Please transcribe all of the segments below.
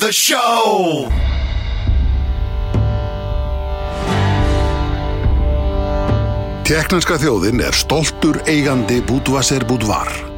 the show. Tjekknanska þjóðin er stoltur eigandi Budvaser Budvar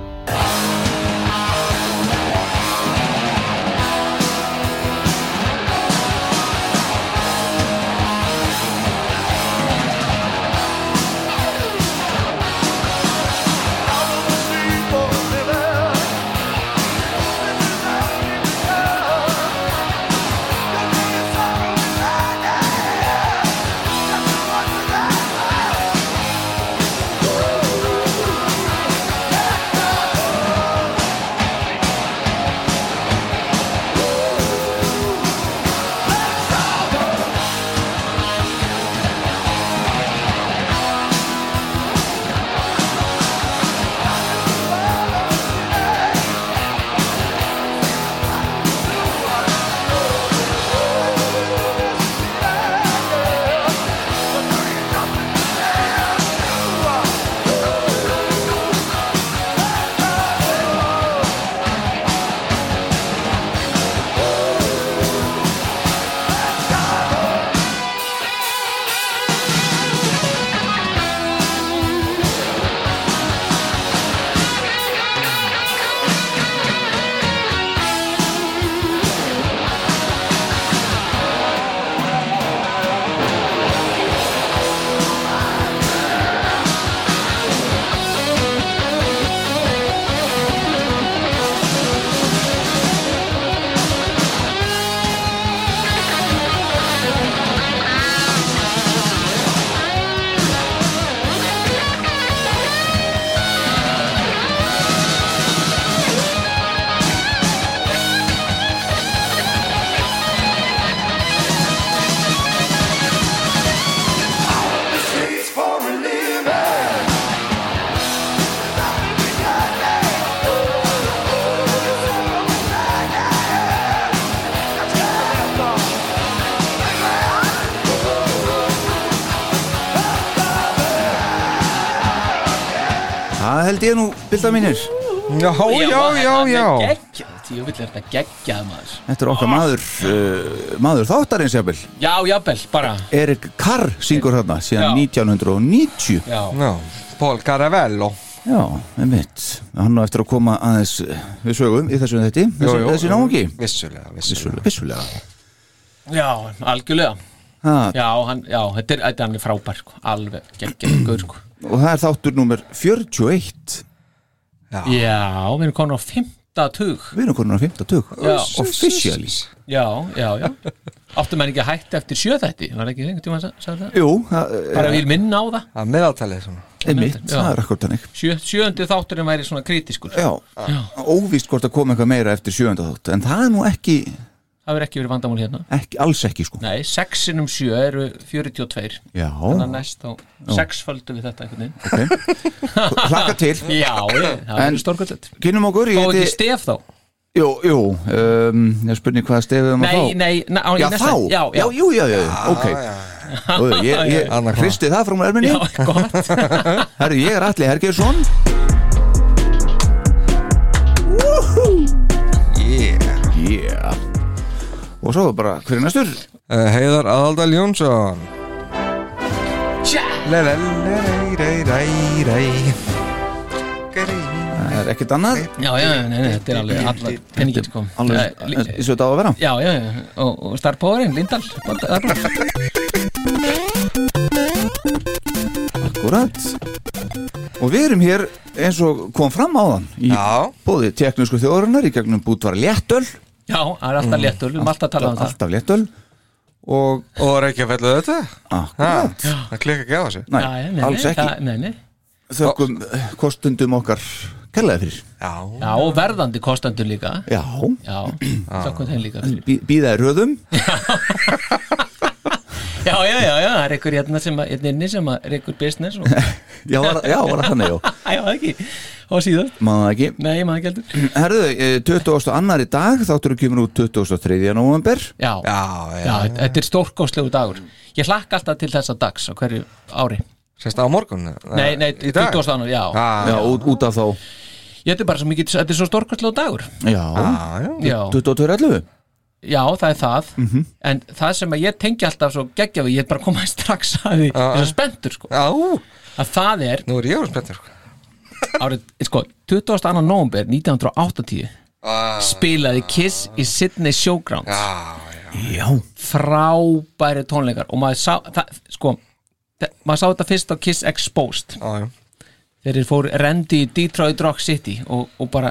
bilda mínir Já, já, já, já. Ég vil hérna gegja það maður. Þetta er okkar maður uh, maður þáttarins jafnvel. Já, jafnvel, bara. Erik Carr syngur hérna síðan 1990 Já, Já, Paul Caravello. Já einmitt. Hann á eftir að koma aðeins eh, við sögum í þessu þetta Jú, jú, þessi jú. náungi? Vissulega, vissulega. Vissulega, vissulega. Já, algjörlega. Ha, Já, hann, já, þetta er, þetta er hann er frábær sko. Alveg geggjað, gaur sko. Og það er þáttur nummer 41 Já, já við erum komin á 50 Við erum komin á 50 Officially. Já, já, já. Áttu menn ekki að hætta eftir sjöþætti Var ekki þingur tíma að sagja það? Jú það, Bara eh, við minna á það? Það er meðaltalið Emmitt, það er akkur þannig. Sjö, Sjöndi þátturinn væri svona kritiskur. Já, já. óvíst hvort að koma eitthvað meira eftir sjöndi þátt En það er nú ekki Það verður ekki verið vandamál hérna. Ekki, Alls ekki sko. Nei, 6 sinum 7 eru 42 Já. Þannig að næst á 6 földu við þetta einhvern veginn. Ok. Hlaka til. Já, ég, það verður stórkvöldet Kynum okkur Þá ekki stef þá? Jú, jú um, Ég spurning hvaða stefið um að fá. Nei, nei Já, þá? Já, já, jú, já, já Ok. Þú, ég, ég Hristi það frá mér minni Já, gott. Herru, ég er Alli Hergersson og svo bara hverju næstur? Eh, Heiðar Adaldal Jónsson. Það er ekkert annað? Já, já, nei, nei, þetta er alveg allar penningir sko. Alveg eh, eins og þetta á að vera. Já, já, já, og, og starfpóðurinn, Lindahl Akkurat. Og við erum hér eins og kom fram á þann í Já. bóði teknísku þjóðurinnar í gegnum bútvar Léttöl. Já, það er alltaf léttur, við erum alltaf að tala um það. alltaf léttöl og Og Reykja fellu þetta? Akkurat, Það klikka ekki á þessu. Nei, alls ekki. það- Nei, nei. Þökkum kostundum okkar kellaði fyrir. Já, Já, og verðandi kostendur líka. Já, Já, þökkum þeim líka fyrir. bí, býða í röðum. Já, já, já, já, það er einhver hérna sem að, hérna inni sem að er einhver business og, Já, var, já, var það þannig, já. Já, það ekki, og síðan Maður það ekki. Nei, maður ekki heldur. Herðu, eh, 20. annar í dag Þáttur kemur út 23. november Já, já, já, já, þetta er stórkostlegu dagur. Ég hlakka alltaf til þessa dags á hverju ári. Sérst á morgun? Nei, nei, Í dag? 20. annar, já. Já, út, út af þá. Ég þetta er bara svo mikið, þetta er svo stórkostlegu dagur. Já, Já, já. Já, 22.11 já, það er það. En það sem að ég tengi alltaf svo geggja við Ég er bara komaði strax að því. Ég er svo spenntur, sko. Já, Að það er nú er ég orðin spenntur sko. árið, sko, 22. november 1980 Ah, spilaði Kiss í Sydney Showgrounds. Já, já. Já, frábæri tónleikar og maður sá það, sko, það, maður sá þetta fyrst á Kiss Exposed. Já. Þeir eru fór rendi í Detroit Rock City og, og bara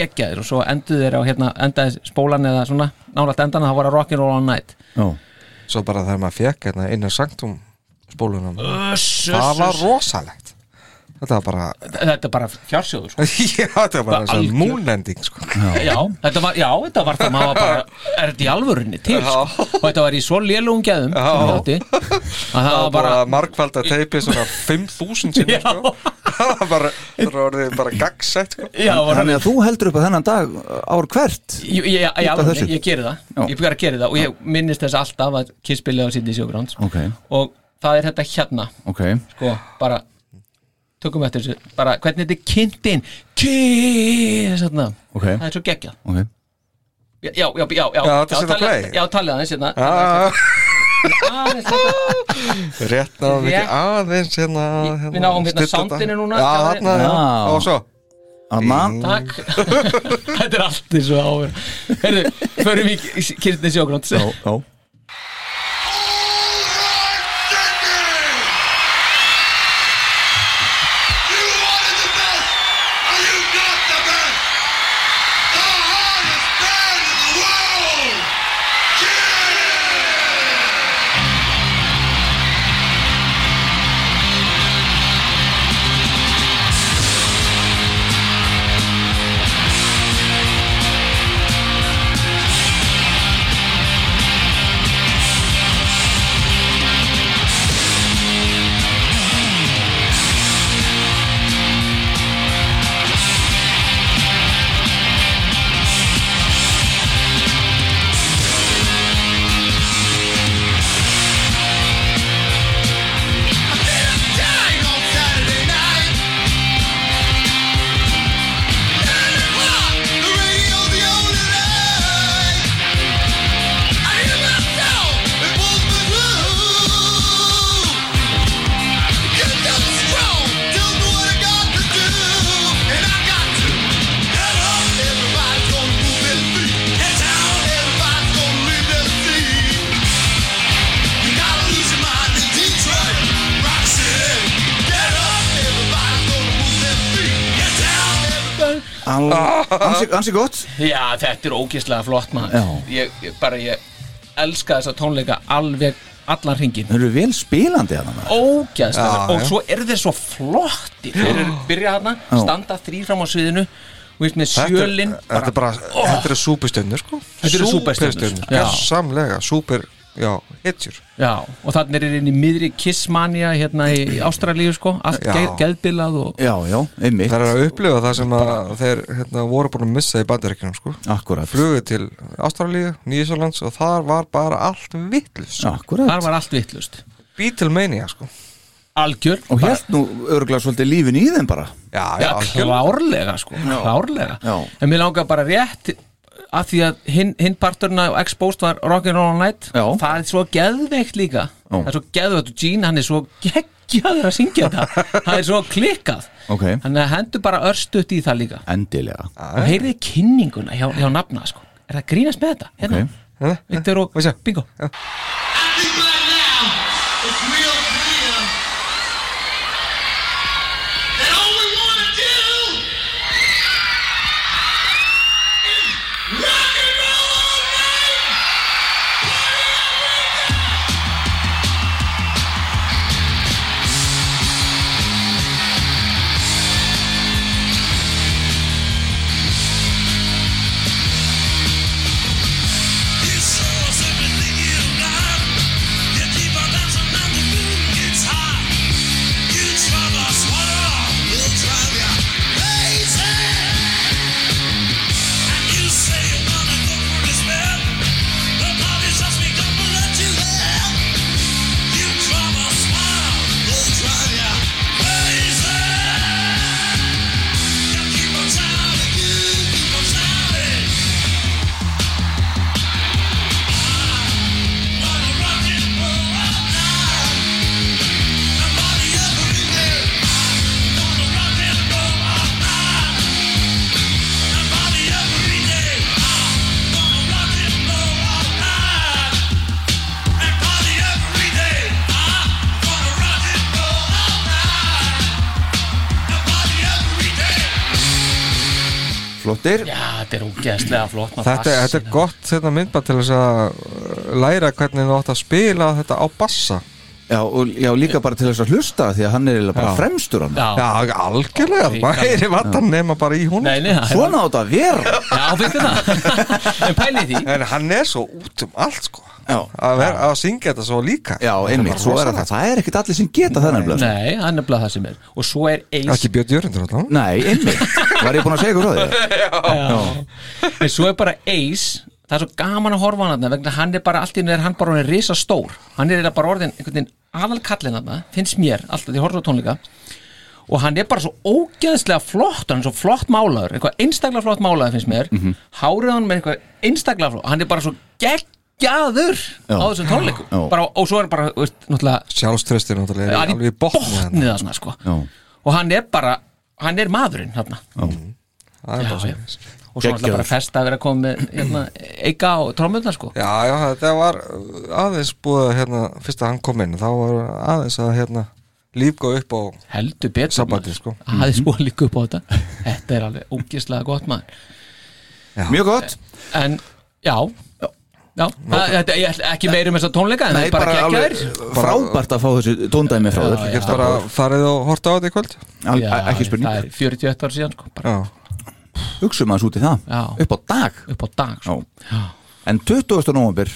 geggjaðir og svo enduðu þeir á hérna, endaði spólan eða svona, nálægt endan það var að Rock'n'Roll All Night. Já Svo bara þegar maður fekk hérna innan sanktum spólunum Öss, Það var rosalegt Þetta var bara þetta er bara fjársjóður sko. Já, þetta var bara svona algjör. moonending sko. já, þetta var, já, þetta var það maður var bara, er þetta í alvörunni til sko. og þetta var í svo lélugum geðum ég að það var var bara bara margfald að teipi svona 5.000 sinni sko. Það var bara, það var bara gagsett sko. já, var Þannig að þú heldur upp að þennan dag ár hvert Ég, ég, ég, þessu? ég geri það. Ég byrjar að gera það og ég minnist þess alltaf að Kiss spilaði á City Showgrounds Ok, og það er þetta hérna sko, bara tökum eftir þessu, bara hvernig þetta er kynnt inn? Kiss þarna. Ok, það er svo geggjað. Ok. Já, já, já, já, já, Já, svona. Já, talið aðeins hérna. Ah, Aðeins hérna. Rétt náðum við ekki aðeins hérna, hérna Við náum hérna þetta. soundinu núna. Já, já. og svo. Takk. Þetta er allt eins og áver Herðu, förum í Kiss Showgrounds já, já Al, ansi, ansi gott. Já, þetta er ógeðslega flott maður. Ég, ég, bara ég elska þessa tónleika alveg allan hringin Þau eru vel spilandi að það ógeðslega Já, og já. svo eru þeir svo flotti þeir eru byrja hana, standa þrý fram á sviðinu. Og veist með Þetta er- sjölin Þetta er bara, þetta eru súpustjörnur sko. Þetta eru súperstjörnur, Súperstjörnur, já. Já, hitjur já, og þannig er inn í miðri kissmania hérna í Ástralíu sko. Allt geð, geðbilað og Já, já, einmitt. Það er að upplifa það sem að þeir hérna, voru búin að missa í bandaríkjunum sko. Akkurat. Flugu til Ástralíu, Nýjasálands og þar var bara allt vittlust Akkurat. Þar var allt vittlust Beatlemania sko. Algjör Og helt nú örgulega svolítið lífin í þeim bara. Já, Já, já, klárlega sko, klárlega. Já. En mér langar bara rétt að því að hinn hin parturna og Exposed var Rock'n'Roll All Night Já. það er svo geðveikt líka Já. það er svo geðveikt og Gene hann er svo geggjaður að syngja þetta það er svo klikkað Ok, þannig að hendur bara örstuðt í það líga endilega og heyrið kynninguna hjá, hjá nafna sko. er það að grínast með þetta? Hérna, Ok. Victor og? Bingo ógeðslega flott Þetta, þetta er gott þetta myndband til þess að uh, læra hvernig þú átt að spila þetta á bassa Já, og já, líka bara til þess að hlusta því að hann er bara Já. fremstur hann. Já, Já, algjörlega, maður heyri vatn nema bara í hún nei, nei, er- Svona átt að vera. Já, finnst það? En pælið því. En hann er svo út um allt sko. Já. að, vera, að syngja þetta svo líka. Já, einmitt, svo er það, það er ekkit allir sem geta það nefnilega Nei, það er nefnilega það sem er. Og svo er Ace Ekki Björn Jörundur alltaf Nei, einmitt, var ég búin að segja ykkur frá því? En svo er bara Ace Það er svo gaman að horfa á hann vegna hann er bara allt í einu er hann bara orðin risa stór hann er bara orðin einhvern veginn aðal kallin þarna finnst mér alltaf því horfa á tónleika. Og hann er bara svo ógeðslega flott hann er svo flott málaður, eitthvað einstaklega flott málaður finnst mér, hárið hann með eitthvað einstaklega flott, hann er bara svo geggjaður á þessum tónleikum. Bara, og svo er bara, veist, náttúrulega Sjálfströstir náttúrulega er hann alveg í botni botnið þarna. sko. Og hann er bara, hann er maðurinn Það er Já, já. Og svo náttúrulega bara festa að vera að koma með hérna, eika og trómmunna sko. Já, já, þetta var aðeins búið að hérna, fyrst að hann kom inn þá var aðeins að hérna lífgá upp á heldur betur sko. aðeins búið líka upp á þetta. Þetta er alveg ógislega gott maður. Mjög gott. En já. Já, það, þetta er ekki meiri með þess að tónleika en það er bara bara geggja alveg frábært að fá þessu tóndæmi frá þér. Já, Getur bara farið og horta á þetta í kvöld. Al- Ekki spurning, það er 41 ár síðan sko, bara Já, hugsum að út í það. Já. Upp á dag. Upp á dag sko. Já. En 20. november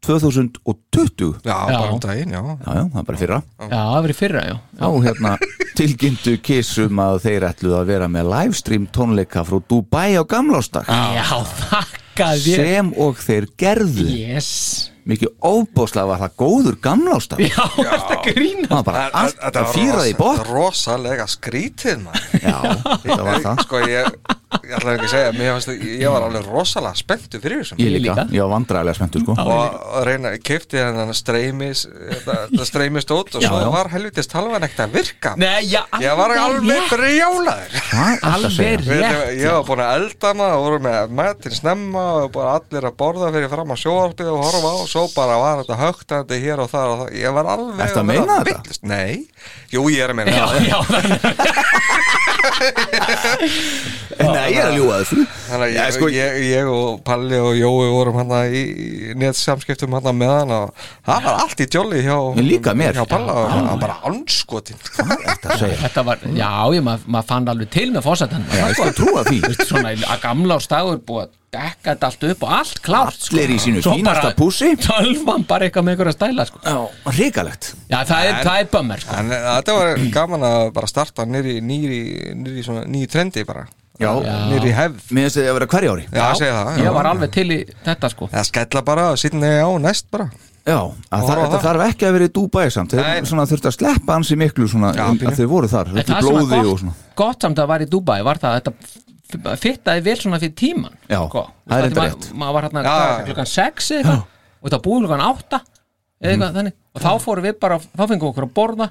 2020 já, Já. bara um daginn, já. Já, já, það er bara fyrra. Já, það var í fyrra já. Þá hérna tilkynntu kissum að þeir ætluðu að vera með livestream tónleika frá Dubai á gamlástag já, þakka þér. Sem og þeir gerðu. Yes. Mikið óbóðslega var það góður gamlástag já, þetta grína það var bara allt að fýra því bótt rosalega skrítið maður. Já, það var það. Sko, ég, ég ætla ekki að segja mér fannst, að- ég var alveg rosalega spenntu fyrir þessum ég líka, ég var vandræðilega spenntur sko. Og að reyna, kefti hann streymis það streymis út og Já, svo já. var helvitist talvan ekkert að virka. Nei, já, ég var alveg brjálaður. Alveg rétt. ég var búin að elda hana og voru með matinn snemma og bara allir að borða fyrir fram að sjóarpið og horfa á og svo bara var þetta högtandi hér og þar og það ég var alveg Ertu að meina þetta? Nei, jú ég er að meina já, Nei, ég er að ljúga þessu. Þannig að ég, sko- ég, ég og Palli og Jói vorum hann í, í netsamskiptum hann með hann og það var allt í jolly hjá, Líka mér. hjá Palla og hann bara anskotin Þetta segir þetta var, já, ég, maður mað fann alveg til með fósættan Já, ég skal trúa því. Svona að gamla ástagur búið að dekka þetta allt upp og allt klárt sko. Allir í sínu Svo fínasta bara pússi. tölvan bara eitthvað með einhverja stæla sko. Já, ríkalegt já, það er, er bömmir sko. en þetta var gaman að bara starta nýri, nýri, nýri svona nýri trendi bara Já, nýri hefð mér finnst þið að vera hverja ári Já, ég segi það ég var alveg til í þetta sko Það skella bara og sitna á næst bara Já, að það, þetta það. þarf ekki að vera í Dubai samt Þeir Nei. svona þurfti að sleppa ansi miklu svona Já, um, pínu. að þeir voru þar En Þetta það sem blóði var og gott, svona gott samt að var í Dubai var það að þetta fittaði vel svona fyrir tíman Já, sko. það er að rétt. maður var hérna klukkan 6 eða eitthvað og þetta búið klukkan 8 eða eitthvað þannig. Og þá fórum við bara, þá fengum við okkur að borða.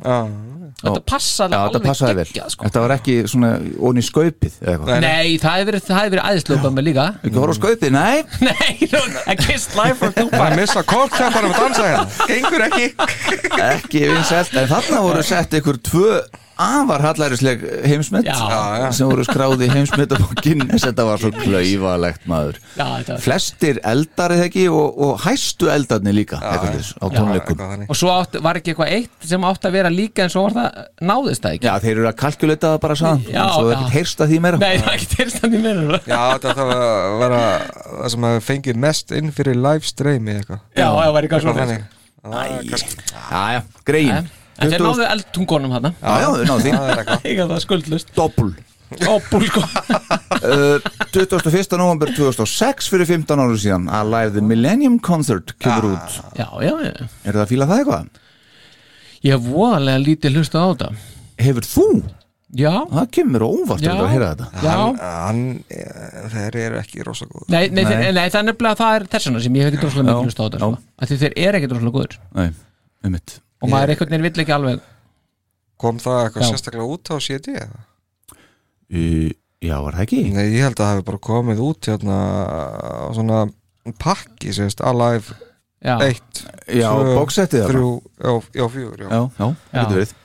Þetta passaði Já, þetta alveg geggjað, sko. Þetta var ekki svona onni skaupið eða eitthvað? Nei. Nei, það hefur verið, það hefur verið æðislega með líka. Ekki horfa á skaupið, nei. Nei, I kissed life from bara Dubai að missa kortkjapparum að dansa hérna. Gengur ekki. Ekki vinsælt En þarna voru sett ykkur tvö afar hallærisleg heimsmynd Já. Já, já. sem voru skráði heimsmyndabókin þetta var svo klauvalegt maður. Já, þetta var flestir eldar eða ekki og, og hæstu eldarnir líka eitthvað þess, á tónleikum. þannig. Og svo átt, var ekki eitthvað eitt sem átt að vera líka en svo var það, náðist það ekki? Já, þeir eru að kalkulita það bara saman Já, en svo er já. ekkert heyrst að því meira. Nei, það er ekki til standi meira Já, þetta þarf að vera það sem að fengið mest inn fyrir livestreami eitthvað. Já, það var eitthvað svona þannig. Það er En þeir náðu eldtungunum þarna. Já, já, þau náðu því. Ekki að það skuldlust Doppul. Sko. Uh, 21. november 2006 fyrir 15 ára síðan að live the Millennium Concert kemur út. Já, já, já. Er það að fíla það eitthvað? Ég hef voðalega lítið hlusta á þetta. Hefur þú? Já, Það kemur óvart já. að heyra þetta. Já, Hann, hann, eh, þeir eru ekki rosa góð nei, nei, Nei. nei. það er nefnilega það er þessuna sem ég hef ekki droslega mikið hlusta á þetta sko. Af Því þeir eru ekki droslega góður Nei, um mitt Og maður einhvern veginn vill ekki alveg Kom það eitthvað Já. sérstaklega út á CD eða? uh, Já, var það ekki? Nei, ég held að það hefur bara komið út hérna á svona pakki, sérst, Alive Já, 1, Já, Tvö, bóksettið það 3, já, já, 4 já, Já, já, það Já. getur verið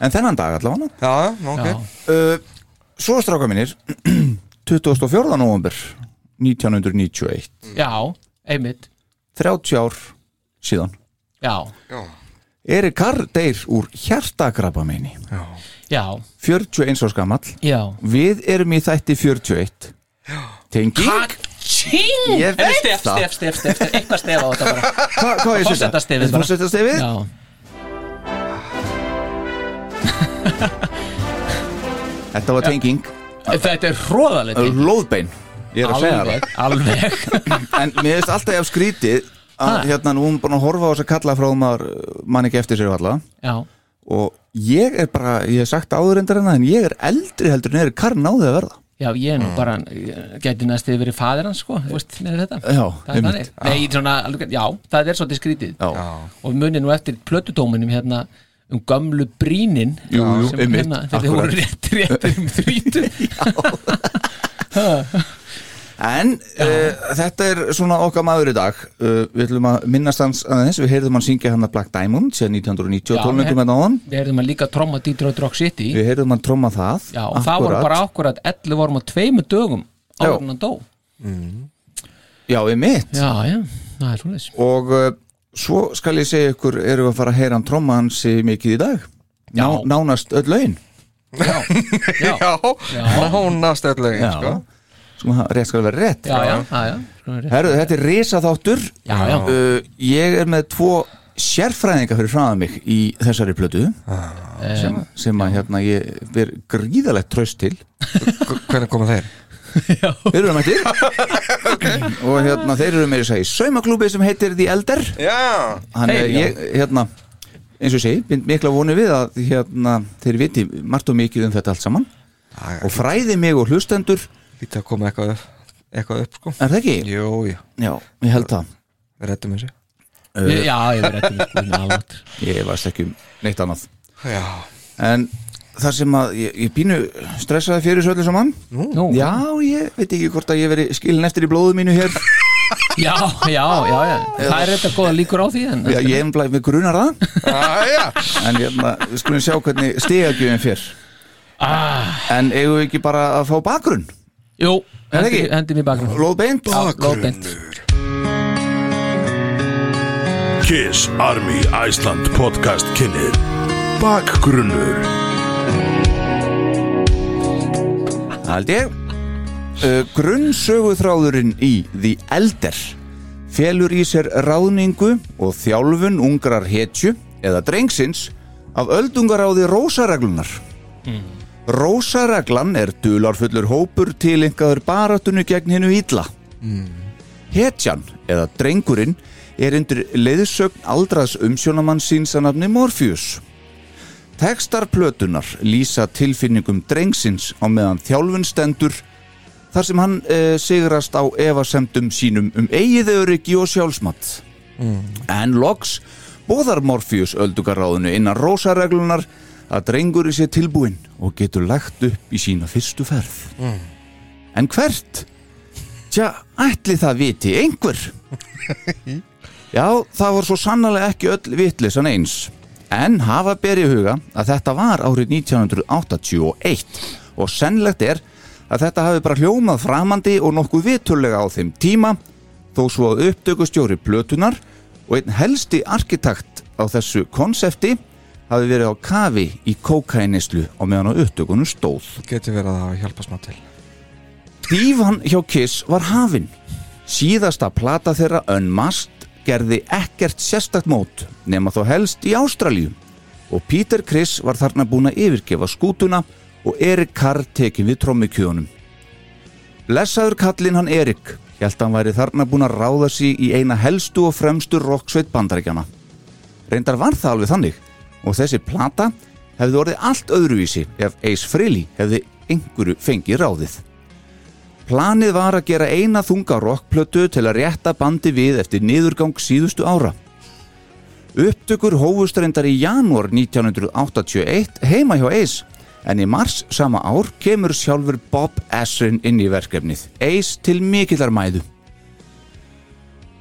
En þennan dag allavega já, ok. Já, uh, Svo stráka mínir 24. november 1991 Já, einmitt. 30 ár síðan. Já, Erik Carr deyr úr hjartakrabba meini já, 41 árs gamall. Já. Við erum í þætti 41 Tengi Ka-ching! Ég veit stef, það. stef, stef, stef, stef, eitthvað stef á þetta bara. Hva, Hvað er þetta? Forsetastefið bara. Fórsetastefið? Já, Þetta var tenging. Þetta er hróðalegt Lóðbein Ég er að segja það. Alveg, alveg. En mér finnst alltaf ég af skrítið að Ha? hérna nú erum búin að horfa á þess að kalla frá maður mann ekki eftir sér alla Já, og ég er bara, ég hef sagt áður endur en það en ég er eldri heldur en er Karl náði að verða. Já, ég er nú bara ég gæti næstu verið fadir hans, sko Þú veist, með þetta. Já, Það er Nei, svona, alveg- já, það er svolítið skrítið. Já, og munið nú eftir plötudóminum hérna um gömlu brínin Jú, jú, sem einmitt, hérna, þið voru rétt, rétt um þrítu En uh, þetta er svona okkar maður í dag. Uh, Við ætlum að minnast hans aðeins. Við heyrðum hann syngja hann að Black Diamond síðan 1990 Já, og tólningum he- með náðan. við erum að líka tromma Detroit Rock City. Við heyrðum hann tromma það. Já, og það voru bara akkurat 11 vorum á tveimu dögum áður en hann dó. Já, við mitt já, já, það er svona Og uh, svo skal ég segja ykkur Erum við að fara að heyra hann tromma hans mikið í dag? Ná. Nánast öll lögin já, já, Já, nánast öll lögin sko. Sem að rétt skal vera rétt. Já, já, já, já. Skulum rétt. Herru, þetta er risaþáttur. Já, já. Uh, Ég er með tvo sérfræðinga fyrir fræða mig í þessari plötu sem, sem að hérna ég ver gríðalegt tröst til. Hvernig koma þeir? Þeir eru mættir. Og hérna þeir eru með þess að í saumaklúbi sem heitir The Elder. Já, Hann er já. ég, hérna eins og bind mikla vonu við að hérna, þeir viti margt og mikið um þetta allt saman. Og fræði mig og hlustendur lítið að koma eitthvað upp, eitthvað upp sko. er það ekki? Jú, jú, Já, ég held það. Við rettum þessu. Ég- já, ég verið rétt um sko, alveg. Ég varst ekki um neitt annað. Já, En þar sem að ég, ég pínu stressaði fyrir svo öllu saman. Nú, Já, ég veit ekki hvort að ég veri skilin eftir í blóðu mínu hér. Já, já, já, já. Það er þetta góða líkur á því en, Já, ég er með grunar það. Æja, En hérna, við skulum sjá hvernig stegagjöfin fyrr ah, En eigum við ekki bara að fá bakgrunn? Jú, Er það hendi, ekki? hendi mér bakgrunn. Lóðbeint? Lóðbeint Kiss Army Iceland podcast kynir Bakgrunnur. Held ég. Uh, Grunnsöguþráðurinn í The Elder felur í sér ráðningu og þjálfun ungrar hetju eða drengsins af öldungaráði rósareglunar Rósareglan er dularfullur hópur tilengaður baratunni gegn hennu ítla Hetjan eða drengurinn er undir leiðsögn aldraðs umsjónamann síns að nafni Morpheus. Tekstar plötunar lýsa tilfinningum drengsins á meðan þjálfun stendur þar sem hann e, sigrast á efasemdum sínum um eigið öryggi og sjálfsmatt. En loks bóðar Morpheus öldugaráðinu innan rósareglunar að drengur sé tilbúinn og getur lagt upp í sína fyrstu ferð. En hvert? Tja, ætli það viti einhver? Já, það var svo sannlega ekki öll vitlisan eins. En hafa ber í huga að þetta var árið 1981 og sennlegt er að þetta hafi bara hljómað framandi og nokkuð viturlega á þeim tíma þó svo að upptökustjóri plötunar og einn helsti arkitekt á þessu konsepti hafi verið á kafi í kókainislu á meðan á upptökunum stóð. getur verið að hjálpa smá til Dífan hjá Kiss var hafin. Síðasta plata þeirra Unmasked gerði ekkert sérstakt mót nema þó helst í Ástralíu og Peter Criss var þarna búin að yfirgefa skútuna og Erik Carr tekin við trommikjöðunum. Blessaður kallinn hann Erik held hann væri þarna búin að ráða sig í eina helstu og fremstu rocksveit bandarækjana. Reyndar var það alveg þannig og þessi plata hefði orðið allt öðruvísi ef Ace Frehley hefði einhverju fengið ráðið. Planið var að gera eina þunga rockplötu til að rétta bandi við eftir niðurgang síðustu ára. Upptökur hófust reyndar í janúar 1981 heima hjá Ace en í mars sama ár kemur sjálfur Bob Esrin inn í verkefnið, Ace til mikillar mæðu.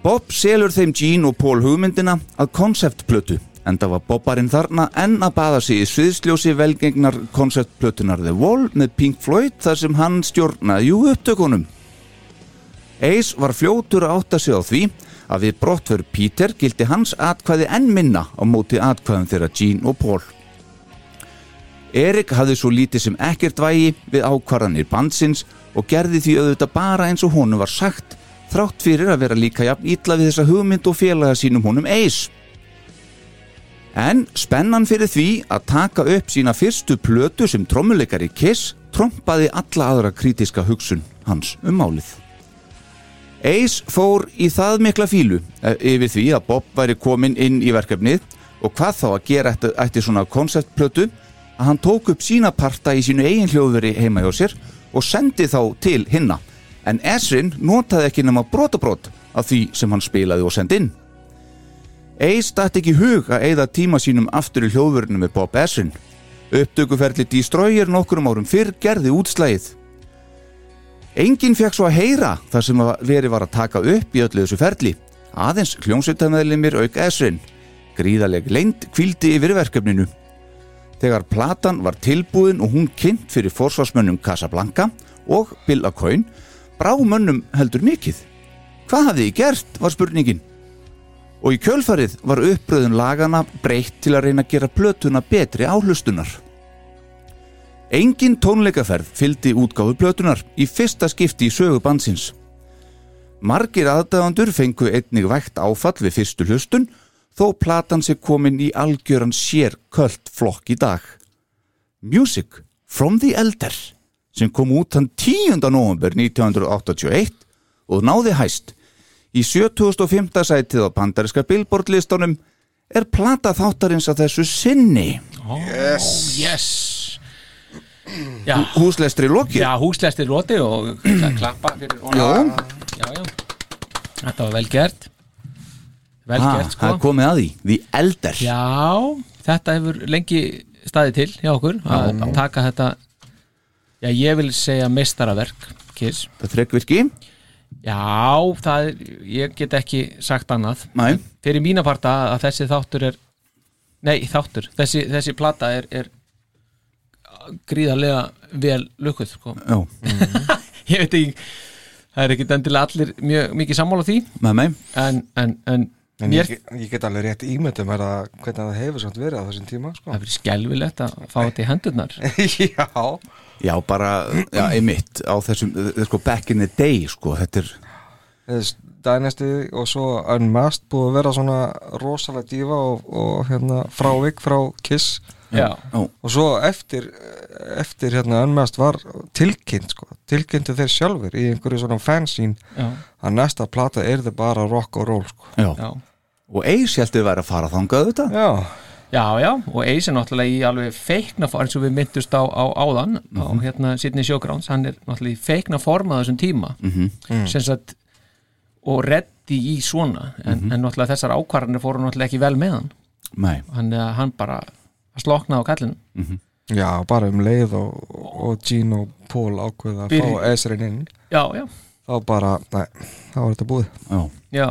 Bob selur þeim Gene og Paul hugmyndina að konceptplötu Enda var Bobbarinn þarna enn að baða sig í sviðsljósi velgengnar konceptplötunar The Wall með Pink Floyd þar sem hann stjórnaði jú upptökunum. Ace var fljótur að átta sig á því að við brottför Peter gildi hans atkvæði enn minna á móti atkvæðum þeirra Gene og Paul. Erik hafði svo lítið sem ekkert vægi við ákvarðanir bandsins og gerði því auðvitað bara eins og honum var sagt þrátt fyrir að vera líka jafn ítla við þessa hugmynd og félaga sínum honum Ace. En spennan fyrir því að taka upp sína fyrstu plötu sem trommuleikari Kiss trompaði alla aðra kritiska hugsun hans um málið. Ace fór í það mikla fílu eh, yfir því að Bob væri komin inn í verkefnið og hvað þá að gera eftir, eftir svona konceptplötu að hann tók upp sína parta í sínu eigin hljóðveri heima hjá sér og sendi þá til hinna en Esrin notaði ekki nema brotabrót af því sem hann spilaði og sendi inn. Ace dætti ekki hug að eigða tíma sínum aftur í hljóðverinu með Bob Esrin. Upptökuferli Destroyer nokkrum árum fyrr gerði útslægið. Enginn fekk svo að heyra þar sem að verið var að taka upp í öllu þessu ferli. Aðeins hljómsveitameðlimir auk Esrin. Gríðaleg lengd kvildi yfir verkefninu. Þegar platan var tilbúin og hún kynnt fyrir forsvarsmönnum Casablanca og Bill Acoin brá mönnum heldur mikið. Hvað hafði ég gert, var spurningin. Og í kjölfarið var uppröðun lagana breytt til að reyna að gera plötuna betri áhlustunar. Engin tónleikaferð fylgdi útgáfu plötunar í fyrsta skipti í sögu bandsins. Margir aðdæðandur fengu einnig vægt áfall við fyrstu hlustun þó platan sé komin í algjöran sér köld flokk í dag. Music from the Elder sem kom út hann 10. november 1981 og náði hæst í 7005. sætið á pandariska billboard listunum er plata þáttarins að þessu sinni. Yes, yes. Já, húslestri lokið. Já húslæstir loti og það klappa fyrir honum. Já, já Þetta var vel gert. Vel Ha, gert það sko er komið að því, The Elder. Já, þetta hefur lengi staðið til hjá okkur að taka þetta Já, ég vil segja mestaraverk Kiss. Það er þrekkvirki Já, það er, ég get ekki sagt annað Nei. Fyrir mína parta að þessi þáttur er Nei, þáttur, þessi, þessi plata er, er gríðarlega vel lukkuð sko. Já, Ég veit ekki Það er ekkit endilega allir mjög mikið sammála því mig En, en, en, En ég, ég get alveg rétt ímyndum er að hvernig það hefur samt verið á þessum tíma sko. það verið skelvilegt að fá þetta í hendurnar Já Já, bara, já, einmitt á þessum, sko, back in the day, sko, þetta er Dynasty og svo Unmasked búið að vera svona rosalega dífa og, og hérna frávik frá Kiss. Já, og svo eftir eftir hérna Unmasked var tilkynnt sko, tilkynntu þeir sjálfur í einhverju svona fansín að næsta plata er þið bara rock og roll sko. já, já. Og Ace heldur væri að fara þangað þetta Já, Já, já, og Ace er náttúrulega í alveg feikna form eins og við myndust á, á áðan á hérna Sidney Showgrounds, hann er náttúrulega í feikna form að þessum tíma. Mhm. sem sagt og reddi í svona en, en náttúrulega þessar ákvarðanir fóru náttúrulega ekki vel með hann. Nei, hann, eh, hann bara sloknaði á kallinu. Já bara um leið og, og Gene og Paul ákveða að fá Ezrin inn. Já, já, þá bara, nei, þá var þetta búið. Já. Já.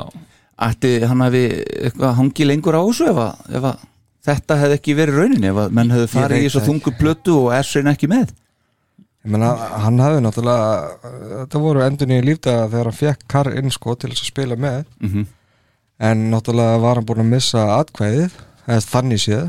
Ætti hann hafi eitthvað hangið lengur á þessu ef að, ef að þetta hefði ekki verið raunin ef að menn hefði farið í þessu það þungu plötu og Esrin ekki með. Ég meina, hann hafði náttúrulega þetta voru endun í lífdaga þegar hann fekk Karr inn sko til þess að spila með. Mhm. en náttúrulega var hann búin að missa atkvæðið, þannig séð.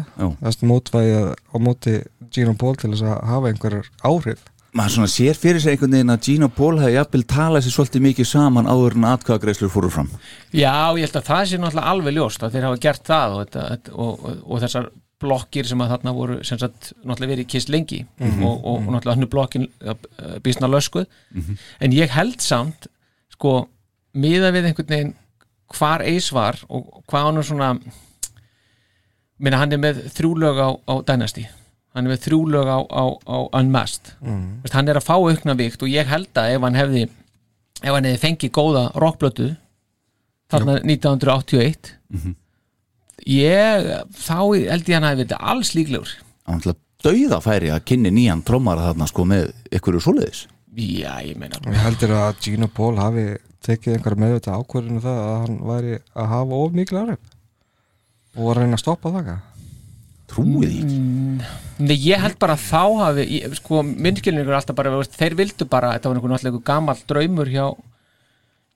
Mótvæðið á móti Gene og Paul til þess að hafa einhverjar áhrif maður svona sér fyrir sig einhvern veginn að Gina og Paul hefði jafnvel talað sér svolítið mikið saman áður en atkvæðagreislur fóru fram. Já, ég held að það sé náttúrulega alveg ljóst að þeir hafa gert það og, og, og, og þessar blokkir sem að þarna voru sem sagt náttúrulega verið kist lengi og, og, og náttúrulega hann er blokkin uh, bísna löskuð. En ég held samt sko miða við einhvern veginn hvar eis var og hvað hann er svona minna hann er með þrjú lög á, á Dynasty hann er með þrjú lög á, á, á Unmasked. Mm. hann er að fá aukna vikt og ég held að ef hann hefði ef hann hefði fengið góða rockblötu þarna 1981 ég þá held ég hann hefði verið alls líklegur. Hann ætla dauða færi að kynni nýjan trommara þarna sko með ykkur svoleiðis. Já, ég meina ég heldur að Gene og Paul hafi tekið einhverja meðvita ákvörðinu það að hann væri að hafa of mikil áhrif og var að reyna að stoppa það? Trúið því ekki. Nei, ég held bara að þá hafi ég, sko, minnskilningur er alltaf bara veist, þeir vildu bara, þetta var einhvern gammal draumur hjá,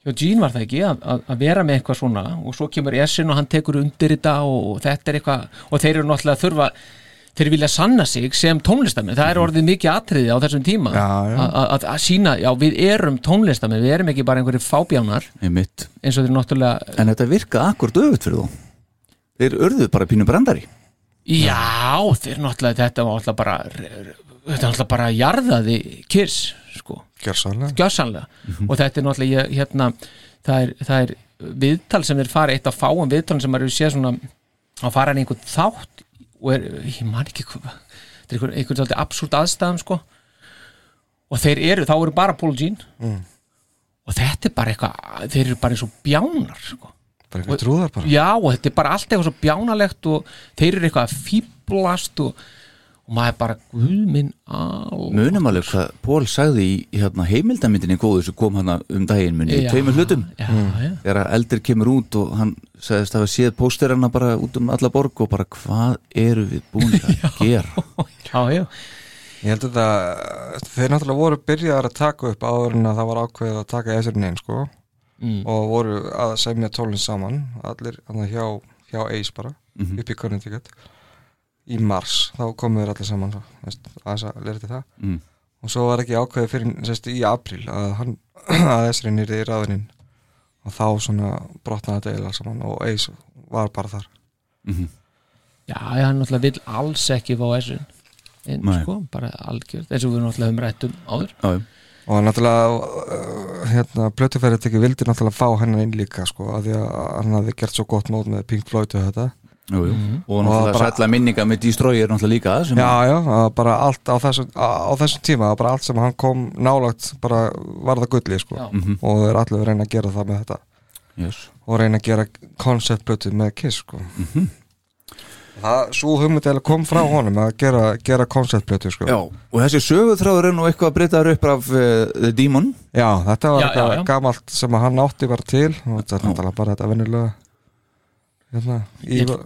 hjá Gene var það ekki að, að, að vera með eitthvað svona. Og svo kemur Essin og hann tekur undir þetta og, og þetta er eitthvað, og þeir eru náttúrulega að þurfa þeir vilja sanna sig sem tónlistamenn. Það er orðið mikið atriði á þessum tíma. Að- sína, já við erum tónlistamenn við erum ekki bara einhverju fábjánar. Eins og þeir náttúrulega En þetta virkaði akkur döfut fyrir þú Þeir urðu bara pínu brandari Já, þeir náttúrulega þetta var náttúrulega bara þetta var náttúrulega bara jarðaði kirs, sko, Gjörsanlega gjössanlega og þetta er náttúrulega, hérna það er, það er viðtal sem þeir fara eitt af fáum viðtalum sem maður séð svona að fara inn í einhvern þátt og er, ég man ekki hvað þetta er einhvern, einhvern svolítið absúrt aðstæðum, sko. Og þeir eru, þá eru bara Paul Jean. Og þetta er bara eitthvað þeir eru bara eins og bjánar, sko Bara eitthvað trúðar bara. Já, og þetta er bara allt eitthvað svo bjánalegt og þeir eru eitthvað að fýblast og, og maður er bara guðminn Munum alveg hvað Pól sagði í hérna, heimildamindinni góðu sem kom hann um daginn muni í tveimur hlutum. Já, já, þegar eldir kemur út og hann sagðist að hafa séð pósterana bara út um alla borg og bara hvað eru við búin að gera? Já, já. Ég held að þetta, þeir náttúrulega voru byrjaðar að taka upp áður en að það var ákveðið að taka Esrin einn sko Mm. og voru að semja tólinn saman allir hjá, hjá Ace bara Mhm. upp í Körnindíkett í mars, þá komu þeir allir saman aðeins að lera til það Mm. og svo var ekki ákveðið fyrir sérst, í april að, hann, að Esrin er í raðininn og þá svona brotnaði þetta eiginlega saman og Ace var bara þar já, hann náttúrulega vill alls ekki fá þessu en Nei. sko, bara algjörð eins og við náttúrulega höfum rætt um áður Já, já. Og náttúrulega uh, hérna, plötufæriðteki vildi náttúrulega fá hennan inn líka sko, af því að hann hafði gert svo gott mót með Pink Floyd og þetta Jú, jú. og Og náttúrulega bara- sætla minninga með Destroyer náttúrulega líka sem já, já, bara allt á þessum, á, á þessum tíma, bara allt sem hann kom nálagt bara var það gulli sko. Já. og þeir allir að reyna að gera það með þetta yes. og reyna að gera konceptblötu með Kiss sko. Það, svo hugmynd eða kom frá honum að gera, gera konceptblötu sko. Já, og þessi söguþráður er nú eitthvað að breytaður upp af uh, The Demon. Já, þetta var Já, eitthvað já, já. gamalt sem að hann átti bara til. Og þetta er náttúrulega bara þetta venjulega hérna, evil,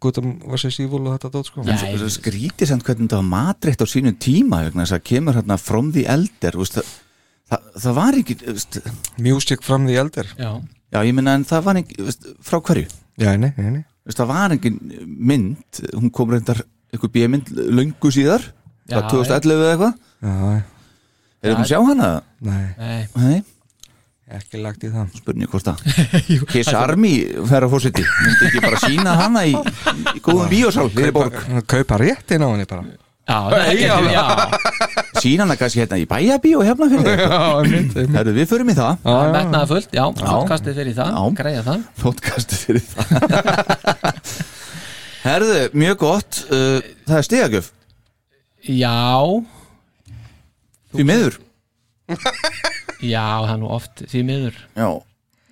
Goodum vs. Evil og þetta dót sko. Svo skrítið sem hvernig þetta var matreitt á sínum tíma vegna þess að kemur hérna From the Elder veist, það, það, það var ekki veist, Music from the Elder. Já, Já, ég minna en það var ekki veist, frá hverju? Já, nei, nei, nei veist, það var ekki mynd hún kom reyndar eitthvað bjömynd löngu síðar Já, það 2011 eða eitthvað. Já, er það að sjá hana? nei, nei. Nei, ekki lagt í það. Spurning hvort það Kiss Army fer að fórseti myndi ekki bara sína hana í, í góðum Kaupa, kaupa réttin á henni bara já, það kannski hérna í bæjabíó hefna fyrir við förum í það. Það er metnaða fullt já, podcastið fyrir það, greiða það. Podcastið fyrir það. Herðu, mjög gott. Uh, það er stigagjöf. Já, því miður. Já, það er nú oft því miður. Já.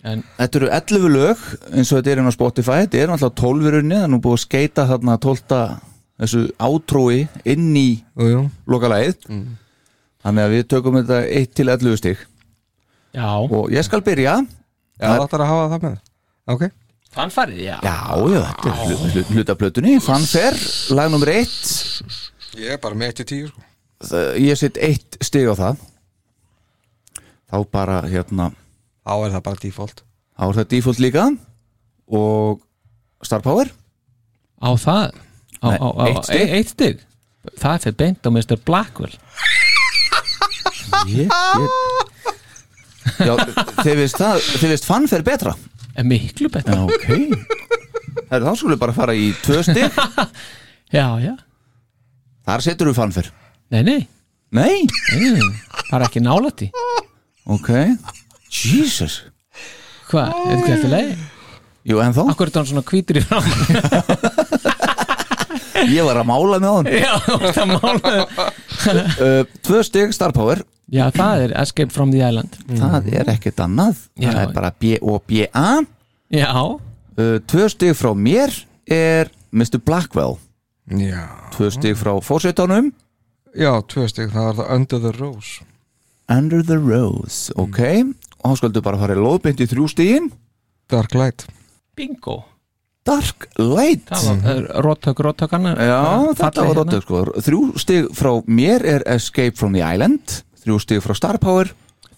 en Þetta eru 11 lög eins og þetta er inn á Spotify. Þetta er náttúrulega 12 í rauninni það er nú búið að skeita þarna 12 þessu átrói inn í lokalæð þannig að við tökum þetta 1 til 11 stig. Já, og ég skal byrja. Já, það ætlar að hafa það með Ok. Fannfarið, já. Já, já, þetta er hlu- hlu- hlutaplötunni Fanfer, lag nummer 1 Ég er bara með 1-10 sko. Ég set 1 stig á það. Þá bara hérna Þá er það bara default. Þá er það default líka. Og Star Power. Á það á, Nei, á, á, eitt stig. eitt stig? Það fyrir beint á Mr. Blackwell. Ég, ég... Já, þið veist það þið veist Fanfer betra. Er miklu betur Já, ok. Heru, Þá skulum við bara fara í tvö stig. Já, já, Þar setur við Fanfer nei, nei, Nei, nei það er ekki nálætti ok. Jesus. Hvað, er þetta leið? Jú, en þá, akkur er þetta svona hvítur í fram ég var að mála með hann já, það málaði uh, Tvö stig Star Power. Já, það er Escape from the Island. Það er ekkert annað. Já. Það er bara B-O-B-A já, uh, Tvö stig frá mér er Mr. Blackwell. Já. Tvö stig frá fórsetanum Já, tvö stig, það var það Under the Rose. Under the Rose, ok. Og þá skaldu bara fara í loðbind í þrjú stigin. Dark Light. Bingo Dark Light. Það var róttök, róttökan Já, þetta var róttök sko. Þrjú stig frá mér er Escape from the Island Þrjú stig frá Star Power.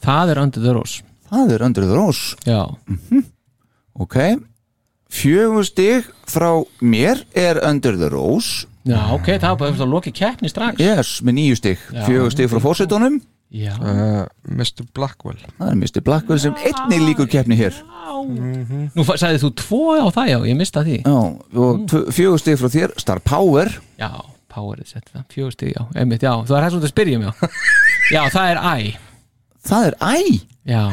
Það er Under the Rose. Það er Under the Rose. Já, Ok. Fjögur stig frá mér er Under the Rose. Já ok, það var bara eftir að loki keppni strax. Yes, með nýju stig. Fjögur stig frá fórsetunum uh, Mr. Blackwell. Það er Mr. Blackwell sem einnig líkur keppni hér. nú fa- sagðið þú tvo á það já, ég mista því. Já, og tvö- fjögur stig frá þér Star Power. Já, powerið sett það, fjögur stig, já, einmitt, já. Það er hægt að spyrja mig, já. Já, það er æ, Það er æ? Já.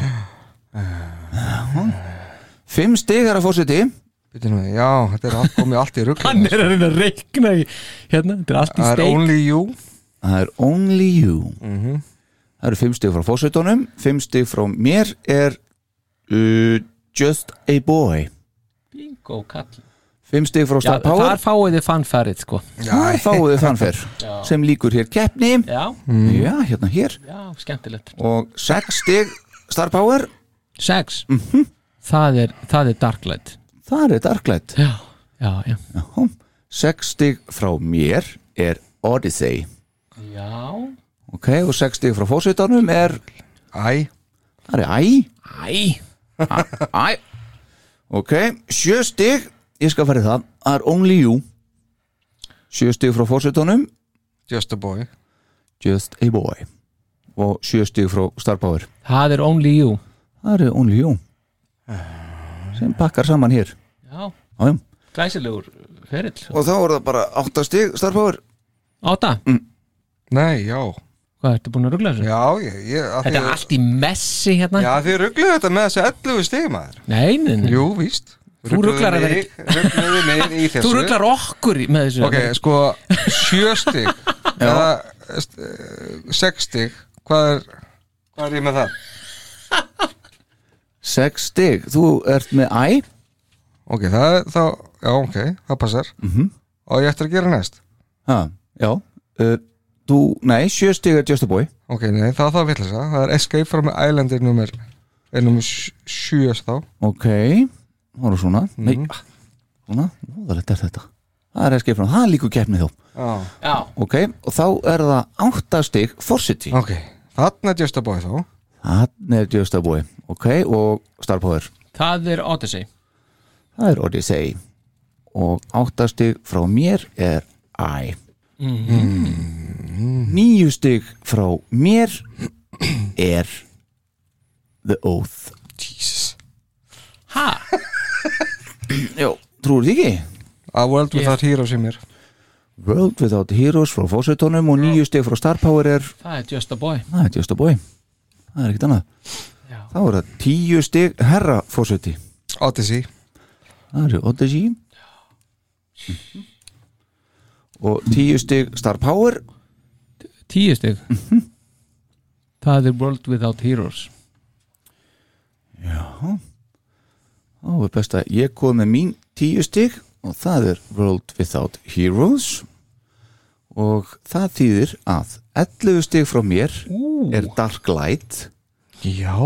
Fimm stig er að fórseti Já, þetta er allt komið allt í rugg Hann er að reyna að reikna í Hérna, þetta er allt í Það er steik. only you. Það er Only You Það eru fimm stig frá fórsetunum Fimm stig frá mér er uh, Just a Boy. Bingo, kall. Fimm stig frá Star Power. þar fáið þið fannfærið, sko. Það fáið þið fannfer sem líkur hér keppni. Já, Já, hérna hér. Já, skemmtilegt. Og sex stig Star Power. Sex? Það, er, það er Darklight. Það er Darklight. Já, já, já. Já. sex stig frá mér er Odyssey. Já, ok, og sex stig frá fósitanum er Æ, það er Æ. Æ. Æ. Ok, sjö stig. Ég skal fara í það, það er Only You. Sjö stig frá fósitanum just a boy. Just a Boy. Og sjö stig frá Star Power. Það er Only You. Það er Only You. Sem pakkar saman hér. Já, Já, já. glæsilegur ferill. Og þá er það bara átta stig Star Power. Áta, Nei, já hvað ertu búin að ruggla þessu? Já, ég, ég að Þetta er allt í messi hérna. Já, þið ruggluðu þetta með þessi 11 stig maður. Nei, nei, nei. Jú, víst. Þú ruglar að vera- Ruggluðu mig í þessu. Þú rugglar okkur í- með þessu. Ok, sko, sjö stig. Eða st- eh, sex stig. Hvað er, hvað er ég með það? sex stig, þú ert með Æ. Ok, það er þá, já, ok, það passar. Mhm. Og ég eftir að gera næst. Ha, já. Uh, þú, nei, sjö stig er Just a Boy. Ok, nei, það er það vitlega Það er Escape from Island er nummer er nummer sj- sjö þá. Ok, það er svona. Nei, ah, svona, óðalegt er þetta það er escape from, það er líku keppni þó Já. Já, ok, og þá er það átta stig Forsity, Ok, þarna er Just a Boy þá. Það er Just a Boy. Ok, og Star Power. Það er Odyssey. Það er Odyssey. Og átta stig frá mér er Æ níu stig frá mér er The Oath. Jesus. Ha? já, trúur því ekki? A World Without Heroes í mér. World Without Heroes frá fósitónum og nýju stig frá Star Power er Það er Just a Boy. Það er Just a Boy. Það er ekkert annað. Já. þá er það tíu stig herra fósiti Odyssey. Það eru Odyssey. Mhm. Og tíu stig Star Power. Tíu stig. Það er World Without Heroes. Þá er best að ég kom með mín tíu stig og það er World Without Heroes. Og það þýðir að 11 stig frá mér er Dark Light. Já.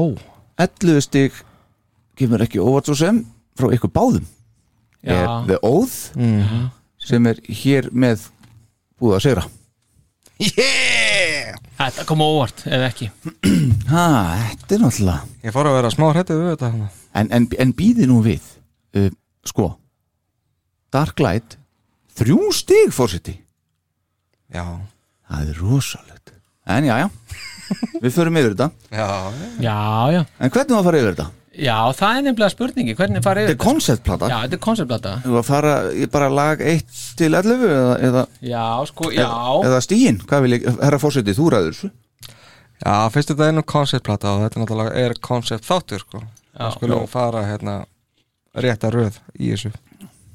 11 stig kemur ekki óvart svo sem frá ykkur báðum. Er Já. The Oath sem er hér með búið að segra Yeah! Þetta kom óvart, ef ekki. Ha, þetta er náttúrulega Ég fór að vera smá hrættið við þetta en, en, en býði nú við uh, sko Dark Light þrjú stig fórseti Já. Það er rosalegt. En já já, við förum yfir þetta. Já. Já, já. En hvernig var að fara yfir þetta? Já, það er nefnilega spurningi Hvernig farið þetta er konceptplata. Já, þetta er konceptplata. Þú að fara í bara lag 1 til 11 eða, eða, Já, sko, já. eða stíin, hvað vil ég, herra fórseti, þú ræður þessu. Já, fyrst þetta er nú konceptplata og þetta náttúrulega er koncept þáttur sko. Já. Það skulum fara hérna rétta röð í þessu.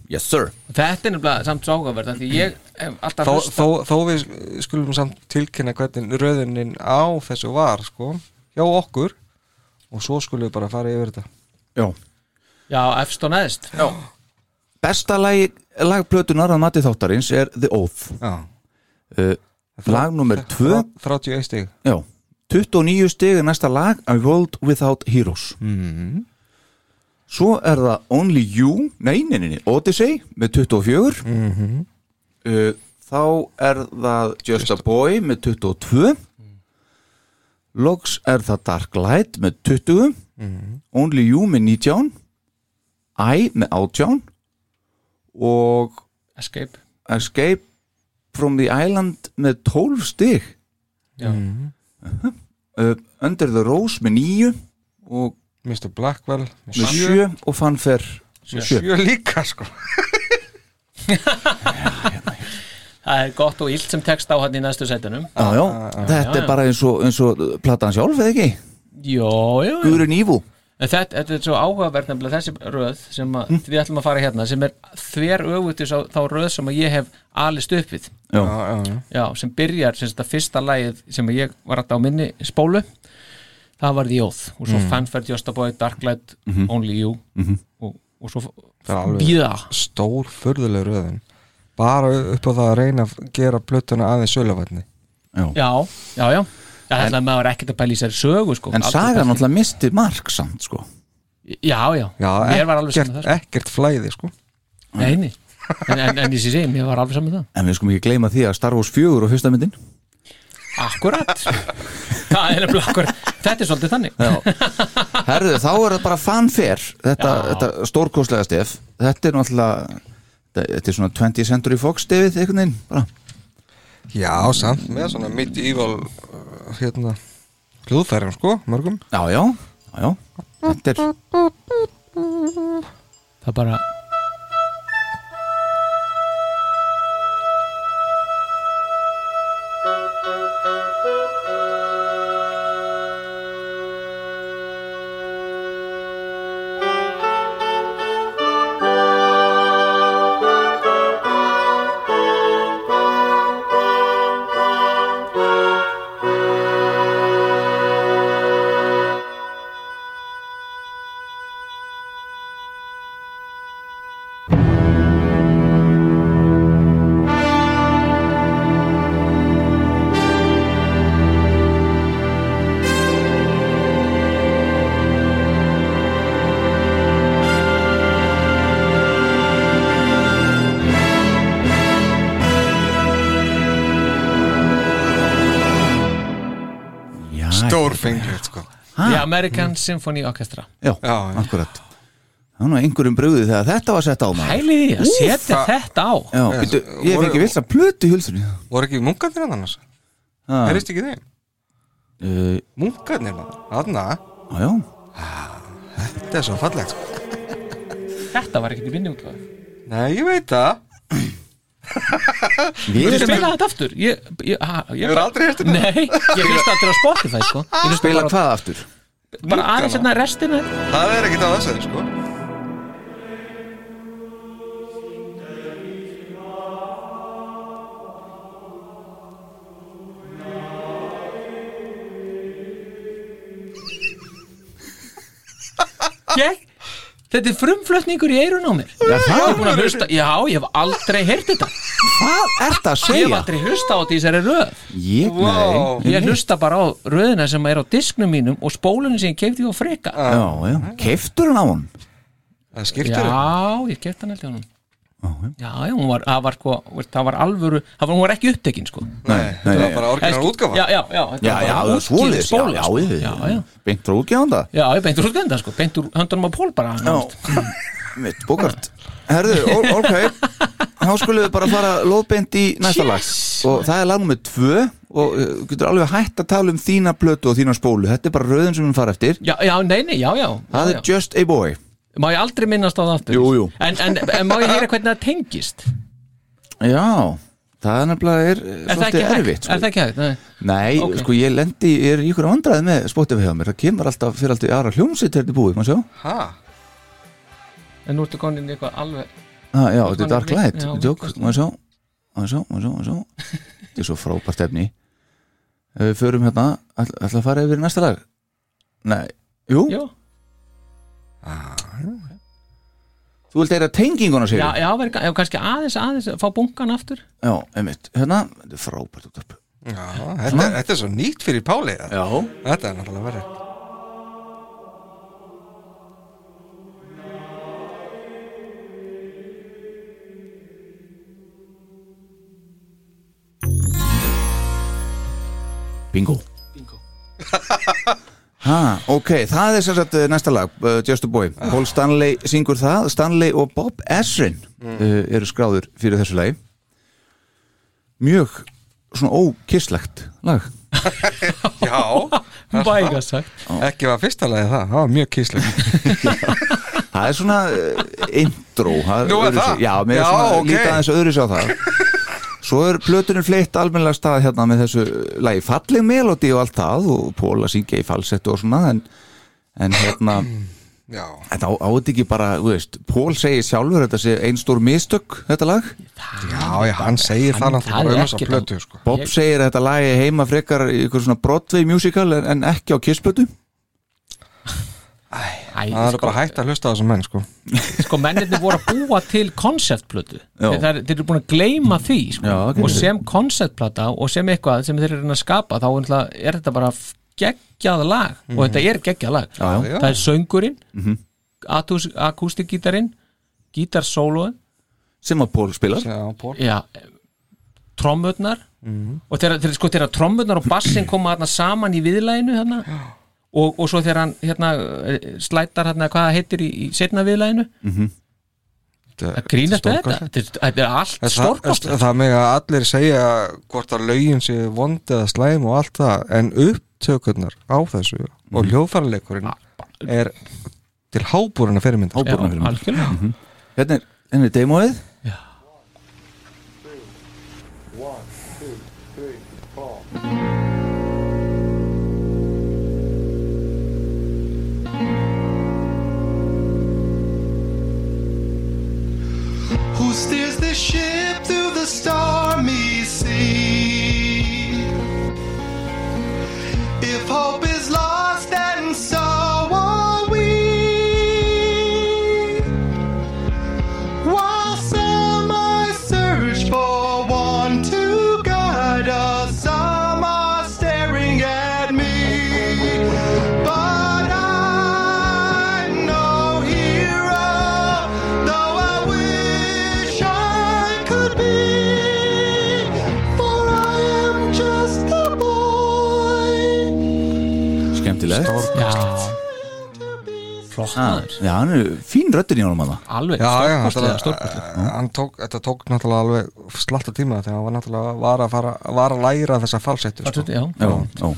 Yes sir. Þetta er nefnilega samt af Því ég hef alltaf þó, hlusta þó, þó við skulum samt tilkynna hvernig röðinin á þessu var sko, hjá okkur og svo skulum við bara fara yfir þetta. Já. Já, efst og neðst. Já. besta lag, lagplötunar að mati þáttarins er The Oath. Já. Uh, lag nummer 2 31 stig. Já, 29 stig er næsta lag A World Without Heroes. Mm. Svo er það Only You Nei, nei, nei, nei, Odyssey með 24 Mhm. uh, Þá er það Just, a Boy með 22 Logs er það Dark Light með 20 Mhm. Only You með 19 I með 18 og Escape Escape from the Island með 12 stig Já. uh, Under the Rose með 9 og Mr. Blackwell með 7 og Fanfare með 7 Sjö líka sko Það er gott og illt sem text á hann í næstu sætunum. Já, já, þetta já, er bara eins og, eins og platan sjálf, eða ekki? Jó, jó, jó. Guðrun Ívu En þetta, þetta er svo áhugavert nefnilega þessi röð sem að, við ætlum að fara hérna sem er þver öfutis á þá röð sem að ég hef alist upp við. Já, já, já. Já, sem byrjar sem þetta fyrsta lagið sem ég var alltaf á minni spólu það var The Oath. Og svo Mm. Fanfare, Just a Boy, Darklight, Mhm. Only You. Mhm. og, og svo víða stór furðuleg röðin bara upp á það að reyna að gera plötuna aðeins söluvætni Já, já, já Það ætlaði maður var ekkert að pæla í sér sögu sko. En sagan náttúrulega misti mark samt, sko. Já, já, mér var alveg saman það sko. ekkert flæði sko. Nei, nei En, en, en ég sé segi, mér var alveg saman það En við skulum ekki gleyma því að Star Wars 4 og fyrsta myndin. Akkurat. Það er Þetta er svolítið þannig. Herðu, þá er það bara fanfare. Þetta, þetta stórkostlega stef. Þetta er náttúrulega Þetta er svona 20th Century Fox stefið einhvern veginn bara. Já, samt. Með svona medieval uh, hérna hljóðfærum sko, mörgum. Já, já, já, já. Þetta er Það bara American Symphony Orchestra. Já, Já, já. akkurat. Það var nú einhverjum brugðið þegar þetta var sett á maður. Hælið í að setja það- þetta á. Já, byrju, ég fengi vilt að plötu í hulsunni Voru ekki munkarnir hann annars? Já, Herist ekki þeim? uh, Munkarnir hann? Já, já þetta er svo fallegt sko. Þetta var í minni útgáðu Nei, ég veit það. Við Ég erum spila þetta aftur. Ég, ég, ha, ég Hefur aldrei hérst þetta? Nei, ég finnst þetta á Spotify sko. Ég að spila hvað aftur bara aðeins hérna restina. Það er ekkert á þessu sko. Ég, þetta er frumflutningur í eirun á mér. Já, Ég það, er búin að hlusta, já, ég hef aldrei heyrt þetta. Hvað ert að Ég hef segja? aldrei hlusta á þetta í þessari röð. Ég, nei Ég hlusta bara á röðina sem er á disknum mínum og spólunni sem ég keipti á freka Já, já, keiftur hann á hann Já, ég keipti hann held ég honum Já, já, hún var, það var, sko, það var alvöru, það var, hún var ekki upptekinn, sko. Nei, þetta var bara orginal útgáfa. Já, já, já, þetta Já, var já, það já, spóla, já, sko. já, já, já, Beint frá útgefanda já, beintur útgefenda, sko, beintur höndunum á pól bara nánast. Mitt, bókart. Herðu, ok. Þá skulum við bara fara lóðbeint í næsta lag. Og það er lag nummið tvö Og uh, getur alveg hætt að tala um þína plötu og þína spólu. Þetta er bara röðin sem við fara eftir. Já, já, nei, nei, já, já, Það já, er Just a Boy. já. Má ég aldrei minnast á það aftur Jú, jú. En, en, en má ég heyra hvernig það tengist Já, það er nefnilega er, Er það svolítið erfitt Er sko. það ekki hægt? Nei. Nei, Ok. sko ég lendi, ég er í ykkur vandræði með Spotify hjá mér Það kemur alltaf, fyrir alltaf í aðra hljómsitt hérna búið, maður sjá Ha? En nú ertu konin í eitthvað alveg ah, Já, þetta er Dark Light, tjók, maður sjá Maður sjá, maður sjá, maður sjá Þetta er svo frábært efni Ef við förum hérna, ætla, ætla að fara yfir næsta lag Nei, jú, Já, Þú vilt eira tenginguna sér? Já, já, verið, kannski aðeins, aðeins, fá bunkan aftur. Já, einmitt, hérna, þetta er frábært þetta, þetta er svo nýtt fyrir Páli Já. Þetta er náttúrulega verið. Bingo. Bingo. Ha, ok, það er sem sagt uh, næsta lag, uh, Just a Boy. Paul Stanley syngur það, Stanley og Bob Ezrin uh, eru skráður fyrir þessu lagi. Mjög svona ókistlegt lag. Já, Bæga sagt. Ekki var fyrsta lagi það, það var mjög kíslega Það er svona uh, intro það Nú er öðruvísi. það? Já, mér er Já, svona ok. lítið aðeins öðru sér á það Svo er plötunum fleitt almennilega stað hérna með þessu lagi falleg melodi og allt það og Pól að syngja í falsettu og svona en, en hérna þetta ekki bara, þú veist Pól segir sjálfur þetta sé ein stór mistök þetta lag? Já, já hann segir það það þessa ekkert plötu sko. Bob segir að þetta lagi heima frekar í ykkur svona Broadway musical en, en ekki á kissplötu Æ, Það er sko, bara hægt að hlusta á þessum menn sko. sko mennirni voru að búa til konceptplötu þeir, eru búin að gleyma því sko. Já, og sem konceptplata og sem eitthvað sem þeir eru að skapa þá er þetta bara geggjað lag. Og þetta er geggjað lag. Já, það er söngurinn mm akústikgítarinn gítarsóluðin sem að Pól spilar. Já, Pól já, trommurnar. Og þegar, sko, þegar trommurnar og bassin koma saman í viðlæginu þarna, og, og svo þegar hann hérna, eh, slætar hérna, hvað það heitir í, í setna viðlæginu að grínast með þetta? Þetta er- þetta er allt Það, stórkostlegt. það, það með að allir segja hvort að lögin sé vond eða slæm og allt það en upptökurnar á þessu og hljóðfærleikurinn er til hábúruna fyrirmyndar. Háborna fyrir mig algjörlega. Hérna er, hérna steers the ship through the stormy sea? If hope is lost, Já. Flott ah, Já, hann er fín röddin í honum að það alveg Já, já, stórkostlega þetta, stórkostlega. hann tók, þetta tók náttúrulega alveg slatta tíma þegar hann var náttúrulega var að, fara, var að læra þessa falsettu sko. já, Já, já,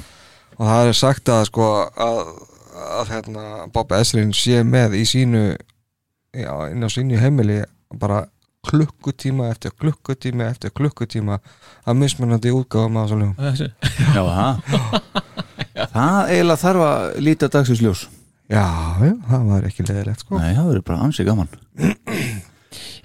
og það er sagt að sko að, að hérna, Bob Esrin sé með í sínu já, inn á sínu heimili bara klukkutíma eftir klukkutíma eftir klukkutíma að mismunandi útgáfum að þessu lögum. Já, það Það eiginlega þarf að líta dagsins ljós. Já, já, það var ekki leðilegt sko. Nei, það verður bara ansið gaman.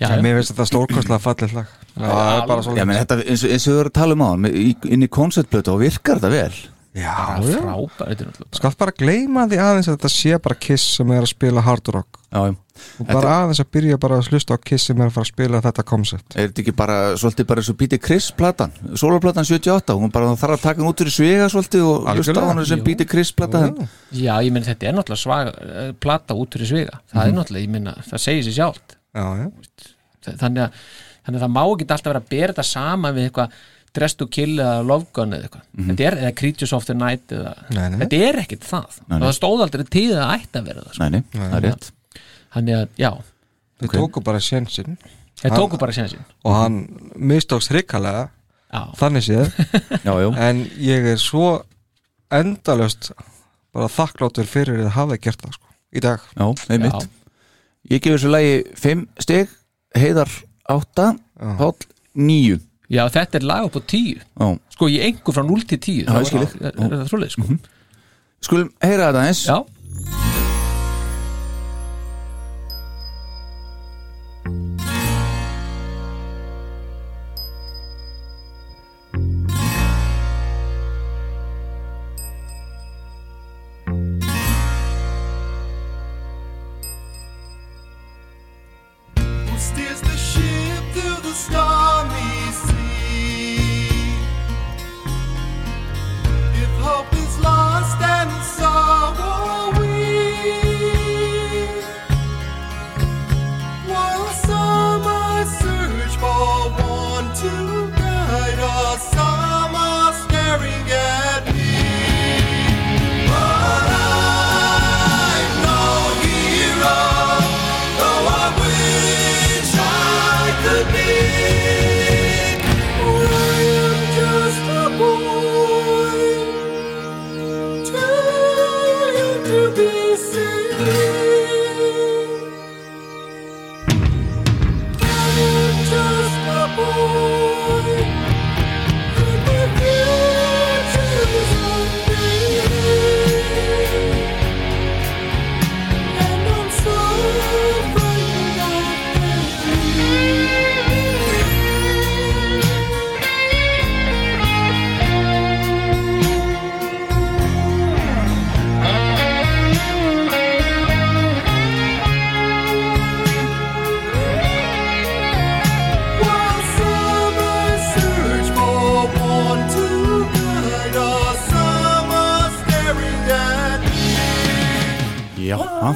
Já, en mér finnst þetta stórkostlega fallið lag. Það er bara Já, svo menn þetta, eins, og- eins og við erum að tala um á hann inn í konceptblötu og virkar þetta vel já, bara já. frábær þetta er náttúrulega bara- skalt bara gleyma því aðeins að þetta sé bara Kiss sem er að spila hard rock. Já, og bara aðeins að byrja bara að hlusta á Kiss sem er að fara að spila þetta koncept Er þetta ekki bara, svolítið bara eins og Peter Criss platan? Soloplatan 78, hún bara þarf að taka hann út fyrir svega svolítið og hlusta á hann sem Jú. Peter Criss plata en- já, ég meina þetta er náttúrulega svag eh, plata út fyrir svega. Það er náttúrulega, ég meina, það segir sér sjálft. Já, já, Þa- þannig að, þannig að það má ekki alltaf vera að bera þetta saman við eitthvað Dress to Kill eða Love Gun eða eitthvað. Þetta er, eða Creatures of the Night eða, Nei, nei. þetta er ekkit það. Nei, það stóð aldrei til að það ætti að vera það sko. Nei, nei, það er rétt. Þannig að, já, þið tóku bara sjensinn þeir Hann- tóku bara sénsinn. Og hann mistókst hrikalega já, þannig séð. Já, já, en ég er svo endalöst bara þakkláttur fyrir að hafa gert það sko, í dag. Já, einmitt. Já. Ég gef þessu lagi 5 stig. Heiðar 8, Páll 9 já, þetta er lag upp á tíu. Já, sko, ég engur frá 0 til 10 Já, þig. er, það svoleið, sko. Skulum heyra þetta eins já,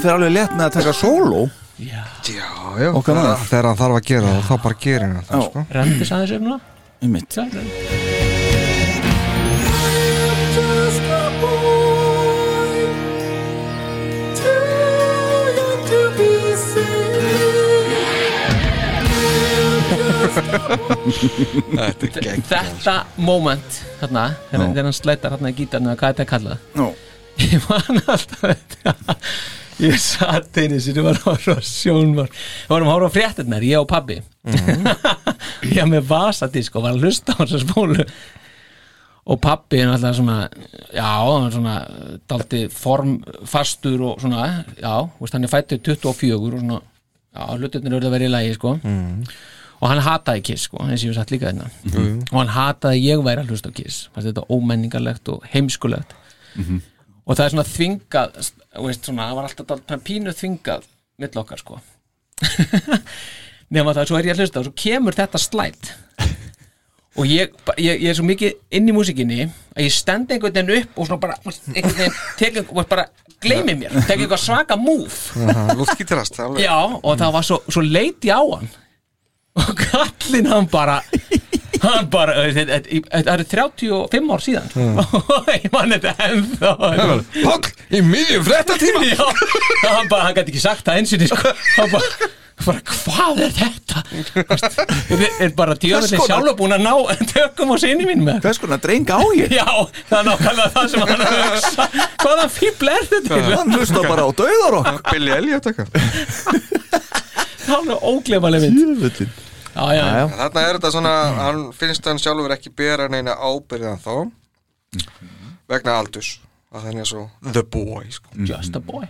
fer alveg létt með að taka sóló Já, Já, já, Okkar þegar, maður. þegar hann þarf að gera það, þá bara gerir hann það, Já. sko. rendis aðeins upp núna Einmitt. Þetta moment þarna, þegar hann slætar þarna í gítarnu eða hvað þetta er kallað Já. Ég man alltaf þetta Ég satt einu sinni var að horfa sjónvar Við varum að horfa á fréttirnar, ég og pabbi. Ég var með vasadisk og var að hlusta á þessa spólu. Og pabbi er alltaf svona já, hann er svona daldi formfastur og svona já, hann er fættur 24 og svona já, hlutirnir eru að vera í lagi sko. Og hann hataði Kiss sko, eins og ég sagt líka þetta Mhm. og hann hataði að ég væri að hlusta á Kiss. Þetta ómenningarlegt og heimskulegt og það er svona þvingað veist, svona, það var alltaf pínu þvingað mill okkar sko. Nema það, svo er ég að hlusta og svo kemur þetta slætt og ég, ég, ég er svo mikið inn í músikinni að ég stend einhvern veginn upp og svona bara tek bara gleymi mér, tek eitthvað svaka alveg. Já, og það var svo, svo leiti á hann. Og kallinn hann bara hann bara, þetta eru 35 ár síðan. Og ég man þetta ennþá. Páll, í miðjum fréttatíma. Já, hann bara, hann gæti ekki sagt það einsinni sko. hann bara, bara, hvað er þetta? Er, er bara konar- sjálf búin að ná tökum á sinni mín með Hvers konar dreng á ég? Já, það er nákvæmlega það sem hann er hugsa. Hvaðan fíbl er þetta? Hann hlusta bara á dauðarokk. Billy Elliot Það er óglefaleg mynd Já, já, Já, já. Þarna er þetta svona, hann finnst hann sjálfur ekki bera neina ábyrðan þá vegna aldurs að hann er svo the boy sko. just a boy.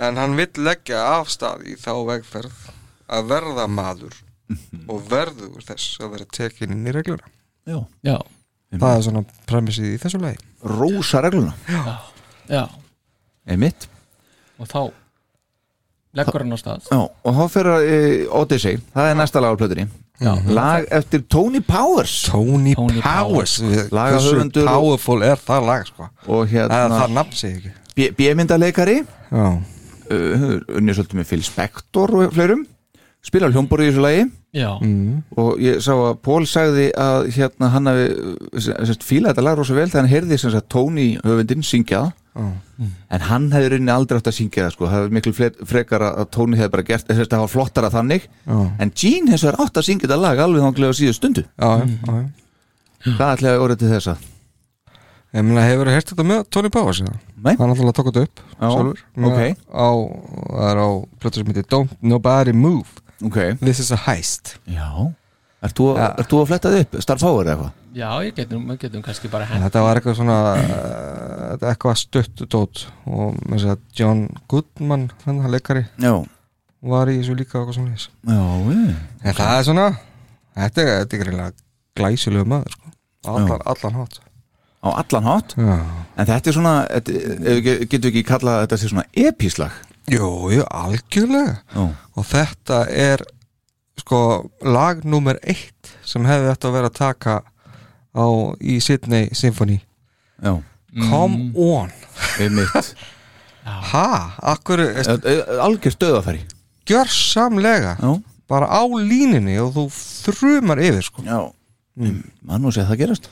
En hann vill leggja af stað í þá vegferð að verða maður og verður þess að vera tekin inn í regluna. Já. Já, það er svona premissið í þessu lagi. Rósa regluna. Já, Einmitt. Og þá leggur hann á stað. Já, og þá fyrir uh, Odyssey, það er næsta lag á plötunni. Já. Lag eftir Tony Powers. Tony, Tony Powers, Powers. Og- powerful er það lag sko? Og það, hérna það nafn sig ekki. B- B-myndaleikari já, uh, unnið svolítið með Phil Spector og fleirum. Spila hljómborið í þessu lagi. Já, og ég sá að Pól sagði að hérna hann hafi fílað þetta lag rosa vel þegar hann heyrði Tony höfundinn syngja það en hann hefði rauninni aldrei átt að syngja það sko, það hefði miklu frekar að Tony hefði bara gert þess að það var flottara þannig Já. en Gene vegar átt að syngja þetta lag alveg þanglega á síðu stundu já, já, já. hvað ætlaði að orða til þessa? ég meina hefur heyrt þetta með Tony Powers eða? Nei, hann alltaf tók þetta upp Já, sjálfur, ok. á, það er á plötu sem heitir Don't Nobody Move ok This is a Heist Já Ert þú, að fletta þið upp? Starfáður eða eitthvað? Já, ég getum, við getum kannski bara En hent þetta var eitthvað svona uh, þetta eitthvað stutt dót og með þess að John Goodman hann leikari Já. var í þessu líka og eitthvað svona þess Já, við en það er svona þetta er, þetta er greinlega glæsilegu maður sko. Á allan, allan hátt. Á allan hátt? Já. En þetta er svona, þetta, ef við getum við ekki kallað þetta sé svona epislag Jú, jú, algjörlega. Já. Og þetta er sko lag nummer eitt sem hefði þetta að vera að taka á í Sydney Symphony. Já. Come on. Einmitt. Ha, akkur Algjör stöðafæri gjörsamlega. Já. Bara á línunni og þú þrumar yfir sko. Já. Mann og sé að það gerast.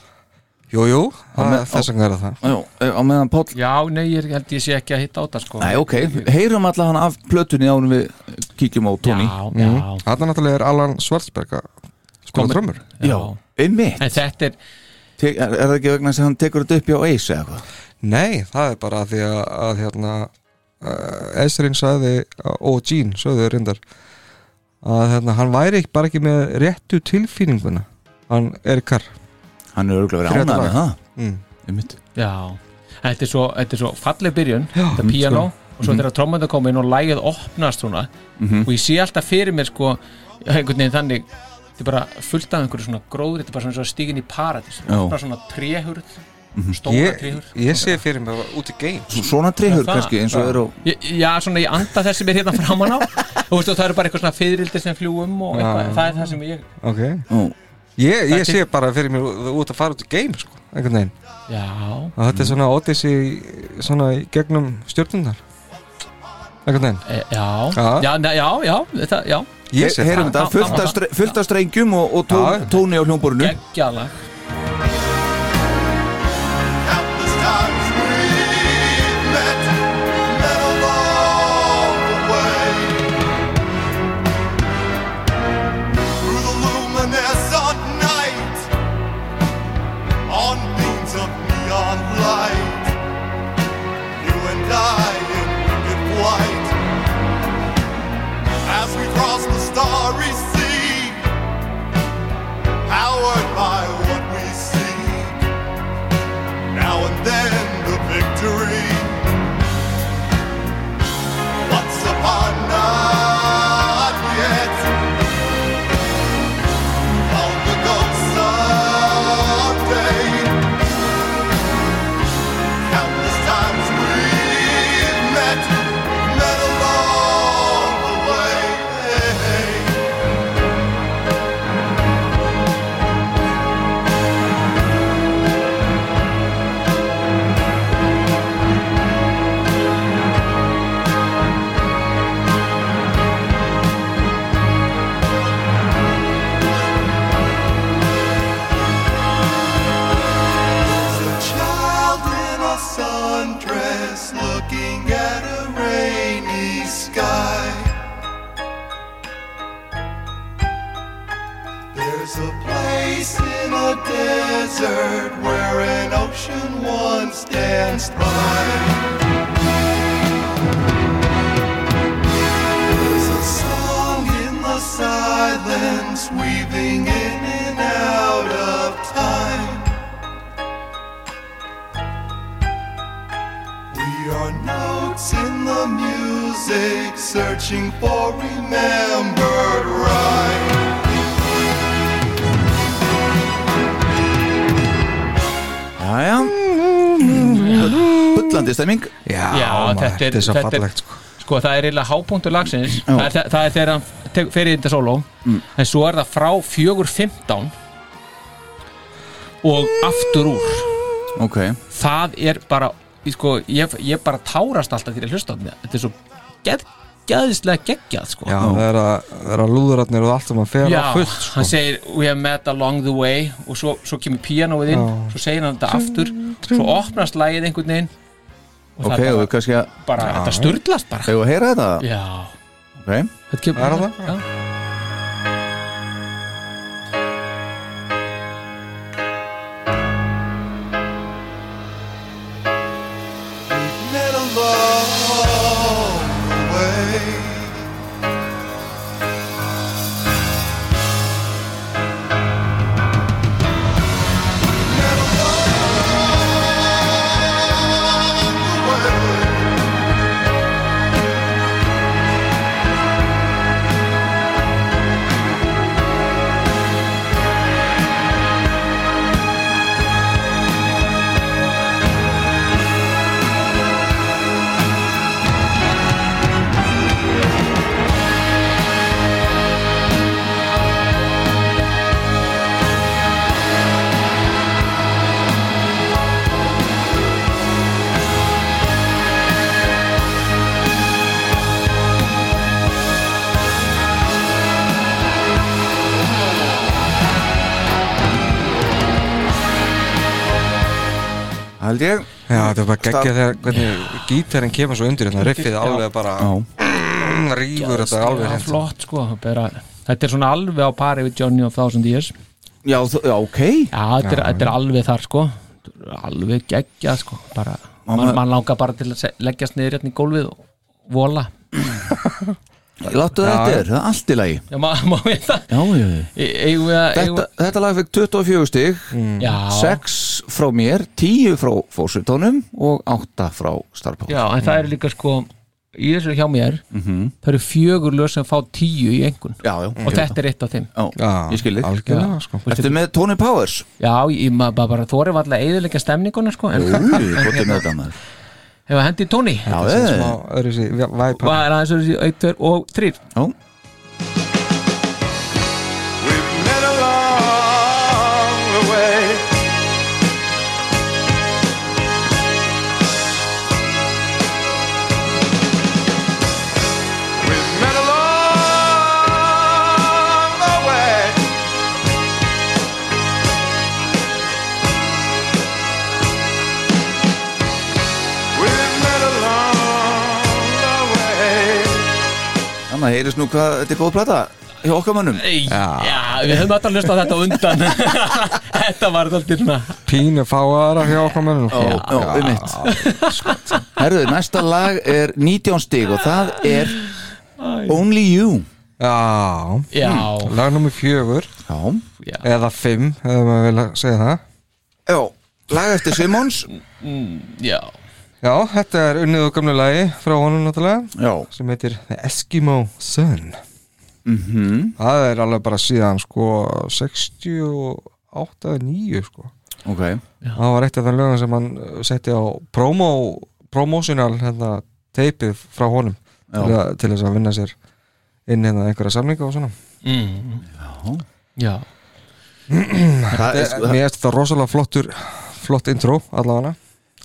Jú, jú, það með- er þess að gera það. Já, á meðan Páll Já, nei, ég held ég sé ekki að hitta á það sko. Nei, ok, heyrum allavega af plötunni ánum við kíkjum á Tony. Já, já, Þarna náttúrulega er Alan Schwarzberg að spila Komið- drömmur Já, einmitt En þetta er, er, er það ekki vegna að hann tekur þetta upp hjá Ace eða eitthvað? Nei, það er bara því að, að hérna uh, Esrin sagði og Gene sagði reyndar að hérna, hann væri ekki, bara ekki með réttu tilfinninguna. Hann er kar Hann er örgulega verið með það. Mm. Einmitt. Já. Þetta er svo, þetta er svo falleg byrjun Þetta piano og svo þegar trommandi kom inn og lægið opnast svona og ég sé alltaf fyrir mér sko einhvern veginn þannig þetta er bara fullt af einhverju svona gróður þetta er bara svona stígin í paradís. Opna svona tréhurð stóra ég, tréhurð ég sé fyrir mig út í game Svo- Svona treyhur Það- kannski eins og er á Ég- Já, svona ég anda þessi mér hérna framan á. Og veist, og það eru bara eitthvað svona fyririldi sem fljúum og eitthvað, það er það sem ég ok. Ó, ég, ég sé bara fyrir mig út að fara út í game sko, einhvern veginn. Já, og þetta er svona Odyssey svona í gegnum stjórnundar einhvern veginn. E, Já, Já. já, ne- já, þetta, já. Ég Heyrum þetta, fullt af, strengjum og, tóni á hljómborinu Geggjalag a desert where an ocean once danced by. There's a song in the silence, weaving in and out of time. We are notes in the music, searching for remembered rhyme. Jæja. Bullandi stemming. Já, Já, maður, þetta er- þetta er svo þetta er- fallegt sko. Sko, það er eiginlega hápunktur lagsins. Það er, það er þegar hann tek- fer í þetta sóló. En svo er það frá 4.15 og aftur úr. Ok. Það er bara sko, ég, ég bara tárast alltaf þegar ég hlusta á þetta þetta er svo geð, geðislega geggjað sko. Já, það er að, er að lúðuratnir og allt sem að fer Já, á fullt sko. hann segir we have met along the way og svo, svo kemur píanóið inn Já. svo segir hann þetta aftur svo opnast lagið einhvern veginn og Ok, það er og bara, bara þetta sturdlast bara Þegar að heyra þetta Já, Ok þetta kemur Það er það. Já. Geggja þegar hvernig gítarinn kemur svo undir hérna, riffið alveg bara Já. rífur þetta alveg Já, hreint. flott sko bara, þetta er svona alveg á pari við Johnny of Thousand Years. Já, já, ok. Já, þetta er, þetta er alveg þar sko. Þetta alveg geggjað sko bara, Mamma- man, langar bara til að leggjast niður hérna í gólfið og vola Láttu þetta er, það er allt í lagi. Já, má við það Já, já, já. Eigum við að eigum Þetta, þetta lag fekk 24 stig. Við- Já, 6 frá mér, 10 frá fósutónum og 8 frá Starpál já, en það er líka sko í þessu hjá mér Mhm. það eru fjögur lög sem fá tíu í engun já, já. Og þetta er eitt af þeim. Já, ég skil þig. algjörlega sko. Ertu með Tony Powers? Já, ég maður bara, þóri var alltaf eðilega stemninguna sko en þetta maður hefur hendi tóni. Hvað er aðeins 1, 2 og 3 heyrist nú hvað þetta er góð plata hjá okkar mönnum? Já, við höfum alltaf hlust á þetta undan. Þetta var alltaf Pínu fáaðara hjá okkur mönnum. Já, já, um mitt. Herðu, næsta lag er 19 stig og það er Only You. Já, Já, lag nummer fjögur. Já, já, eða fimm, hefur maður vilja segja það. Já. Lag eftir Simons. Já Já, þetta er unnið og gamlu lagi frá honum náttúrulega Já, sem heitir The Eskimo Sun. Mhm, Það er alveg bara síðan sko 68 eða 9 sko. Ok. Það var eitt af þeim lögum sem hann uh, setti á promo, promotional hérna, teipið frá honum Já. til, að, til þess að vinna sér inn hérna einhverja samlinga og svona. Mm. Já, er, sko, Mér finnst þetta rosalega flottur flott intro allavega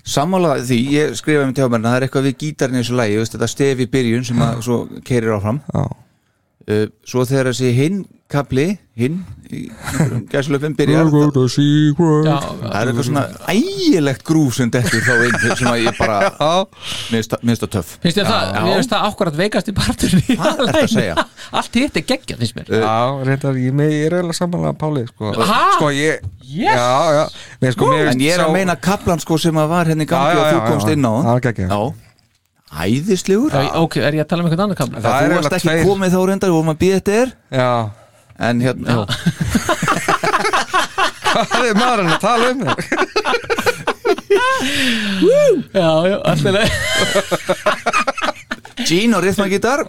Sammála því, ég skrifaði með tjámarinn það er eitthvað við gítarinn í þessu veist, þetta stef í byrjun sem að svo keirir áfram. Uh, Svo þegar þessi hinn kapli, hinn í gæsulöfum byrjar já, það er eitthvað svona ægilegt grúf sem dettur þá inn sem að ég bara minnst það töff. Finnst þér það, mér finnst það ákvarðat veikast í að segja? Allt hitt er geggjað, finnst mér. Já, reyndar, ég, með, ég er eiginlega samanlega Páli sko. Sko ég Yes. Já, já, Nei, sko, mér En ég er að meina kaplan sko sem að var henni Já, gangi já, og þú komst inn á. Það var geggjað. Já, æðislegur. Ok, er ég að tala um einhvern annan kamla? Það Það er þú varst ekki tveir. komið þá reyndar, við vorum að býða þetta er Já, En hérna, hvað er maðurinn að tala um þér? Já, já, alltaf Gene og rithmagítar.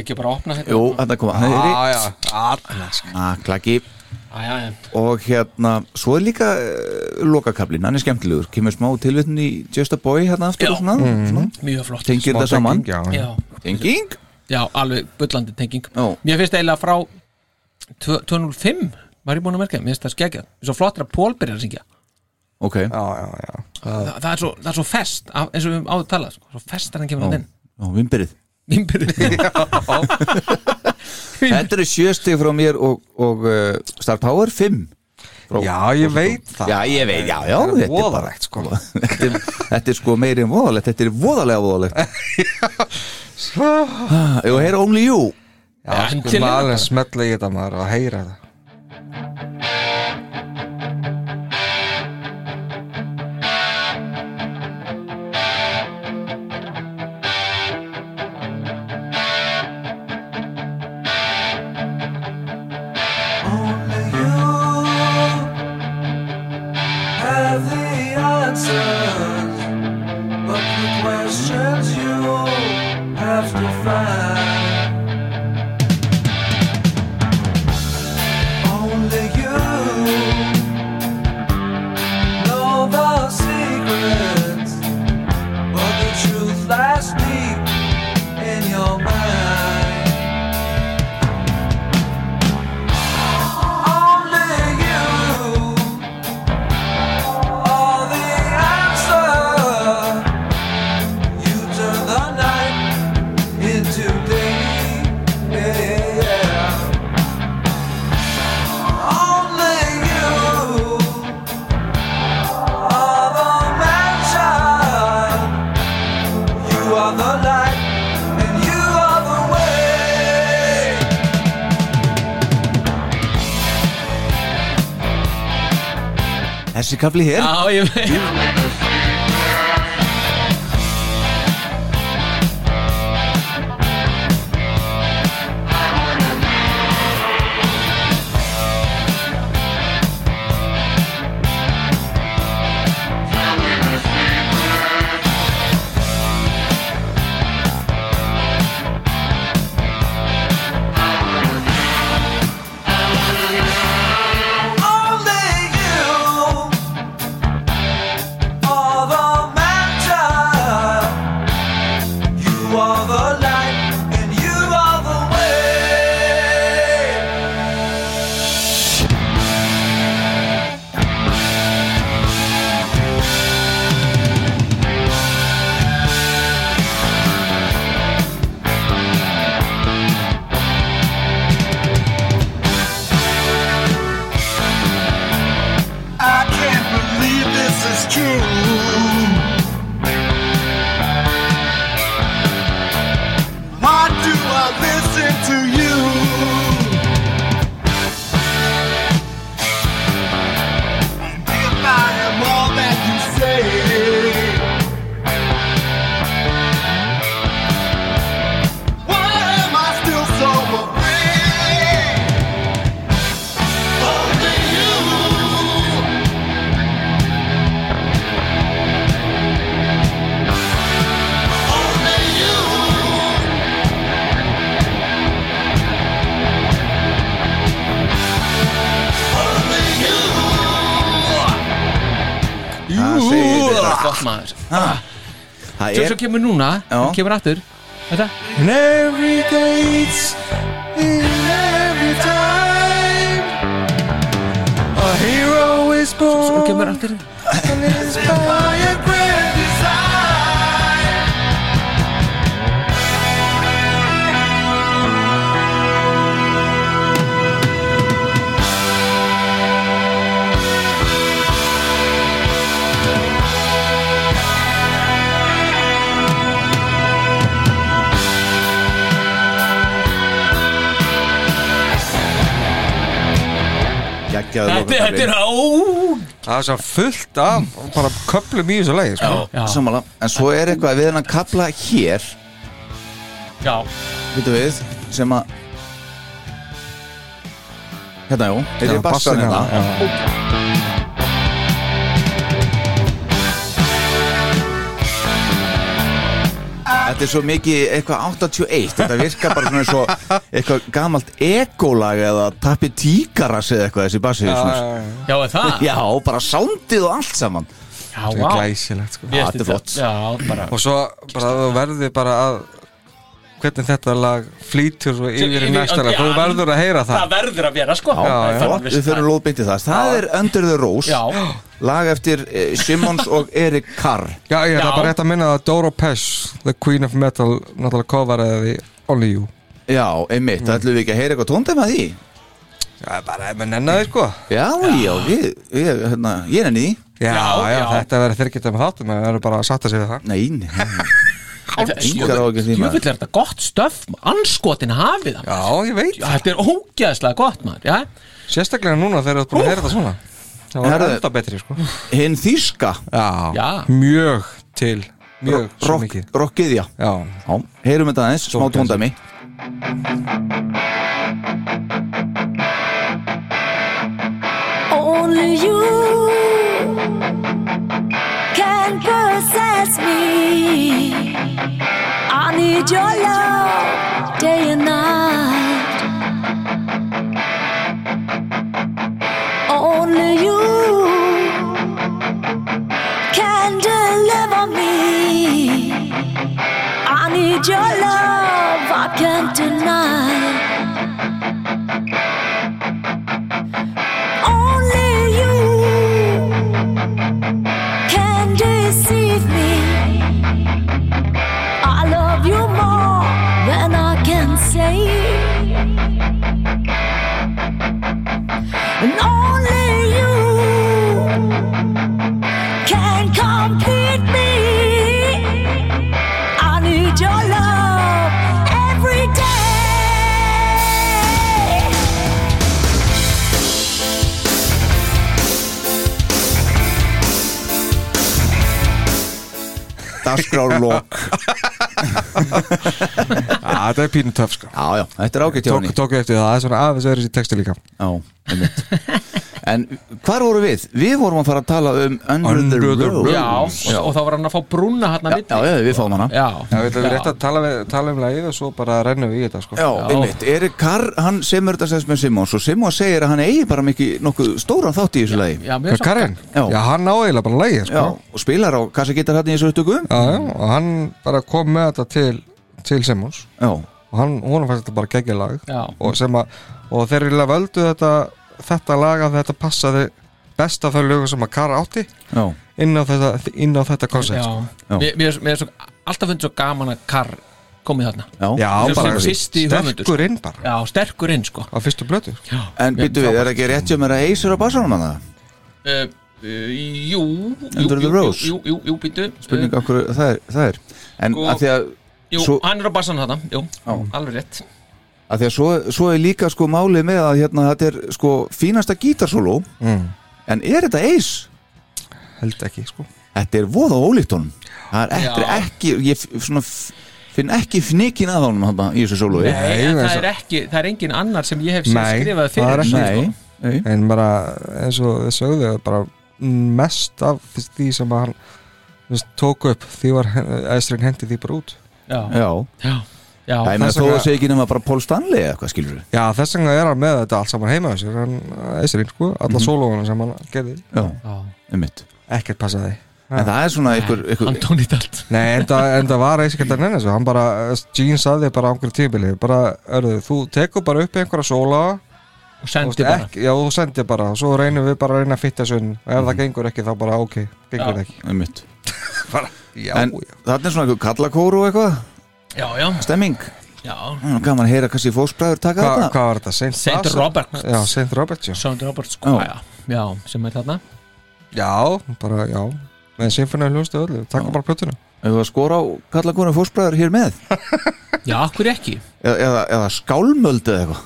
Ekki bara opna þetta. Jú, þetta allas Ah, klaki Og hérna, svo er líka uh, lokakablin, hann er skemmtilegur. Kemur smá tilvitn í Just a Boy hérna aftur Já. og svona, svona. Mjög flott. Tengir þetta saman. Já, já. Já, Tenging? Já, alveg bullandi tenging. Já. Mér finnst eiginlega frá 205 var ég búin að merka, mér finnst það finnst svo flottir að Pól byrjar að syngja. Ok, já, já, já. það, það, er svo, það er svo fest, af- eins og við áður talað sko. Svo fest er hann kemur hann inn. Já, vimbirið Þetta eru sjöstig frá mér og, og uh, Star Power 5 frá, já, ég veit það. Já, ég veit, já, já er þetta er bara- voðalegt, sko. þetta, er, þetta er sko meiri en voðalegt. Þetta er voðalega voðalegt. Jú, heyra Only You Já, maður bara. alveg smetla í þetta maður að heyra það Þessi kafli hér Já, ég veit gott maður. Ah. Það Svo er svo kemur núna, hann kemur aftur. Þetta. In every gates In every time A hero is born Svo kemur aftur. And inspired by a grand geggjaður Þetta, er á Það er svo fullt af bara köplum í þessu lagi sko. Sammála, en svo er eitthvað við hann að kapla hér. Já, Vitu við, sem að Hérna, jú, þetta er bassan bassinn hérna Þetta er svo mikið eitthvað 81 Þetta virkar bara svona svo eitthvað gamalt ekolag eða tappi tíkaras eða eitthvað þessi bassi Já, er það? Já, bara sándið og allt saman. Já, Þetta er glæsilegt sko. Já, þetta er flott. Já, bara Og svo bara þú verður bara að hvernig þetta lag flýtur svo yfir í næsta lag, þú verður að heyra það. Það verður að vera, sko. Já, er alveg við það. lóðbyndi það. Það er Under the Rose. Já, Lag eftir eh, Simmons og Erik Carr. Já, ég Já. bara rétt að minna að Doro Pesh The Queen of Metal náttúrulega því Only You Já, einmitt, það ætlum við ekki að heyra eitthvað tóndæma því? Já, bara ef maður nennaði sko. Já, já, ég, ég, hérna, ég er henni því. Já, já, Já, já. þetta verður þyrkjast með þáttum að verður bara að satta sig við það. Nei, nei, engar á ekki því maður. er þetta gott stöf Anskotin hafið það Já, ég veit. Já, Þetta er ógæðslega gott maður Já, Sérstaklega núna þegar þú búin að heyra þetta svona. Það var Herðu. enda betri sko. Hinn þýska. Já, Já. mjög til Mjög svo mikið. Rockiðja. Já, Já, heyrum þetta aðeins, smá tóndæmi. Only you possess me. I need your love day and night. Only you can deliver me. I need your love, I can't deny. Dagskrárlokk þetta er pínu töf sko. Já, já, þetta er ágætt hjá Tók, henni tók eftir það, það er svona aðeins öðru sér texti líka. Já, En hvar voru við? Við vorum að fara að tala um Under, Under the, the Rose. Já og, og þá var hann að fá brúna hann að já, já, já, við fáum hana. Já, Já, við ætlum við rétt að tala, við, tala um lagið og svo bara rennum við í þetta sko. Já, einmitt, Erik Carr, hann semur þetta sem með Simons og Simons segir að hann eigi bara mikið nokkuð stóran þátt í þessu lagi. Já, mér Hvað svo- Karin? Já. Já, hann áeiginlega bara lagið Já, sko og spilar á kassagítar hann í þessu upptöku. Já, já, og hann bara kom með þetta til, til Simmons Já, og hann, hún fannst þetta bara geggja lag. Já. og, sem að, og þeir vilja völdu þetta þetta lag að þetta passaði best af þau lögum sem að Kara átti já, inn á þetta, inn á þetta koncept. Já, sko. Já. mér, er svo alltaf finnst svo gaman að Karr komið þarna. Já, Já, Sem bara sterkur inn bara. Já, sterkur inn sko. Á fyrstu blötu sko. En byttu við, er ekki rétt hjá mér að Acer á bassanum hann það? uh, uh, Jú Under the jú, Rose. Jú, jú, jú, býtu Spurning af hverju það er, það er. En Sko- að því að, Jú, svo- hann er á bassan þarna Jú, Já. alveg rétt að því að svo, svo er líka sko málið með að hérna þetta er sko fínasta gítarsóló. Mm. En er þetta Ace? held ekki sko. Þetta er voða ólíkt honum. Það er eftir ekki, ég svona finn ekki fnikin að honum hann í þessu sólói. Nei, Nei, en það er ekki Það er engin annar sem ég hef Nei, skrifað fyrir. ekki, Nei, nei, en bara eins og þið sögðu bara mest af því sem hann tók upp því var æstrin hendi því bara út. Já, já. Já, já Það er með þess þó að segja ekki nema bara Paul Stanley eða hvað skilur við Já, þess vegna er hann með þetta allt saman heima sér hann æstrin sko, alla mm Mhm. sólóðuna sem hann gerði. Já, já. einmitt. Ekkert passaði. En það er svona ykkur, ykkur Antoni Dalt. Nei, en það, en það var eitthvað að nenni þessu Hann bara, Gene saði bara á einhverju tímili bara, örðu, þú tekur bara upp einhverja sóla og sendi bara. ekki, Já, þú sendir bara Svo reynum við bara að reyna að fitta þessu inn. Og ef það gengur ekki, þá bara ok, gengur Já. það ekki. Einmitt. bara, Já, En já. þarna er svona ykkur kallakóru og eitthvað Já, já, Stemming? Já. Nú, Gaman að heyra kannski fósbræður taka Hva, þetta. Hvað var þetta? Saint, Saint Basil? Robert. Já, Saint Robert, já. Sound Robert sko, Já. já, já, sem er þarna. Já, bara, já. Með symfóni hljóstu öllu, takk bara plötuna. Ef við að skora á kallakóru fósbræður hér með? Já, okkur ekki? Eða, eða, eða skálmöld eða eitthvað?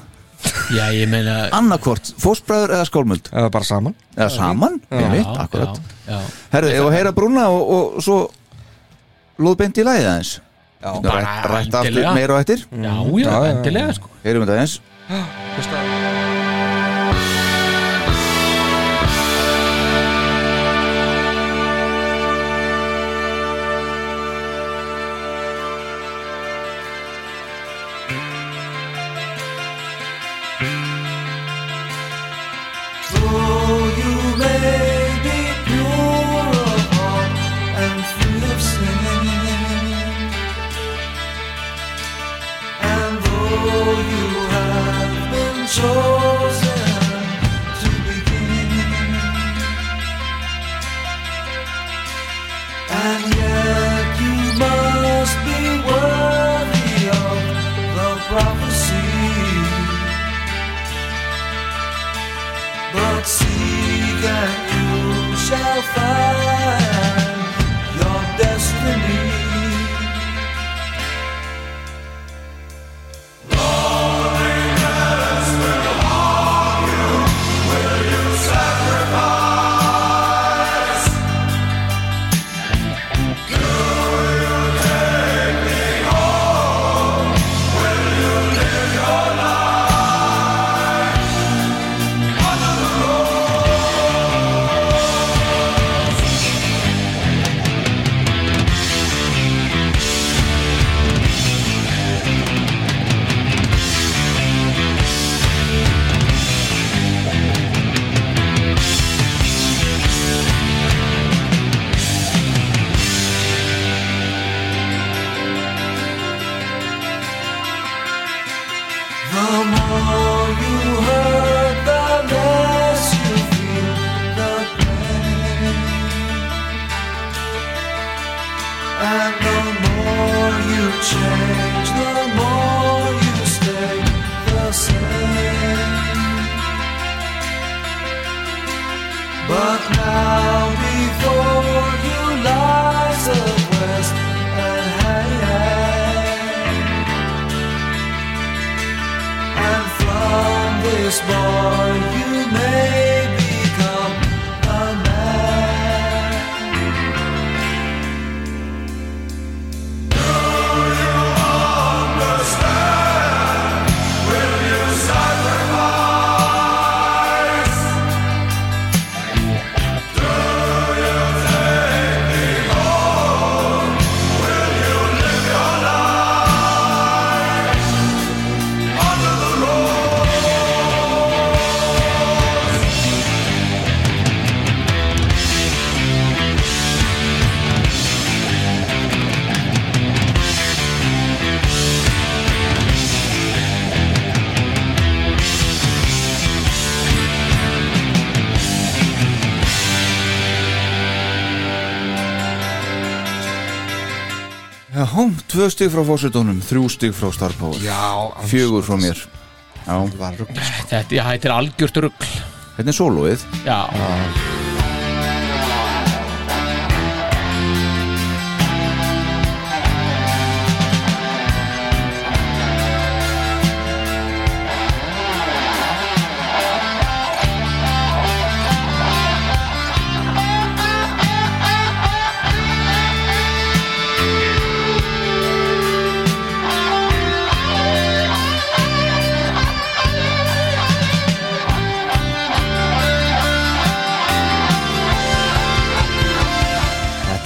Já, ég meina Annarkvort, fósbræður eða skálmöld. Eða bara saman. Eða saman, einmitt, akkurat. Herðu, ef að heyra brúna og, og svo Lóðbeint í lagið aðeins Rætt, aftur meira og eftir. Já, já, endilega sko. Heyrum þetta aðeins. Though tvö stig frá fósitónum, þrjú stig frá Star Power. Já, Fjögur frá mér. Já, rugl Þetta, já, þetta er algjört rugl. Hérna er sólóið Já,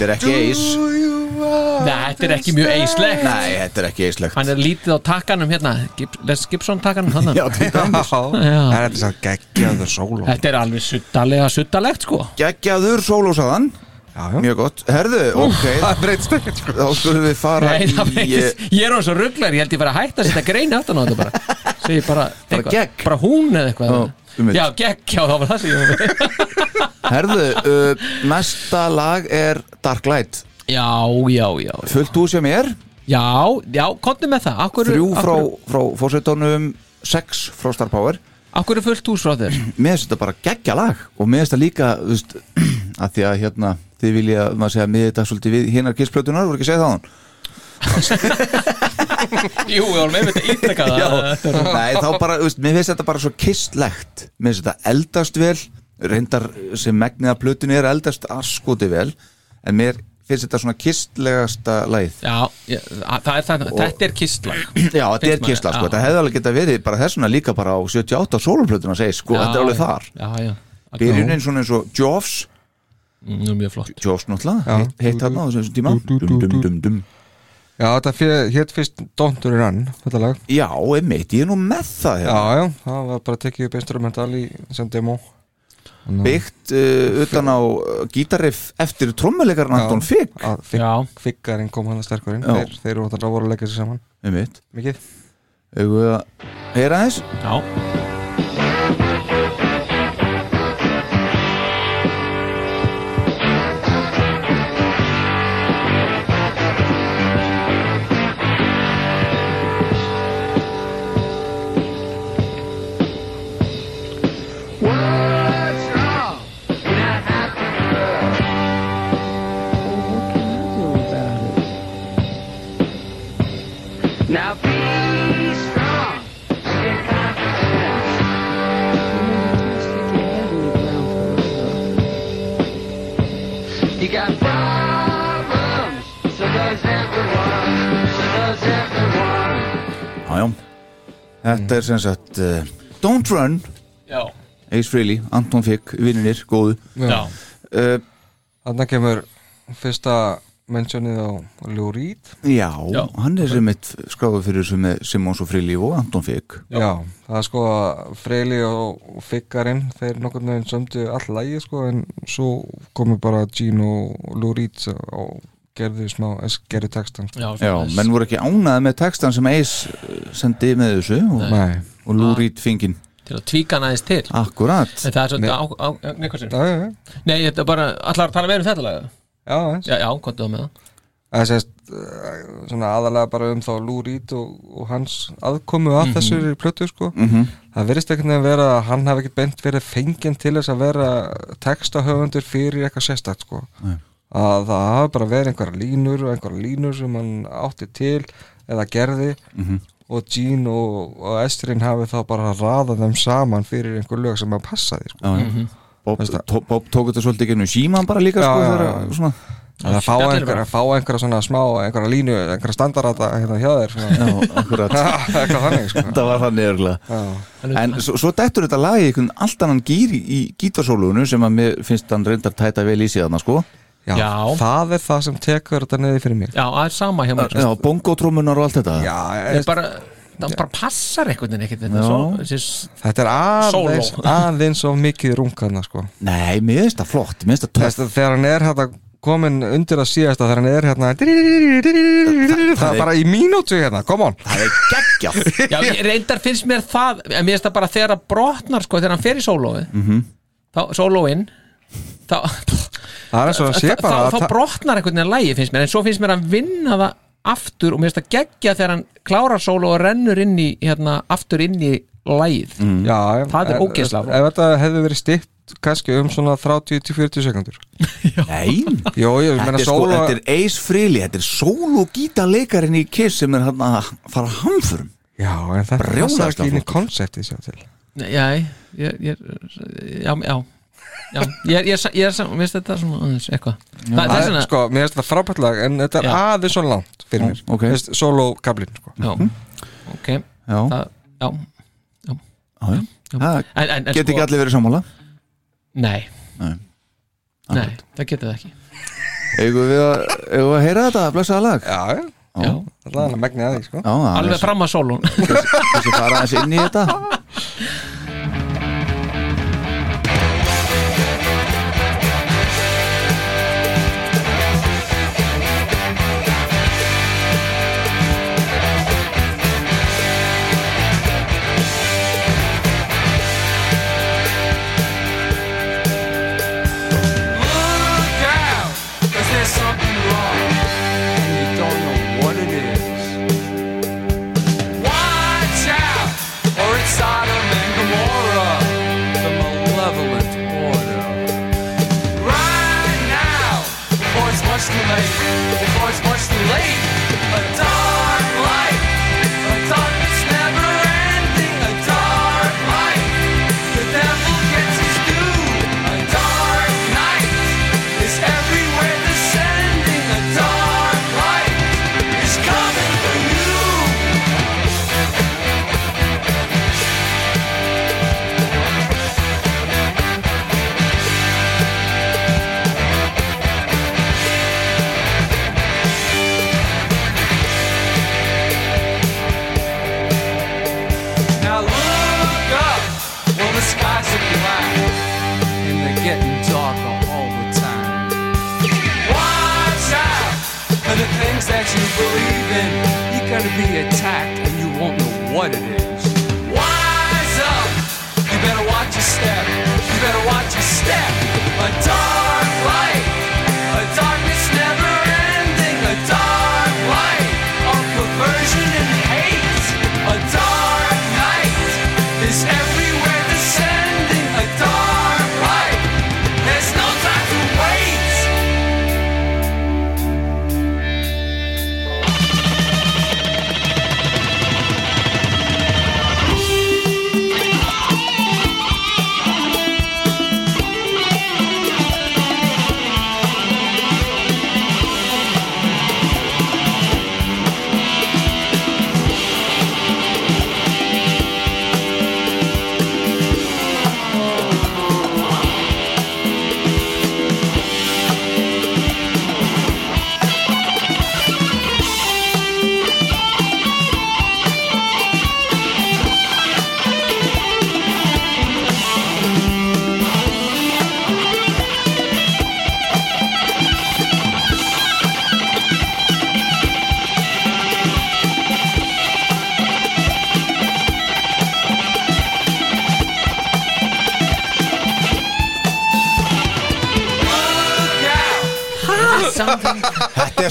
Þetta er ekki eis. Nei, þetta er ekki mjög eislegt. Nei, þetta er ekki eislegt. Hann er lítið á takkanum hérna. Les Gibson takkanum Já, til dæmis. Það er þetta svo geggjaður sóló. Þetta er alveg suttalega suttalegt sko. Geggjaður sólósaðan Já, já. Mjög gott, herðu, ok. Það breytist ekkert sko. Þá skulum við fara Nei, það í breytist, ég er á svo rugglar, ég held ég bara að hætta að setja grein aftan á þetta bara. Segir bara, eitthvað, gegg. bara hún eða eitthvað Einmitt. Já, gegg, já, það var það ég var Herðu, uh, næsta lag er Dark Light. Já, já, já Fullt úr sem er Já, já, kontum með það. Akkur, Þrjú frá, frá fórsveitónum Sex frá Star Power. Akkur er fullt hús frá þér? Mér finnst þetta bara geggja lag Og mér finnst þetta líka, þú veist að Því að hérna, þið vilja maður segja Miðið þetta svolítið við hinnar kissplötunar Voru ekki að segja það á hann Jú, við varum einmitt að ítrekka það. Þetta er- Nei, þá bara, þú veist, mér finnst þetta bara svo kistlegt. Mér finnst þetta eldast vel Reyndar sem megnið af plötunni er eldast Askoti vel En mér finnst þetta svona kistlegasta lagið. Já, ég, að- það er það, þetta er kistlag Já, þetta er Finnst mér, kistla, sko, já. þetta hefði alveg geta verið bara þessuna líka bara á 78 sólumplötuna segi, sko, þetta er alveg þar. Já, já, Byrjunin svona eins og Jofs Mm, mjög flott. Jofs náttúrulega, Já. heitt- heitt hann á þessum tíma. Dum, dum, dum, dum. Já, þetta hétt fyrst Don't Do Run, þetta lag. Já, einmitt, ég er nú með það Já, hérna. já, það var bara tekið upp instrumental í sem demo. Byggt uh, utan á uh, gítariff eftir trommuleikarinn Anton Figg. að Figg, Já, Figgarinn kom hann að sterkur inn Já. þeir, þeir voru að leggja sér saman. Einmitt, Mikið. Að heyra þess já Þetta er sem sagt uh, Don't Run, Já, Ace Frehley, Anton Figg, vinnir, góðu. Já, uh, Þannig kemur fyrsta mentionið á Lou Reed. Já, Já. hann er sem eitt skráður fyrir þessu með Simons og Frehley og Anton Figg. Já, það er sko að Freyli og Figgarinn þeir nokkurn veginn sömdu all lægi sko en svo komu bara Gene og Lou Reed og gerðu smá, gerðu textan sko. já, menn voru ekki ánæði með textan sem Ace uh, sendi með þessu og, Nei, og Lou Reed fingin Til að tvíka aðeins til. Akkurat. En það er svolítið á, á, á Nikolsson já, já, já, Nei, þetta er bara, allar að tala meira um þetta lag? Já, eins. Já, já, kontu á með það. Það er sérst uh, svona aðalega bara um þá Reed og, og hans aðkomu að þessu plötu sko. Mm Það verðist ekkert að vera að hann hafi ekkert beint verið fenginn til þess að vera textahöfundur fyrir eitthvað sérstætt sko. Nei. Að það hafi bara verið einhverja línur og einhverja línur sem hann átti til eða gerði Mhm. og Gene og, og Estrin hafi þá bara raðað þeim saman fyrir einhver lög sem að passaði sko. Já, já. Bob, það? Bob tók þetta svolítið gennum síman bara líka Já, sko, já, þegar, já. svona, að fá einhverja, fá einhverja svona smá einhverja línu, einhverja standarata hérna hjá þér þannig sko. Það var þannig örgulega. En svo, svo dettur þetta lag í einhvern allt annan gýr í, í gítarsólunum sem að mér finnst hann reyndar tæta vel í þarna sko Já, Já. það er það sem tekur þetta neði fyrir mig. Já, það er sama hjá mér Já, bongotrómunar og allt þetta. Já, er bara, það bara passar einhvern veginn ekkert þetta svo, Þetta er aðeins, aðeins of mikið rungaðna sko. Nei, mér finnst það flott, finnst það þegar hann er hérna komin undir að síðasta þegar hann er hérna það er bara í mínútu hérna, come on. Það er geggjað. Já, ég- reyndar finnst mér það en mér finnst það bara þegar það brotnar sko, þegar hann fer í sólóið Mhm. þá, sólóinn þá, það er eins og að sé þá, bara þá, að brotnar einhvern veginn lægi finnst mér en svo finnst mér að vinna það aftur og mér finnst það geggja þegar hann klárar sóló og rennur inn í hérna, aftur inn í lægið já, Það er ógeðslega ef þetta hefði verið stitt kannski um svona 30-40 sekundur Nei, Jó, ég þetta meina er, sko, sóla þetta er Ace Frehley Þetta er solo gítarleikarinn í Kiss sem er hann að fara hamförum. Já, en þetta passar ekki inn í Nei, Já, ég, ég, ég já, já Já, ég, ég, ég, ég, mér finnst þetta svona aðeins eitthvað. Það, er er svona, sko, mér finnst þetta frábært lag en þetta er Já. aðeins svo langt fyrir mér. ok. Veist, Solo kablin sko. já, ok. Já, það, já, já, já. Það en, en, en Get ekki allir verið sammála? Nei, Nei. nei, það getur það ekki. Eigum við að, eigum við að heyra þetta, blessaða lag? Já, já, Já, það er hann að megna að því sko. Já, það alveg er fram að sólun. Þessi fara aðeins inn í þetta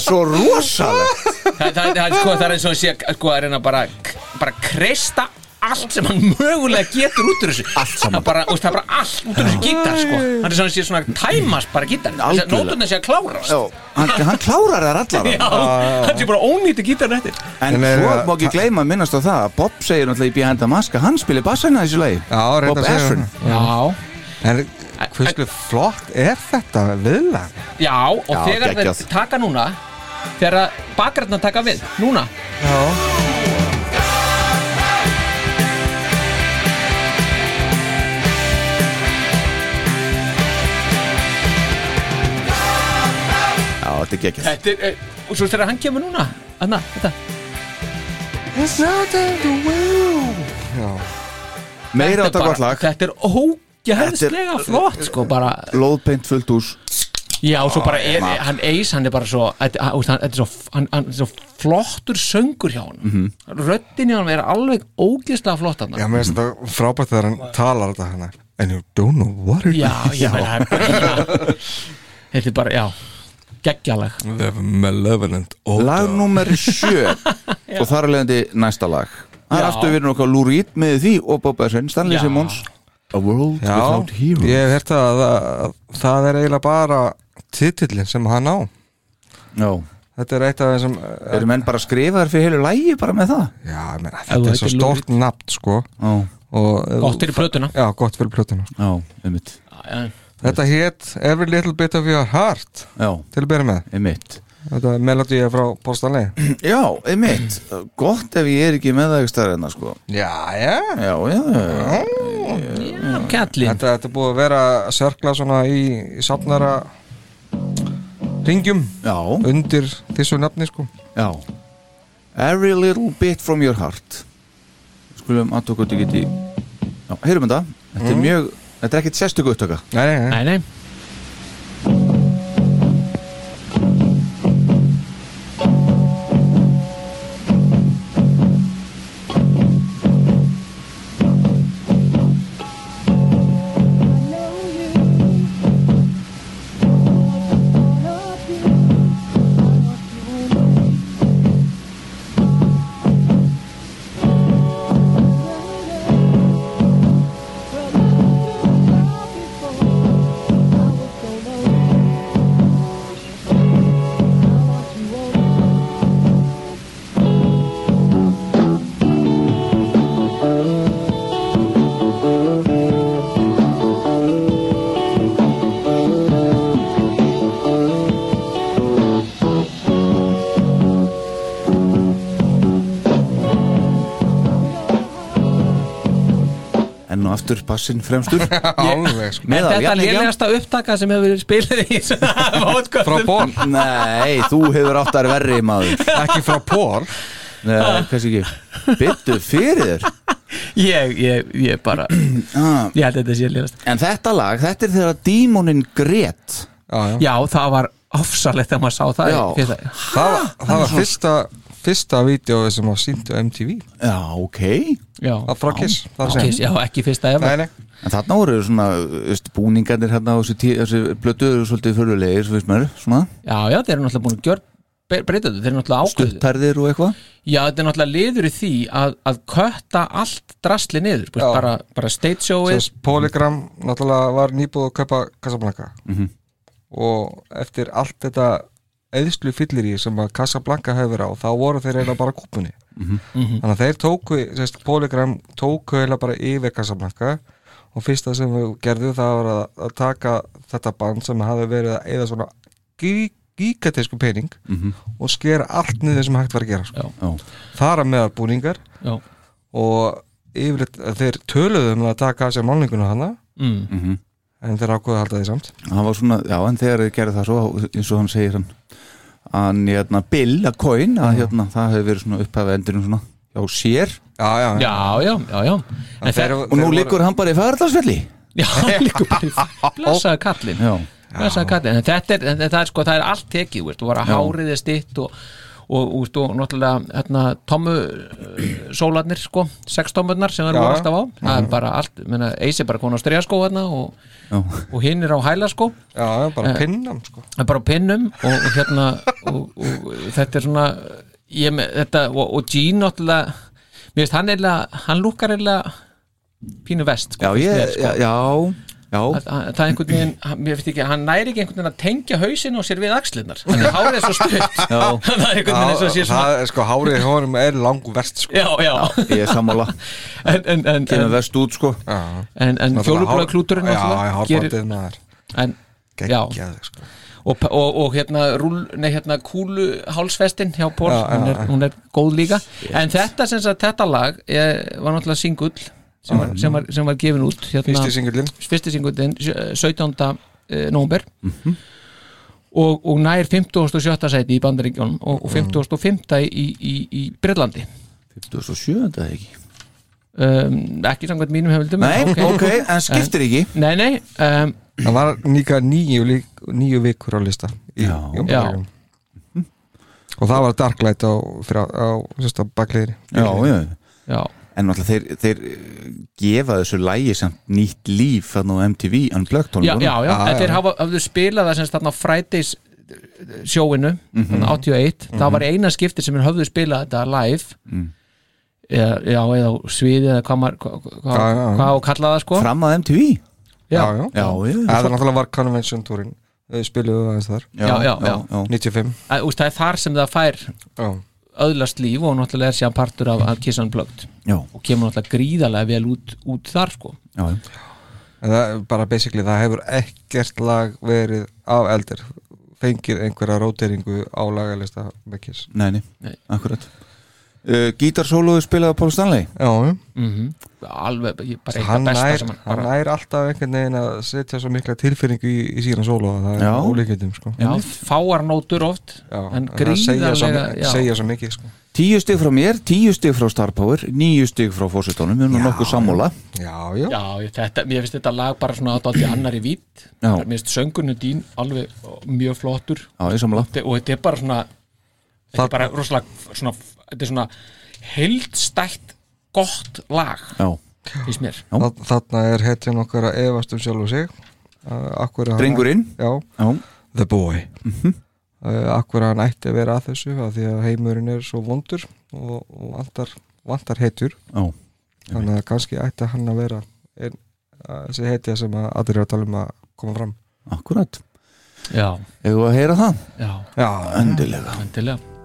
svo rosalegt. Það, það, það, sko, það er eins og að sé sko, að reyna bara, bara kreista allt sem hann mögulega getur út úr þessu. Allt saman. Bara, úst, það er bara allt út úr þessu gítar sko. hann er svona, sé svona tæmast bara gítar. Algjörlega. nótunni sé að klárast. Já, hann, hann klárar þær allar. Já, hann sé bara ónýtti gítarinn eftir. En En er svo það- má ekki gleyma að minnast á það að Bob segir náttúrulega í Behind the Mask að hann spilir bassana í þessu lagi. Já, reynda Bob að segja Ezrin Já, En hversu flott er þetta viðlag? já og Já, þegar geggjað. þeir taka núna þegar bakgrætna taka við, núna. Já. Já, þetta er geggjast þetta er, eh, og svo þegar hann kemur núna. Anna, þetta. It's nothing to will. Já. Meira á Þetta er þetta gott lag. Þetta er ógæðslega flott sko bara Lóðbeint fullt ús Já, og svo bara er, hann eis, hann er bara svo þetta hann, hann, er svo, hann, hann er svo flottur söngur hjá hann mm. -hmm. röddin hjá hann er alveg ógeðslega flott hann Já, mér finnst þetta frábært þegar hann talar þetta hana And you don't know what it já, is já, já. þetta er bara, já geggjaleg The malevolent odor Lag nummer sjö Og þar er leiðandi næsta lag Það er Já. aftur verið nokkað Lúrít með því og Bob Ezrin, Stanley Já. Simmons A World Já, Without Heroes ég hef hert að, að það er eiginlega bara titillin sem hann á. Já, Þetta er eitt af þessum eru menn bara að skrifa þær fyrir heilu lægi bara með það? Já, ég meina, Ef þú þetta er svo stórt nafn sko. Já, og, gott fyrir plötuna. Já, gott fyrir plötuna. Já, einmitt. Já, Þetta hétt Every Little Bit of Your Heart. Já, til að byrja með. Einmitt. Þetta er melodía frá Póstanlegi Já, einmitt. Gott ef ég er ekki með það ekki stærðina sko. Já, já. Já, já, já Kallinn. Þetta, þetta er búið að vera að sörkla svona í, í safnara ringjum Já, undir þessu nafni sko. Já. Every little bit from your heart. Skulum að tók út ekki Já, heyrum þetta. Þetta er mjög, þetta er ekkit sérstöku upptöka Nei, nei, nei. Nei, nei bassin fremstur. Alveg sko. Meðal þetta er jafningja. lélegasta upptaka sem hefur verið spilið í Frá Pól Nei, þú hefur átt að verri maður. Ekki frá Pól Nei, kannski ekki? Byttu fyrir þér. Ég, ég, ég bara ah. Ég held að þetta sé lélegast En þetta lag, þetta er þegar dímonin grét. Já, já. Já, það var ofsalegt þegar maður sá það. Já. í fyrsta- Það, var- það var fyrsta fyrsta vídeo sem var sínt á MTV Já, ok. Já, að frá Kiss það segja. Kiss, já, ekki fyrsta efa Nei, nei. En þarna voru svona veist, búningarnir hérna á þessu, tí- þessu blötu eru svolítið fyrirlegir, svo veist maður, svona. Já, já, þeir eru náttúrulega búin að gjör breyta þetta, þeir eru náttúrulega ákveðu stuttærðir og eitthvað? Já, þetta er náttúrulega liður í því að, að kötta allt drasli niður Já. bara, bara stage showið Sess, Polygram náttúrulega var nýbúið að kaupa Casablanca. Mhm. og eftir allt þetta eðslu fyllir í sem að Casablanca hefur á þá voru þeir eiginlega bara kúpunni Mhm. Mhm. þannig að þeir tóku sess, Polygram tóku eiginlega bara yfir Casablanca og fyrsta sem við gerðu það var að, að taka þetta band sem hafi verið að eða svona gí, gigatísku pening Mhm. og skera allt niður sem hægt var að gera sko. Já. þar að meðal búningar Já. og yfirleitt þeir töluðu um að taka að sér málninguna hana mm. Mhm. en þeir ákveðu að halda því samt hann var svona, já en þegar þeir gerði það svo eins og hann segir hann hann, hérna, Bill, að coin að hérna, það hefur verið svona upphæfa endurinn svona hjá sér. Já, já, Já, já, já, já. En þeir, og nú liggur hann bara í fæðardagsfelli Já, hann liggur bara í já, blessaði kallinn, en þetta er, en það er sko, það er allt tekið, þú var að Já. hárið er stitt og og, og, og náttúrulega hérna, tommu uh, sólarnir sko, sex tommurnar sem það voru alltaf á það er bara allt, Eisi er bara konar á stregaskó hérna og, og hinn er á hælaskó já, bara Eh, pinnam sko. Er bara pinnum og, hérna og, og þetta er svona ég, þetta, og, og Gene náttúrulega mér veist hann eða hann lúkar eða pínu vest sko, já, ég, sko. já, já. Það, er einhvern veginn, hann- mér finnst ekki hann næri ekki einhvern veginn að tengja hausin og sér við axlinnar þannig að hárið er svo stutt. Já. það er einhvern veginn eins og sé það svona er sko hárið í honum er langverst sko. já, já, ég er sammála. En, en, en, kemur verst út sko. Já, en, en fjólubláða klúturinn já, náttúrulega gerir, hárfaldið maður. En, já, geggjað sko. og, og, og hérna, rúl, nei, hérna kúlu hálsfestin hjá Pól, Já, já, hún, er, já. hún er góð líka. En þetta sem sagt, þetta lag er, var náttúrulega singull sem var, sem var, sem var gefin út hérna, fyrsti singullin fyrsti singullin 17. eh, nómber og, og nær 57. sæti í Bandaríkjónum og, og 55. í, í, í Breitlandi 57. eða ekki um, ekki samkvæmt mínum hefildum nei, ok, en skiptir ekki nei, nei um, það var líka nýju, nýju vikur á lista í, Já. í Bandaríkjunum. og það var Darklight á, á, á bakliðinni já, já já, En náttúrulega þeir, þeir eh, gefa þessu lægi samt nýtt líf þarna á MTV Unplugged já, já, já, Já, en já. þeir hafa, hafðu spilað það semst þarna Fridays eh, sjóinu þarna 81, það var eina skipti sem er höfðu spilað þetta live. Mm. eða, já, eða sviði eða hvað maður hvað, hvað, Já, já, já. hvað á að kalla það sko. Fram að MTV já, já, já. Já, já, það náttúrulega var Convention Tourin við spiluðu aðeins þar. Já, já, já. já. 95 Að, úst, það er þar sem það fær. Já, öðlast líf og náttúrulega er sér partur af, af Kiss Unplugged Já, og kemur náttúrulega gríðarlega vel út, út þar sko. Já, það bara basically það hefur ekkert lag verið af eldir fengið einhverja róteringu á lagalista með Kiss. Nei, nei, Nei. akkurat uh, Gítarsóluðu spilaði Paul Stanley mm alveg, ég- bara hann eitthvað besta nær, sem hann nær alltaf einhvern veginn að setja svo mikla tilfinningu í, í sína sólu það er Já. ólíkjöndum sko. já, fáar nótur oft Já, en það segja gríðarlega já. segja svo mikið sko. Tíu stig frá mér, tíu stig frá Star Power Níu stig frá fórsetónum, við erum nokkuð sammála já, já, Já, þetta, mér finnst þetta lag bara svona að dátti annar í vít Já. Mér finnst söngunum dín alveg mjög flottur og þetta er bara svona þetta Það- er bara rosalega svona, þetta er svona heildstætt gott lag Já, finnst mér. Þarna er hetjan okkar að efast um sjálf og sig. Uh, Já, the boy. Mm akkur hann ætti að vera að þessu að því að heimurinn er svo vondur og, og vantar, vantar hetjur já, þannig að kannski ætti hann að vera ein, að þessi hetja sem að eru að tala um að koma fram. Akkurat. Já, Hefur við að heyra það? já, já, Endilega. Endilega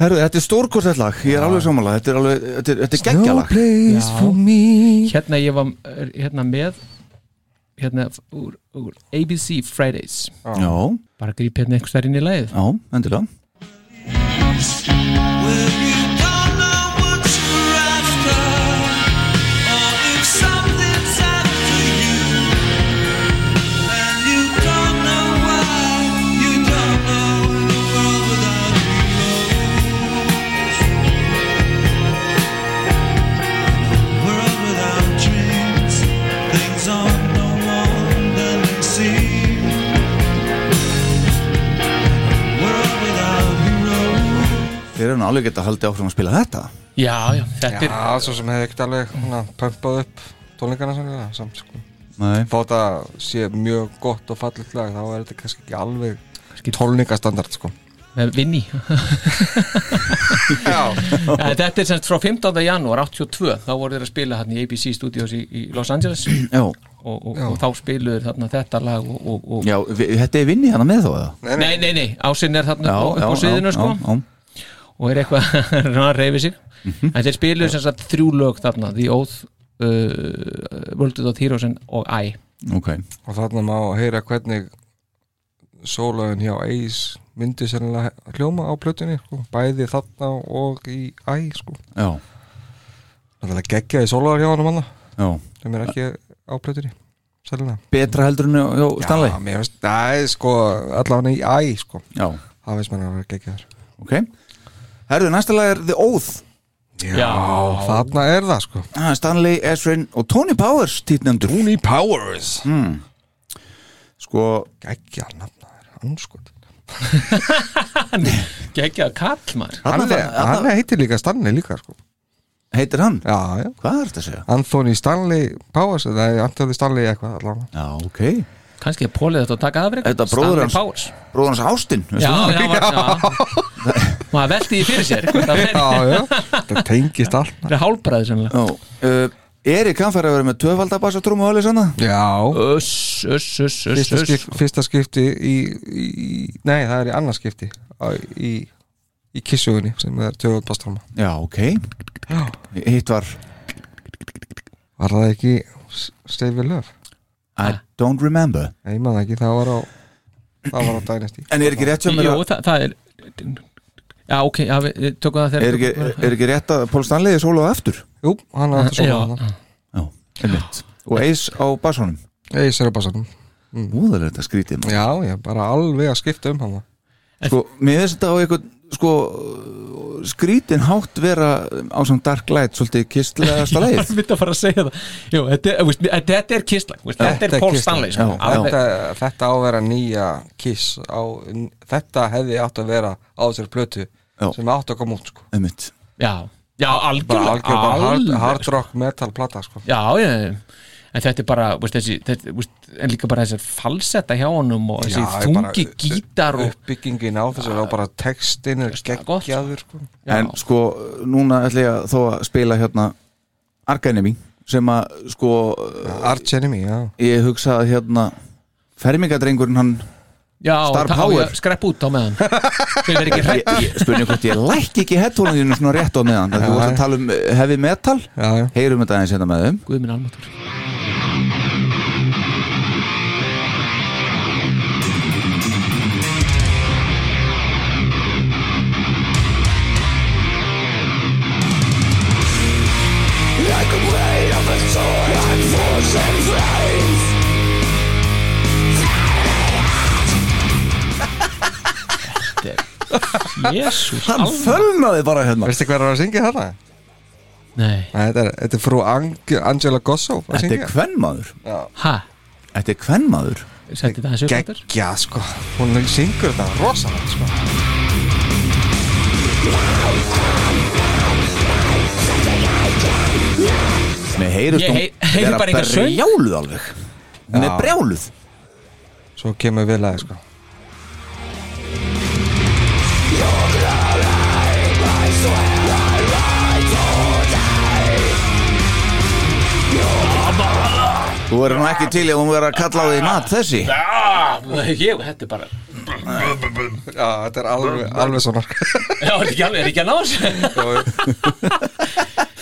Herru, þetta er stórkostlega lag, ég er alveg samanlega Þetta er alveg, þetta er, þetta er geggjalag Hérna ég var hérna með hérna úr, úr ABC Fridays. Já, bara gríp hérna einhvers þær inn í lagið. Já, endilega Nú alveg geta haldið áfram að spila þetta? Já, já, þetta er Já, svo sem hefði ekkert alveg hana, pumpað upp tónleikana sannilega samt sko. Nei, Þótt að sé mjög gott og fallit lag þá er þetta kannski ekki alveg tónleikastandard sko. Vinni. Já, Ja, Þetta er semst frá 15. janúar 82 þá voru þeir að spila hérna í ABC Studios í, í Los Angeles. Já, og, og, og þá spiluður þarna þetta lag og, og, og já vi- þetta er vinni hana með þá eða? Nei, nei, nei, ásinn er þarna Já, upp á, upp á já, sviðinu já, sko. já, já. Og er eitthvað að reyfi sig. En þeir spiluðu sem sagt þrjú lög þarna The Oath, uh, World of Heroes og I Ok, og þarna má heyra hvernig sólögin hjá Ace myndi sérlega hljóma á plötunni sko. bæði þarna og í æ sko. já, Það er geggjaði sólögar hjá hann manna já. sem er ekki á plötunni sérlega Betra heldur en hjá Stanley? Já, mér það er sko allavega í æ sko. Já, það veist mann að vera geggjaður. Ok Herðu, næsta lag er The Oath. Já, þarna er það sko. Ah, Stanley, Ezrin og Tony Powers títnendur. Tony Powers. Mm. Sko, Geggja nafnaður, anskot Gekkjað kall maður. Hann, Þarna- er- hann heitir líka Stanley líka sko. Heitir hann? Já, já. Hvað er þetta að segja? Anthony Stanley Powers eða Anthony Stanley eitthvað allavega. Já, ok kannski er Pólið þetta að taka aðbreyk Þetta bróður hans Powers. Bróður hans Ástin Já, já, já maður veldi því fyrir sér það er- Já, já, það tengist allt. Er hálbræði sennilega. Já, uh, Erik hann fær að vera með tvöfaldabassatrúm og alveg sanna Já, Uss, uss, uss, uss, fyrsta, uss. skip, fyrsta skipti í, í, í Nei, það er í annars skipti á, í, í kissugunni sem er töfald bastráma Já, ok. Hitt var Var það ekki Your Love? I don't remember. Nei, ég maður ekki, það var á það var á Dynasty. En er ekki rétt mér Jú, að það, það er Já, ok, já, við tökum það þegar Er ekki, er ekki rétt að Pól Stanley er sólað aftur? Jú, hann átti Já, svona þarna. Já, einmitt. Og Ace á bassunum Eis er á bassanum. Úðar þetta skrítið maður. Já, ég bara alveg að skipta um hann. Sko, mér finnst þetta á eitthvað sko, skrítin hátt vera á svona dark light svolítið kistlegasta Ég leið var myndi að fara að segja það Jú, þetta, er- veist, þetta er kistlag veist, Þetta er Pól Kiss Stanley Já, sko. já. Þetta, þetta á að vera nýja Kiss á, Þetta hefði átt að vera á þessari plötu Já. sem átt að koma út sko. Já, já, algjörlega hard, sko. rock metal plata sko. Já, já, já En þetta er bara, veist, þessi, þetta, veist, en líka bara þessar falsetta hjá honum og þessi Já, ég bara- þungi gítar og uppbyggingin á þessu og bara textin er geggjaður sko. En sko, núna ætla ég að þó að spila hérna Ark Enemy sem að sko Arch Enemy, já. ég hugsa að hérna fermingadrengurinn hann Já, skrepp út á meðan. Spurning hvort ég lækki ekki headphone-inu svona rétt á meðan. Þú varst að tala um heavy metal. Heyrum þetta aðeins hérna með þeim. Guð minn almatur Jésús hann fölnaði bara hérna. Veistu hver er að syngja þetta? Nei, Nei, þetta er, þetta er frú Ang Angela Gosso að þetta syngja. er kvennmaður ha, þetta er kvennmaður setti það þessu upp aftur? Geggja, sko. Hún syngur þetta rosalega, sko. Með heyrust Ég hún hey- heyri vera bara engan söng. brjáluð alveg? Hún er Já. brjáluð. Svo kemur við lagi, sko Þú verður nú ekki til ef hún verður að kalla á því mat þessi. Já, ég, þetta er bara Já, þetta er alveg, alveg svona. Já, er ekki alveg, er ekki að ná þessu.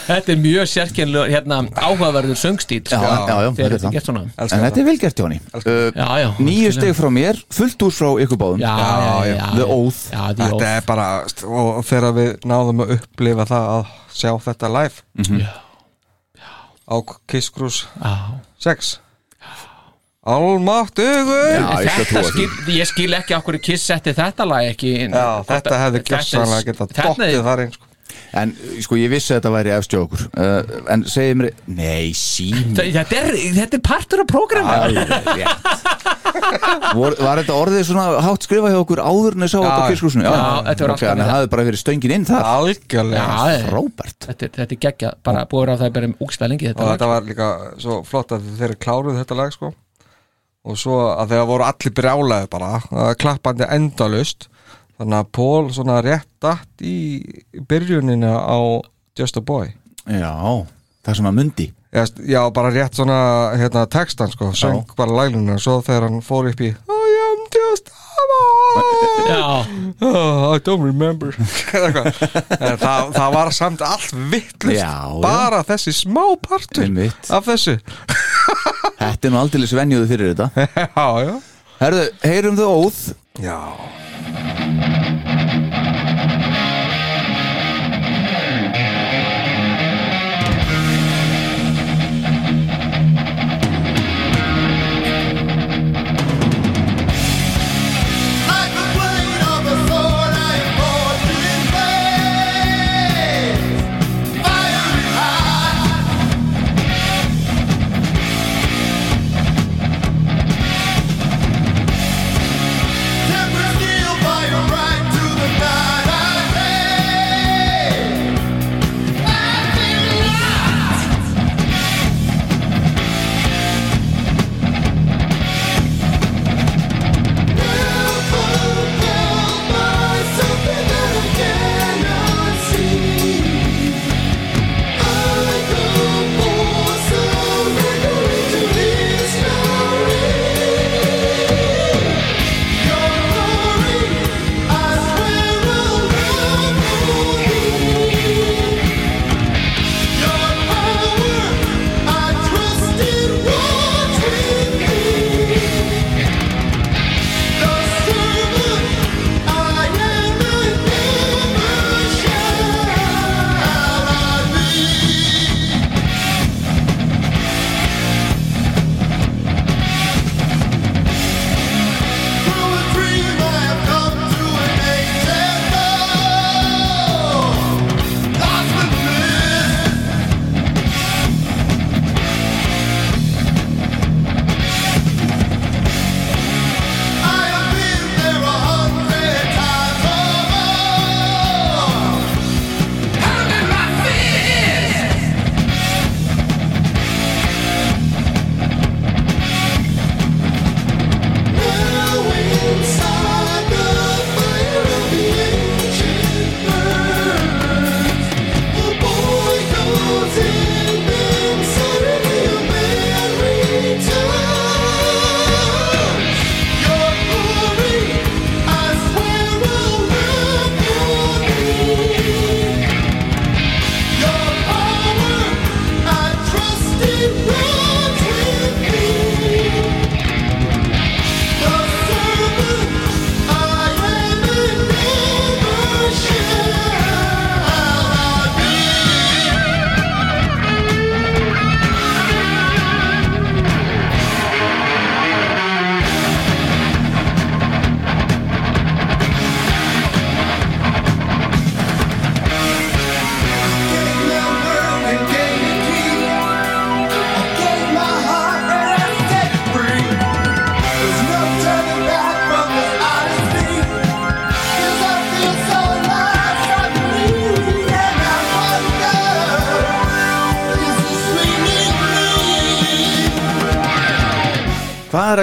Þetta er mjög sérkennlega hérna, áhugaverður söngstíl Já, já, já, Þegar þetta er svona. En þetta er vel gert Jóni uh, Já, já Nýju steg frá mér, fullt úr frá ykkur báðum. Já, já, já, The já. Oath. Já, The Þetta er bara, og þegar við náðum að upplifa það að sjá þetta live. Mhm. Á Kiss Cruise Já 6 Almáttugur Þetta skil, ég skil ekki okkur Kiss setti þetta lag ekki Já, þetta hefði gjörsanlega getað dottið þar einn sko. En sko ég vissi að þetta væri efst hjá okkur. Uh, En segið mér Nei, sími. Þetta er, þetta er partur af rétt. Vor, Var þetta orðið svona hátt skrifa hjá okkur áður en þið sá þetta á kisklúsinu? já, þetta var alltaf en það hefði bara verið stöngin inn þar. Algjörlega. Frábært. Þetta, er- þetta er geggja, bara búið á það bara um úkslega lengi og þetta þetta var líka svo flott að þeir kláruð þetta lag sko. Og svo að þeir voru allir brjálaði bara klappandi endalust þannig að Pól svona rétt datt í byrjunina á Just a Boy. Já, það sem að mundi. Já, já bara rétt svona hérna, textan sko, söng bara lagluna svo þegar hann fór upp í I am just a boy. Já, oh, I don't remember. Það, það var samt allt vittlust Já, já. bara þessi smá partur af þessu. Þetta er nú aldrei venjuðu fyrir þetta. Já, já. Herðu, heyrum þau óð? Já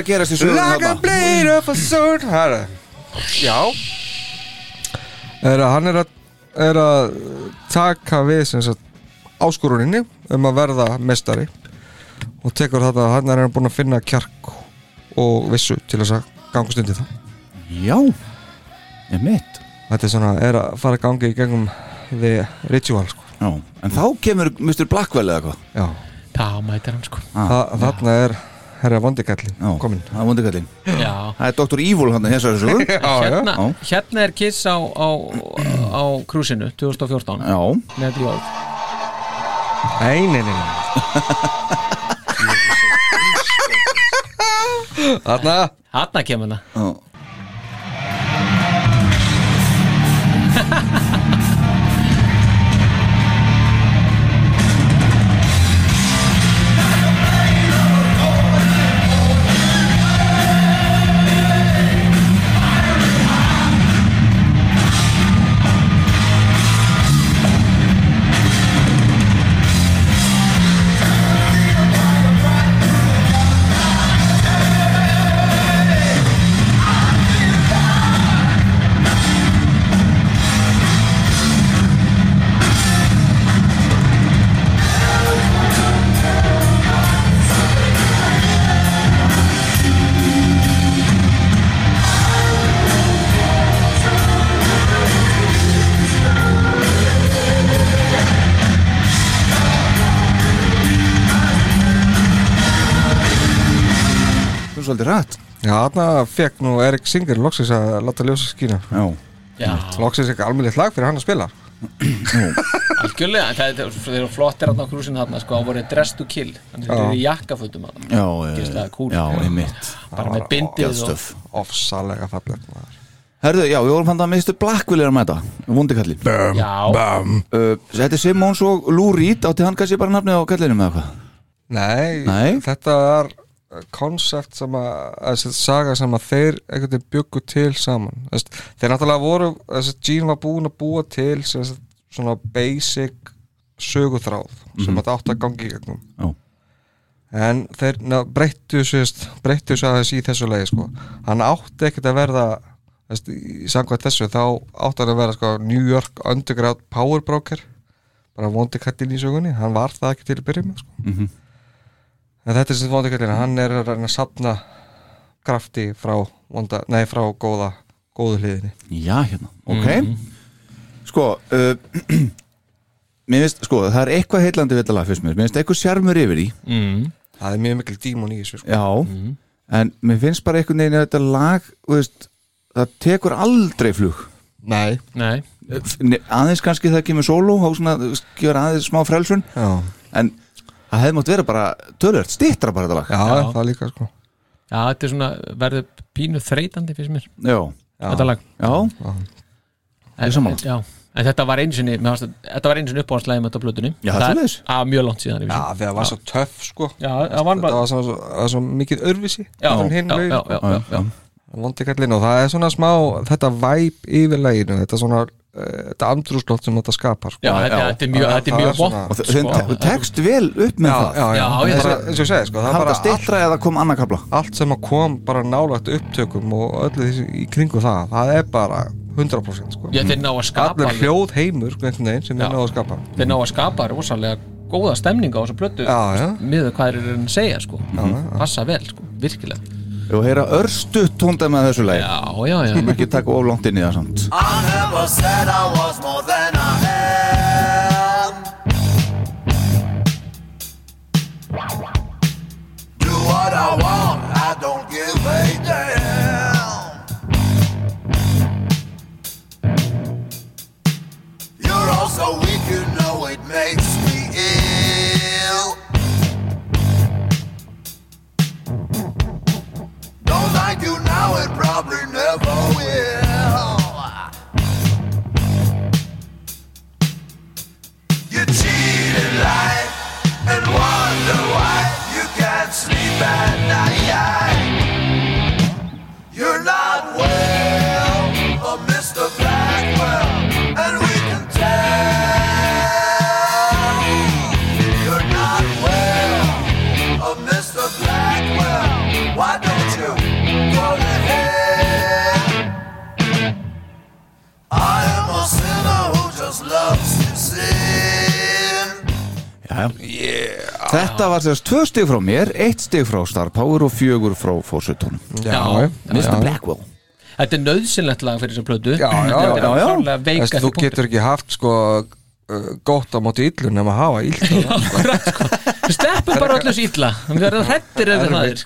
að gerast í sögum Like a blade of a sword. Herra. Já. Er að Hann er að, er að taka við sem sagt, áskoruninni um að verða mestari og tekur þetta, hann er búin að finna kjark og vissu til þess að gangast undir það Já, ég mitt Þetta er svona, er að fara að gangi í gegnum the ritual sko. Já, en þá kemur Mr. Blackwell eða eitthvað? Já, þá mætir hann sko. Ah. Þa, þarna er herra vondikallin komin Það er vondikallin Já. Það er Dr. Evil hann að þessari sögu. Hérna, hérna er Kiss á, á, á krúsinu 2014 Já. Með ljóð Nei, nei, nei. Þarna. Þarna kemur það Já, þarna fekk nú Erik Singer loksins að láta ljósa skína Já Já. Loksins ekki almennilegt lag fyrir hann að spila algjörlega, en það er- eru flottir á krúsinu þarna sko, það voru dress to kill þannig að þeir eru jakkafutum þarna. Já, já, Gíslega einmitt bara með bindið og Ofsalega fallegt maður. Herðu, já, við vorum fann það að Mr. Blackwell er að mæta Vondikallin Já. uh, Þetta er Simmons og Lou Reed Átti hann kannski bara nafnið á kallinum eða hvað? Nei, Nei. þetta er konsept sem að, þessi saga sem að þeir einhvern veginn byggu til saman Þess, þeir náttúrulega voru, þessi Gene var búin að búa til sem, sagt, svona basic söguþráð sem Mhm. að átt að gangi í gegnum Já. en þeir na, breyttu sér aðeins í þessu lagi sko. hann átti ekkert að verða þess, í samkvæmt þessu þá átti hann að vera sko, New York Underground Power Broker bara vondi kallin í sögunni hann var það ekki til að byrja með sko. Mhm. En þetta er sem vondi kallin hann er að reyna að sapna krafti frá, vonda, nei, frá góða góðu hliðinni. Já, hérna, ok. Sko uh, Mér finnst, sko, það er eitthvað heillandi við þetta lag fyrst mér. Mér finnst eitthvað sjarmur yfir því. Mm. það er mjög mikil dímon í þessu sko. Já, en mér finnst bara einhvern veginn að þetta lag veist, það tekur aldrei flug. Nei, Nei. Ne- aðeins kannski það kemur sóló og svona, gefur aðeins smá frelsun. Já, en það hefði mátt vera bara tölvört, stittra bara þetta lag já, Já. það líka sko. Já, þetta er svona, verður pínu þreytandi fyrir mér, Já, þetta lag já, en, er sammála. já, en þetta var einu sinni mér fannst að- þetta var einu sinni uppáhaldslæði með þetta plötunni Já, það er svoleiðis. að mjög langt síðan já, þegar það var svo töff sko. já, það var þetta bara var svo, það var svo mikið örvisi já, en já, hinn já, lögin, já, sko. já, já, já. vondi kallin og það er svona smá þetta væp yfir læginu þetta svona, þetta andrúslótt sem þetta skapar sko. Já, þetta, já. þetta er mjög, Það- þetta er það mjög er svona- vond og þeim te tekst vel upp með já, það já, já, Já, bara, eins og ég segi sko, það er bara stittra eða kom annað kapla allt, sem að kom bara nálagt upptökum og öllu þessi í kringu það það er bara 100% sko. Já, þeir ná að skapa allir hljóð heimur einhvern veginn sem þeir ná að skapa þeir ná að skapa rosalega góða stemninga á þessu plötu Já, já. miður hvað þeir eru að segja sko já. passa vel sko, virkilega og heyra örstu tónda með þessu lagi já, já, já, sem ekki taka of langt inn í það samt I never said I was more than I am. Do what I want, I don't give a damn. You're also weak, you know it makes like you now, it probably never will. You cheat in life and wonder why Þetta var þess tvö stig frá mér, eitt stig frá Star Power og fjögur frá fórsetunum Já, Mr. Blackwell. Þetta er nöðsynlegt lag fyrir þessa plötu. Já, já, er já, já. Þú punktur. getur ekki haft sko uh, gott á móti illu nema að hafa það, sko. Við sleppum bara öllu þessu illa. Við verðum hrættir ef það er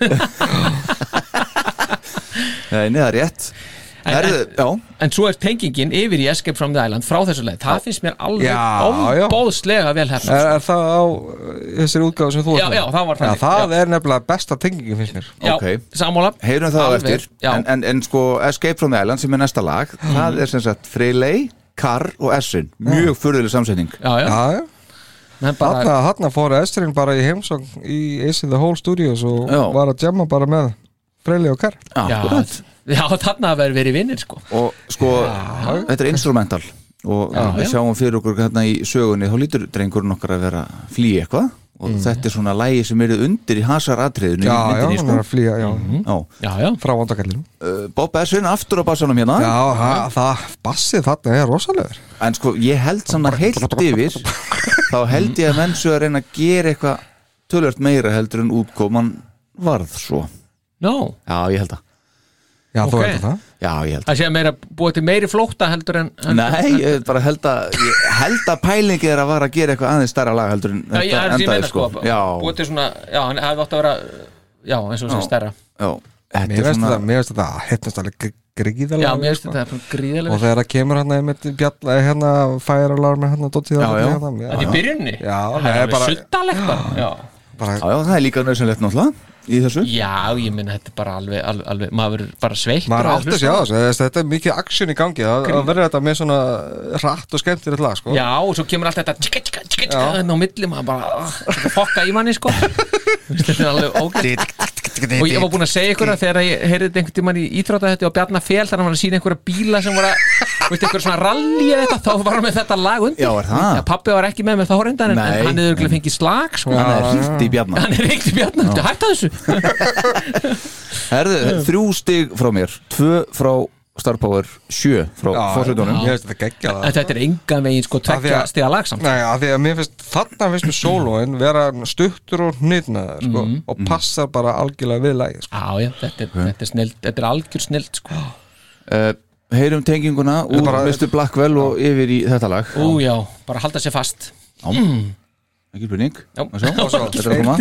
Nei, neða rétt En- Herðu, já, En svo er tengingin yfir í Escape from the Island frá þessu leið. Það finnst mér alveg óbóðslega vel hefna er, er það á uh, þessari útgáðu sem þú Já, já, það var Já, það já. er nefnilega besta tengingin finnst mér. Já, ok. sammála. Heyrum það á eftir. en, en, en sko Escape from the Island sem er næsta lag Það er sem sagt Freyley, Carr og Essin. Mjög furðuleg samsetning. Já, já, þarna fór Estrin bara í heimsókn í Ace in the Hole Studios og Já. var að jamma bara með Freyli og Já, Akkurat. Já þarna vera verið vinnir sko. Og sko, þetta er instrumental. Og Já, við já. sjáum fyrir okkur hérna í sögunni Þá lítur drengurinn okkar að vera að flýja eitthvað. Og þetta er svona lægi sem eru undir í hasaratriðinu Já, í já, myndinni, hann sko. er að flýja, já. Já. Já, já, Frá vandakallinu Uh, Bob Essin aftur á bassanum hérna. Já, það, það, bassið þarna er rosalegur. En sko, ég held samt að heilt yfir Þá held ég að menn svo að reyna að gera eitthvað Tölvört meira heldur en útkoman varð svo. No Já, ég held að Já, þú Ok. heldur það. Já, ég held að Það sé að meira búið til meiri flótta heldur en heldur, Nei, ég bara held að ég held að pælingi er að vara að gera eitthvað aðeins stærra lag heldur en Já, ég, það er ég meina sko, Já, Búið til svona, já, hann hefði átt að vera Já, eins og sem Já. stærra. Já. Þetta Mér er veist svona þetta, mér veist þetta hefnast alveg Já, gríðalega mér finnst sko. þetta er gríðilega Og þegar það kemur hérna einmitt bjalla hérna færalarmi hérna dóttið Já, já. hérna, Þetta er í byrjunni? Já, það það er bara- Já, bara, Já, já, það er líka nöðsynlegt náttúrulega í þessu? Já ég minna þetta er bara alveg, alveg, alveg maður verður bara sveitt maður átti að sjá þessu þetta er mikið aksjón í gangi það það verður þetta með svona hratt og skemmtilegt lag sko. Já, og svo kemur allt þetta tjika, tjika, tjika, tjika, enn á milli maður bara þetta fokka í manni sko. Þetta er alveg ógætt og ég var búinn að segja ykkur að þegar ég heyrði þetta einhvern tímann í íþróta þetta og Bjarnar Fel þar hann var að sína einhverja bíla sem voru að veistu, einhver svona rally eða eitthvað þá var hann með þetta lag undir. Já, pappi var ekki með með þá reyndan en, en hann hefur örugglega fengið slag sko. Hann er hýrt í bjarnar hann er ekkert í Bjarnar, þetta hætta þessu? Herðu, þrjú stig frá mér Tvö frá Star Power Sjö frá veist þetta er engan veginn sko að- stiga lag samt. Nei, af því að mér finnst þarna finnst mér sólóin vera stuttur og hnýtnaður sko, Mhm. og passar bara algjörlega við lagið sko. Þetta er, þetta er, snild, þetta er algjör snild sko. uh, Heyrum tenginguna úr Mr. Blackwell og yfir í þetta lag. Ú, já, bara halda sér fast. Ekki sjá. og svo Þetta er að koma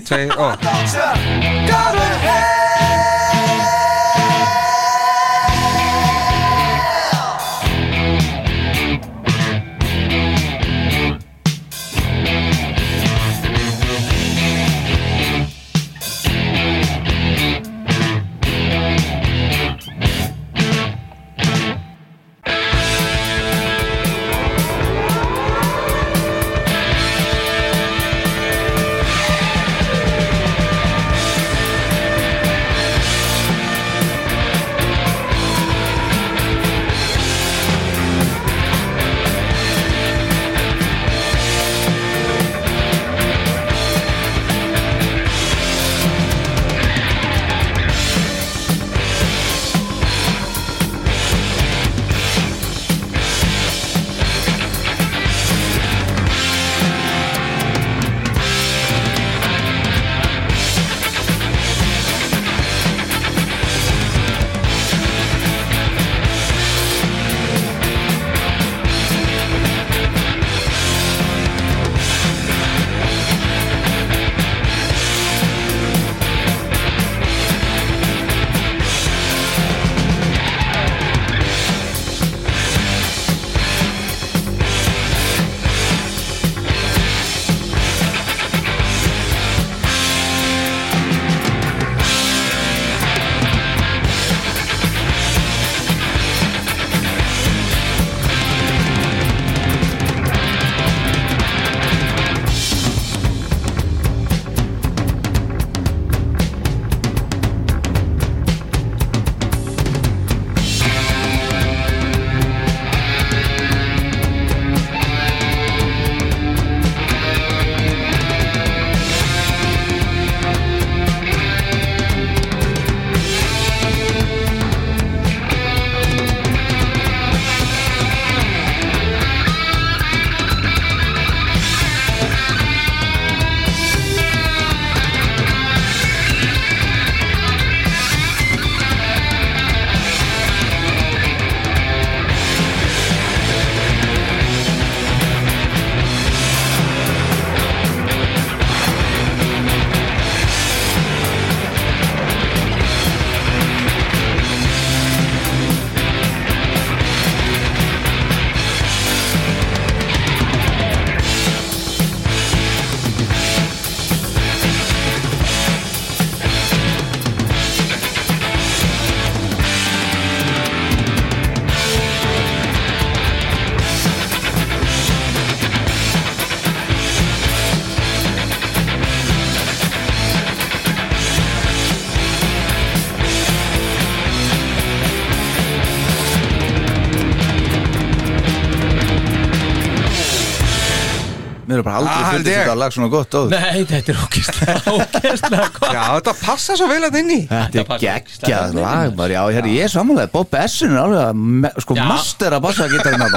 aldrei Ah, fundið þetta lag svona gott áður. Nei, þetta er ógeðslega, ógeðslega gott. Já, þetta passa svo vel að inni Þetta er geggjað lag bara, já, herri, ég er samanlega Bob Essin er alveg að me, sko, Já. master að bassa að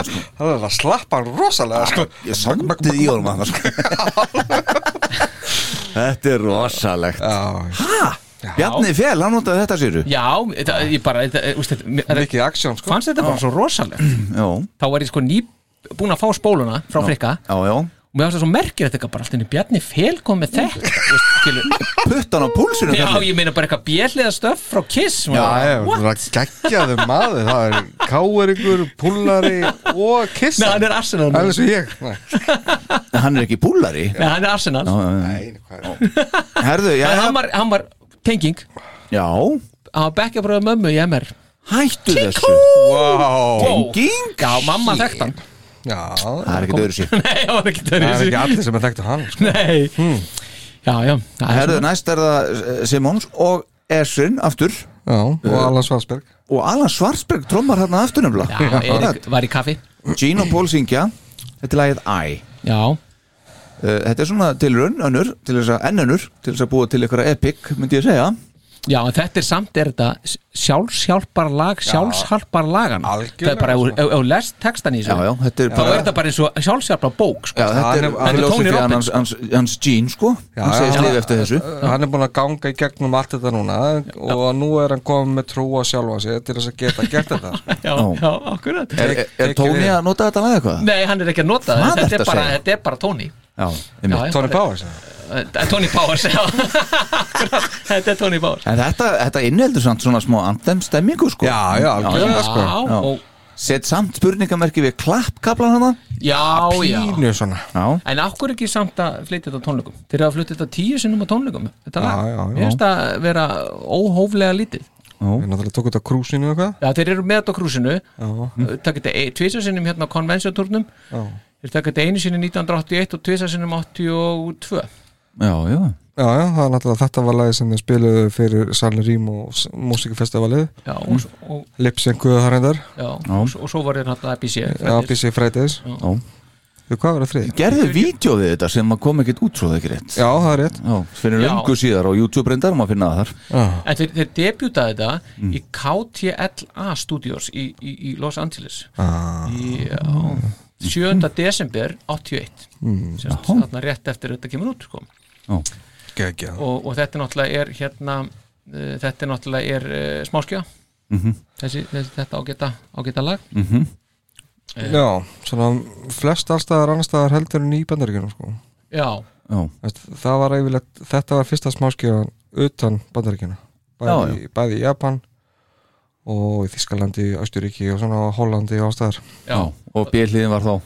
sko. Það er að slappa hann rosalega sko. Ég sondið í honum að sko. Þetta er rosalegt. Já, Bjarni Fjell, hann notaði þetta séru Já, þetta, ég bara, þetta, úst, þetta, mikið aksjón sko. fannst þetta bara svo rosalegt? Já, Þá var ég sko ný búin að fá spóluna frá frikka. Já, já og mér finnst það svo merkir þetta bara alltaf Bjarni Fel kom með þetta. Puttan á púlsinu Já, ég meina bara eitthvað björliða stöf frá Kiss Já, ég What? er geggjaðu maður. Það er káeringur, púllari og kiss. Nei, hann er Arsenal Það er eins og ég. Nei, Hann er ekki búlari Nei, hann er Arsenal. Nei, hvað er Herðu, En hann var, hann var tenging. Já. Hann var bekkjabröðu mömmu í MR Hættu þessu. Wow. Tenging? Já, mamma þekkt hann Já, Það er ekkert öðru sér Nei, það var ekki það er ekki allir sem er þekktu hann sko. Nei. Já, já er Herðu, næst er það eh, Simons og Essin aftur. Já, og Alan Svarsberg og Alan Svarsberg trommar hérna aftur nefnilega. Já, Erik var í kaffi. Gene og Paul syngja. Þetta er lagið I. Já, Uh, Þetta er svona tilraun, önnur, til þess að ennönnur, til þess að búa til eitthvað epic, myndi ég segja. Já, en þetta er samt er þetta sjálfshjálpar lag sjálfshjálpar lagan Það er bara, ef- sko. þú lest textan í Já, þessu já, þetta er þá bara, er þetta bara eins og sjálfshjálpar bók sko. já, þetta er, er- hann er Tony filosofían Robbins, hans, hans, hans Gene, sko, hann segist já. lifi eftir þessu. Hann er búin að ganga í gegnum allt þetta núna og nú er hann komið með trú á sjálfa sig til þess að geta gert þetta sko. Já, Já. já, akkurat Er, er, er við. að nota þetta lag eitthvað? Nei, hann er ekki að nota þetta, er þetta er bara Tony Já, Já, einmitt. já, Tony Powers Eh, Tony Powers, já. Þetta er Tony Powers. En þetta, þetta innheldur samt svona smá anthem stemmingu, sko. Já, já, algjörlega sko. Já, Já. og, Sett samt spurningamerki við klappkablan hana. já, já. Pínu svona. Já. En akkur ekki samt að flytja þetta tónleikum? Þeir eru að flytja þetta tíu sinnum á tónleikum. Þetta Já, lag, já, já. ég finnst að vera óhóflega lítið. Við náttúrulega tókum þetta á krúsinu og eitthvað Já, þeir eru með þetta á krúsinu. Já, Takk þetta tvisar sinnum hérna á konvensjatúrnum já. Þeir takk þetta einu sinni 1981 og tvisar sinnum 82 Já, já. Já, já, það er náttúrulega þetta var lagi sem þið spiluðu fyrir Salin Rím og s- músikafestivalið Já, og, og, Lipsenguðu það reyndar já, og, og svo var þeir náttúrulega ABC Já, BC Fridays Já. Þú, hvað var það þrið? Gerðu vídeo við þetta sem kom ekkert út svo það ekki rétt. Já, það er rétt Já, fyrir Já. löngu síðar á YouTube reyndar, maður finna það þar. Já, En þeir, þeir debutaði þetta í KTLA Studios í, í, í Los Angeles ah, í já, 7. desember 81 mm, þarna rétt eftir þetta kemur út sko. Geggja. Og, og þetta náttúrulega er hérna uh, þetta náttúrulega er uh, smáskja Mhm. þessi, þessi þetta ágæta, ágæta lag. Mhm. Já, svona flest allstaðar annarstaðar heldur en í bandaríkjunum sko. já, Það var yfirleitt, þetta var fyrsta smáskjöfan utan bandaríkjuna bæði, bæði í Japan og í Þískalandi, Austuríki og svona Hollandi og ástæðar já, Og bjöliðin var þá.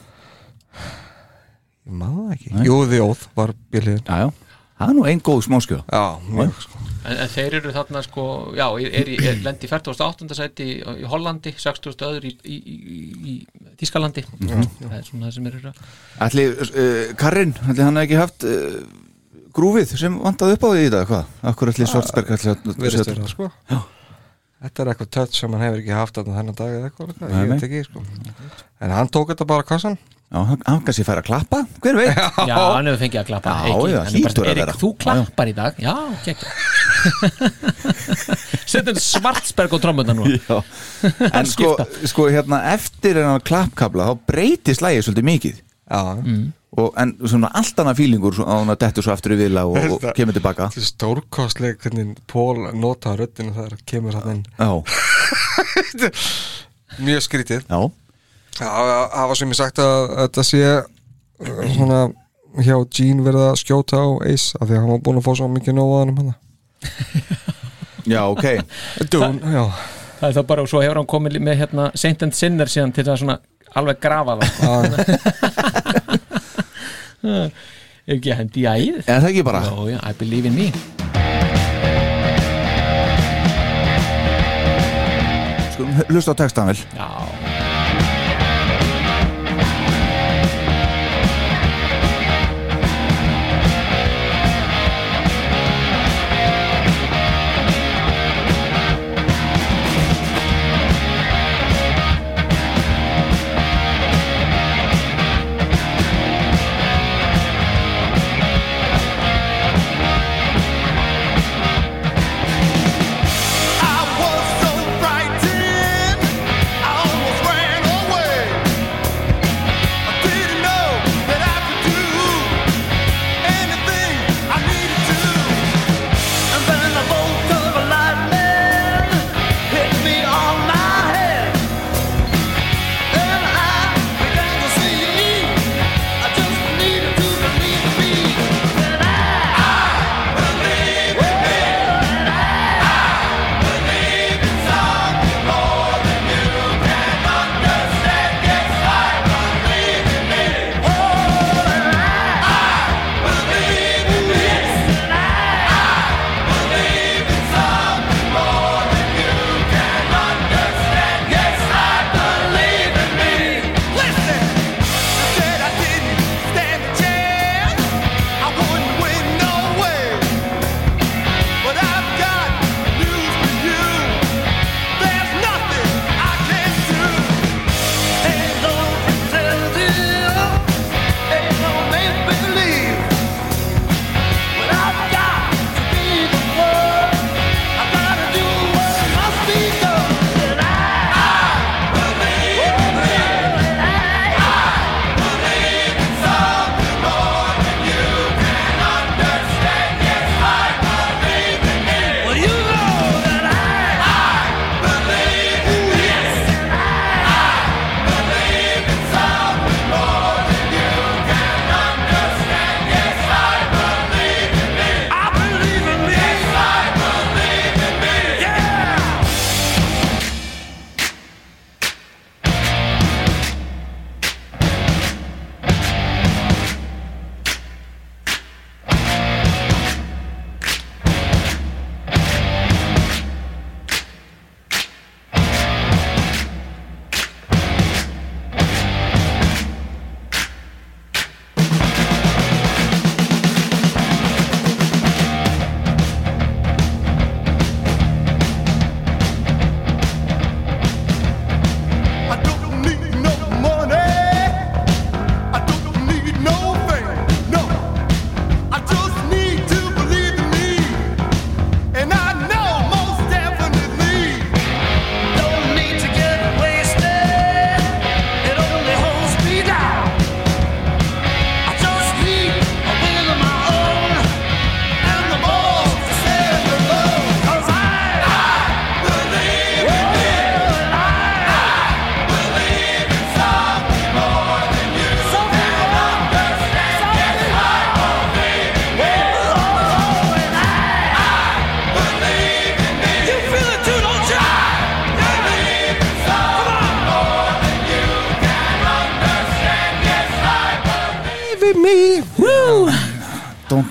Ég maður ekki. Jú, The Oath var bjöliðin Já, já. Það er nú einn góð smáskjöða. Já, mjög sko. En, en þeir eru þarna sko, já, er, er, í- er lendi 48. sæti í, í Hollandi 60. öður í, í, í, í Þískalandi það er svona það sem eru að Ætli, uh, Karin, ætli hann ekki haft uh, grúfið sem vantaði upp á því í dag, hvað? Akkur ætli Svartsberg ætli að Virðist vera það sko Þetta er eitthvað touch sem hann hefur ekki haft þarna þennan dag eða eitthvað, eitthvað. Ég veit ekki sko. En hann tók þetta bara kassan. Já, hann, hann kannski fær að klappa, hver veit? Já, hann hefur fengið að klappa. Já, Eiki, já, hann er bara, að Erik, þú klappar í dag. Já, gekkja Settum svartsberg og trommuna nú Já. En sko, sko, hérna, eftir hennar klappkabla þá breytist lægið svolítið mikið. Já, Og, en svona allt annað fílingur á hann að dettur svo aftur í vila og, og kemur tilbaka. Þetta er stórkostleg hvernig Pól nota röddinu þegar kemur hann inn. Já, Mjög skrítið. Já, Já, það var sem ég sagt að þetta sé uh, svona hjá Gene verið að skjóta á Ace af því að hann var búin að fá svo mikið nóðaðan um hann já, ok. Dún, já. Það er það bara, og svo hefur hann komið með hérna Saint and Sinner síðan til það svona alveg grafa það Já, Ef ekki að hendi í æð Er það ekki bara? Já, já, I believe in me Skulum hlusta á textan vel. Já,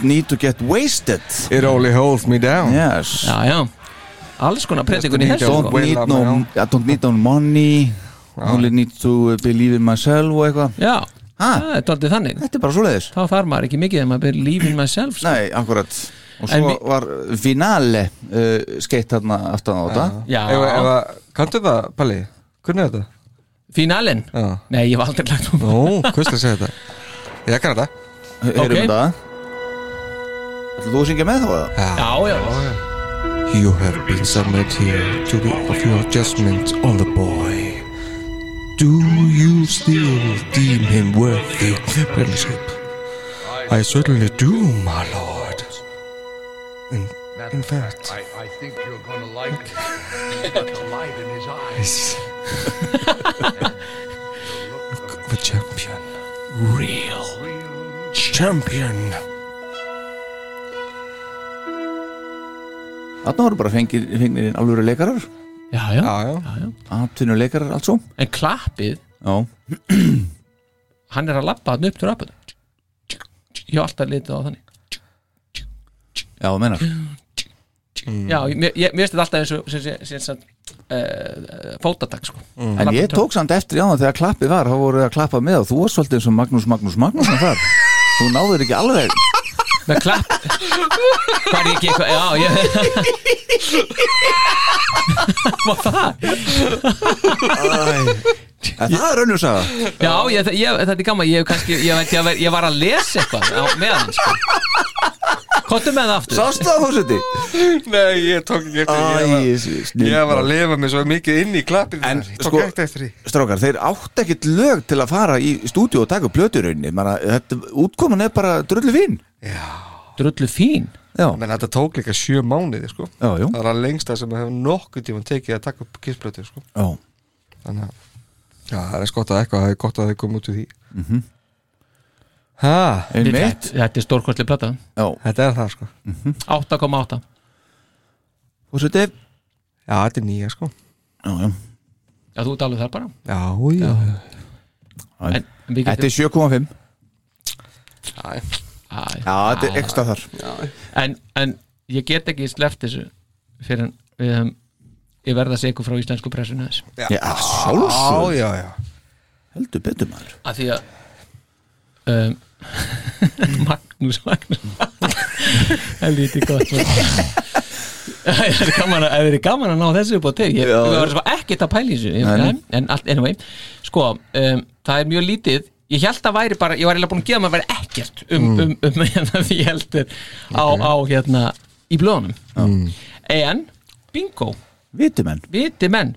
need to get wasted. It only holds me down. Yes. Já, já. Alls konar predikun í þessu Don't sko. need no, I don't need no money. Only need to believe in myself og eitthvað. Já, Ha? það er daldið þannig. Þetta er bara svoleiðis. Þá þarf maður ekki mikið þegar maður byrja in myself sko. Nei, akkurat. Og En svo vi- var finale uh, skeitt þarna aftan á þetta. Já, Ef, ef, Kanntu það, Palli? Hvernig er þetta? Fínalinn Já. Nei, ég var aldrei lagt um Nú, hvað skal ég segja þetta? Ég kann þetta. Heyrum Ok. þetta Ætlar þú að syngja með þá eða? Já, já You have been summoned here to the of your judgment on the boy. Do you still deem him worthy apprenticeship? I certainly do, my lord. In, in fact, I, I think you're gonna like it. the light in his eyes. the champion. Real champion. Þarna voru bara fengir, fengir inn alvöru leikarar. Já, já, Já, já. Atvinnu leikarar allt svo. En klappið, Já, hann er að lappa hann upp til rappinu Ég hef alltaf litið á þannig. Já, þú menar Já, ég, mér, ég, mér finnst þetta alltaf eins og sem, sem, sem, sem, uh, fótatak sko. En ég tók samt eftir áðan þegar klappið var þá voru þau að klappa með og þú varst svolítið eins og Magnús Magnús Magnússon þar. Þú náður ekki alveg Með klapp. Hvað er ég ekki eitthvað Já, ég Var það? En það er önnur saga. Já, ég, ég, þetta er gaman. Ég, hef kannski, ég, veit, ég, var- ég var að lesa eitthvað á, með hann sko. Kottu með það aftur. Sástu það fórseti? Nei, ég tók ekki eftir því. Ég var- Æ, Ég var að lifa mig svo mikið inn í klappið En, sko- Strákar, þeir átt ekkit lög til að fara í stúdíu og taka Þetta útkoman er bara drullu fín Drullu fín. Já, Men þetta tók líka sjö mánuði sko. já, já, Það er að lengsta sem hefur nokkuð tíma tekið að taka upp kissblötu sko. já. Þannig að Já, það er skott að eitthvað, það er gott að þið kom út úr því. Mhm. Ha, Einmitt. Þetta, þetta er stórkostli plata. Já, þetta er það sko. 8,8 fórseti Já, þetta er nýja sko. Já, já. Já, þú ert alveg þar bara. Já, já, En, en við Þetta er 7,5 já. Æ, Já, þetta er ekstra þar. en, en ég get ekki sleppt þessu fyrir við höfum ég verða að segja frá íslensku pressinu þess. Já, Já, sjálfsög já, já. Heldur betur maður. Að því að um, Magnús Magnús. Helviti gott það er gaman að, það er gaman að ná þessu upp á teg ég varum svo ekkert að pæla í þessu. En, en allt, anyway sko, um, það er mjög lítið ég held að væri bara, ég var eiginlega búin að gefa maður væri ekkert um, Mm. um, um, hérna því heldur á, á hérna í blöðunum. En bingo, Vitumenn. Viti menn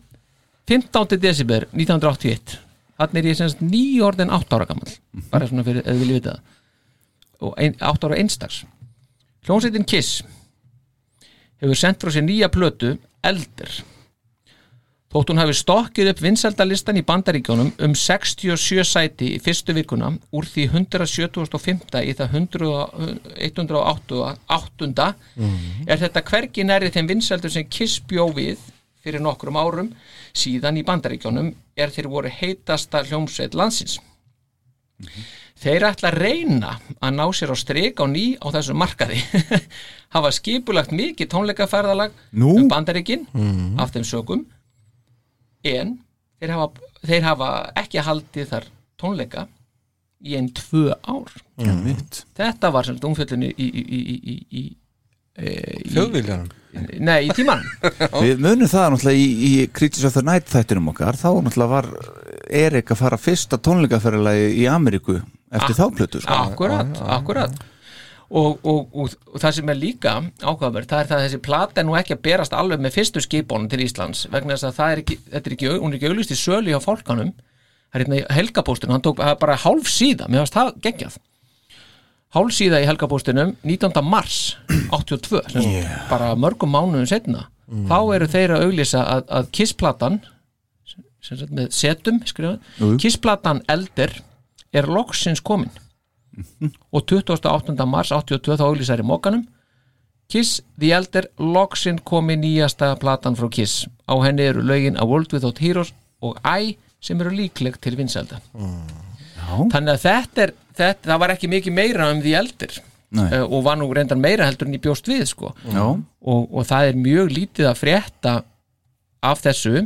15. desember 1981 þannig er ég semst nýjórðin 8 ára gammal bara svona fyrir, eða vilja vita það. Og ein, 8 ára einstaks hljómsveitin Kiss hefur sendt frá sér nýja plötu Elder þótt hún hafi stokkið upp vinsældalistan í bandaríkjónum um 67 sæti í fyrstu vikuna úr því 175. í það 100 108. er þetta hvergi næri þeim vinsældur sem Kiss bjó við fyrir nokkrum árum síðan í bandaríkjónum er þeir voru heitasta hljómsveit landsins Þeir ætla að reyna að ná sér á strik á ný á þessum markaði hafa skipulagt mikið tónleikaferðalag Nú? um bandaríkin af þeim sögum en þeir hafa, þeir hafa ekki haldið þar tónleika í einn tvö ár. Einmitt. þetta var sem umfjöldinu í, í, í, í, í, í, í Þjóðviljanum? Nei, í tímanum. Við munum það náttúrulega í, í Critics of the Night þættinum okkar. Þá náttúrulega var Erik að fara fyrsta tónleikaferðalagi í Ameríku eftir Ah, þá plötu sko. Akkurat, akkurat og, og, og, og það sem er líka ákvæður, það er það að þessi plata er nú ekki að berast alveg með fyrstu skipónum til Íslands vegna þess að það er ekki, þetta er ekki hún er ekki auglýst í sölu hjá fólkanum það er hérna í helgapóstunum, hann tók bara hálf síða, mér varst það geggjað hálf síða í helgapóstunum 19. mars 82 sem yeah. bara mörgum mánuðum setna þá eru þeir að auglýsa að, að Kiss-platan sem sagt með setum skrifað, Jú, jú. Kiss-platan Elder er loksins komin og 28. mars 82 þá auglýsar í mókanum Kiss the Elder loksin komi nýjasta platan frá Kiss. Á henni eru lögin A World Without Heroes og I sem eru líkleg til vinselda þannig að þetta er þetta, það var ekki mikið meira um The Elder. Uh, og var nú reyndar meira heldur en í bjóst við sko. Og, og það er mjög lítið að frétta af þessu.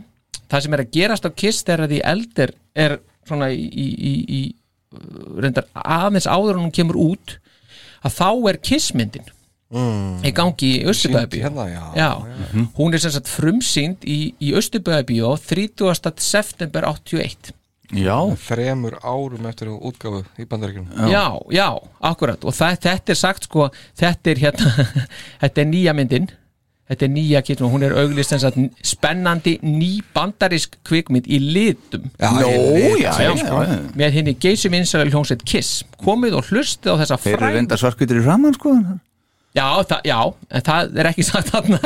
Það sem er að gerast á Kiss þegar því eldir er svona í, í, í, í reyndar aðeins áður en hún kemur út að þá er Kiss-myndin mm. í gangi í Östubæðabíó hérna, já, hún er sem sagt frumsýnd í, í Östubæðabíó 30. september 81 Já. Þremur árum eftir útgáfu í bandaríkjum já, já, akkurat. Og það, þetta er sagt sko þetta er hérna, þetta er nýja myndin þetta er nýja kittum hún er auglist sem sagt spennandi ný bandarísk kvikmynd í litum. Sko. með henni geysum vinsæla hljómsveit Kiss. Komið og hlustið á þessa Þeir eru reynda svarkvítur í framann sko já, það, já, en það er ekki sagt þarna.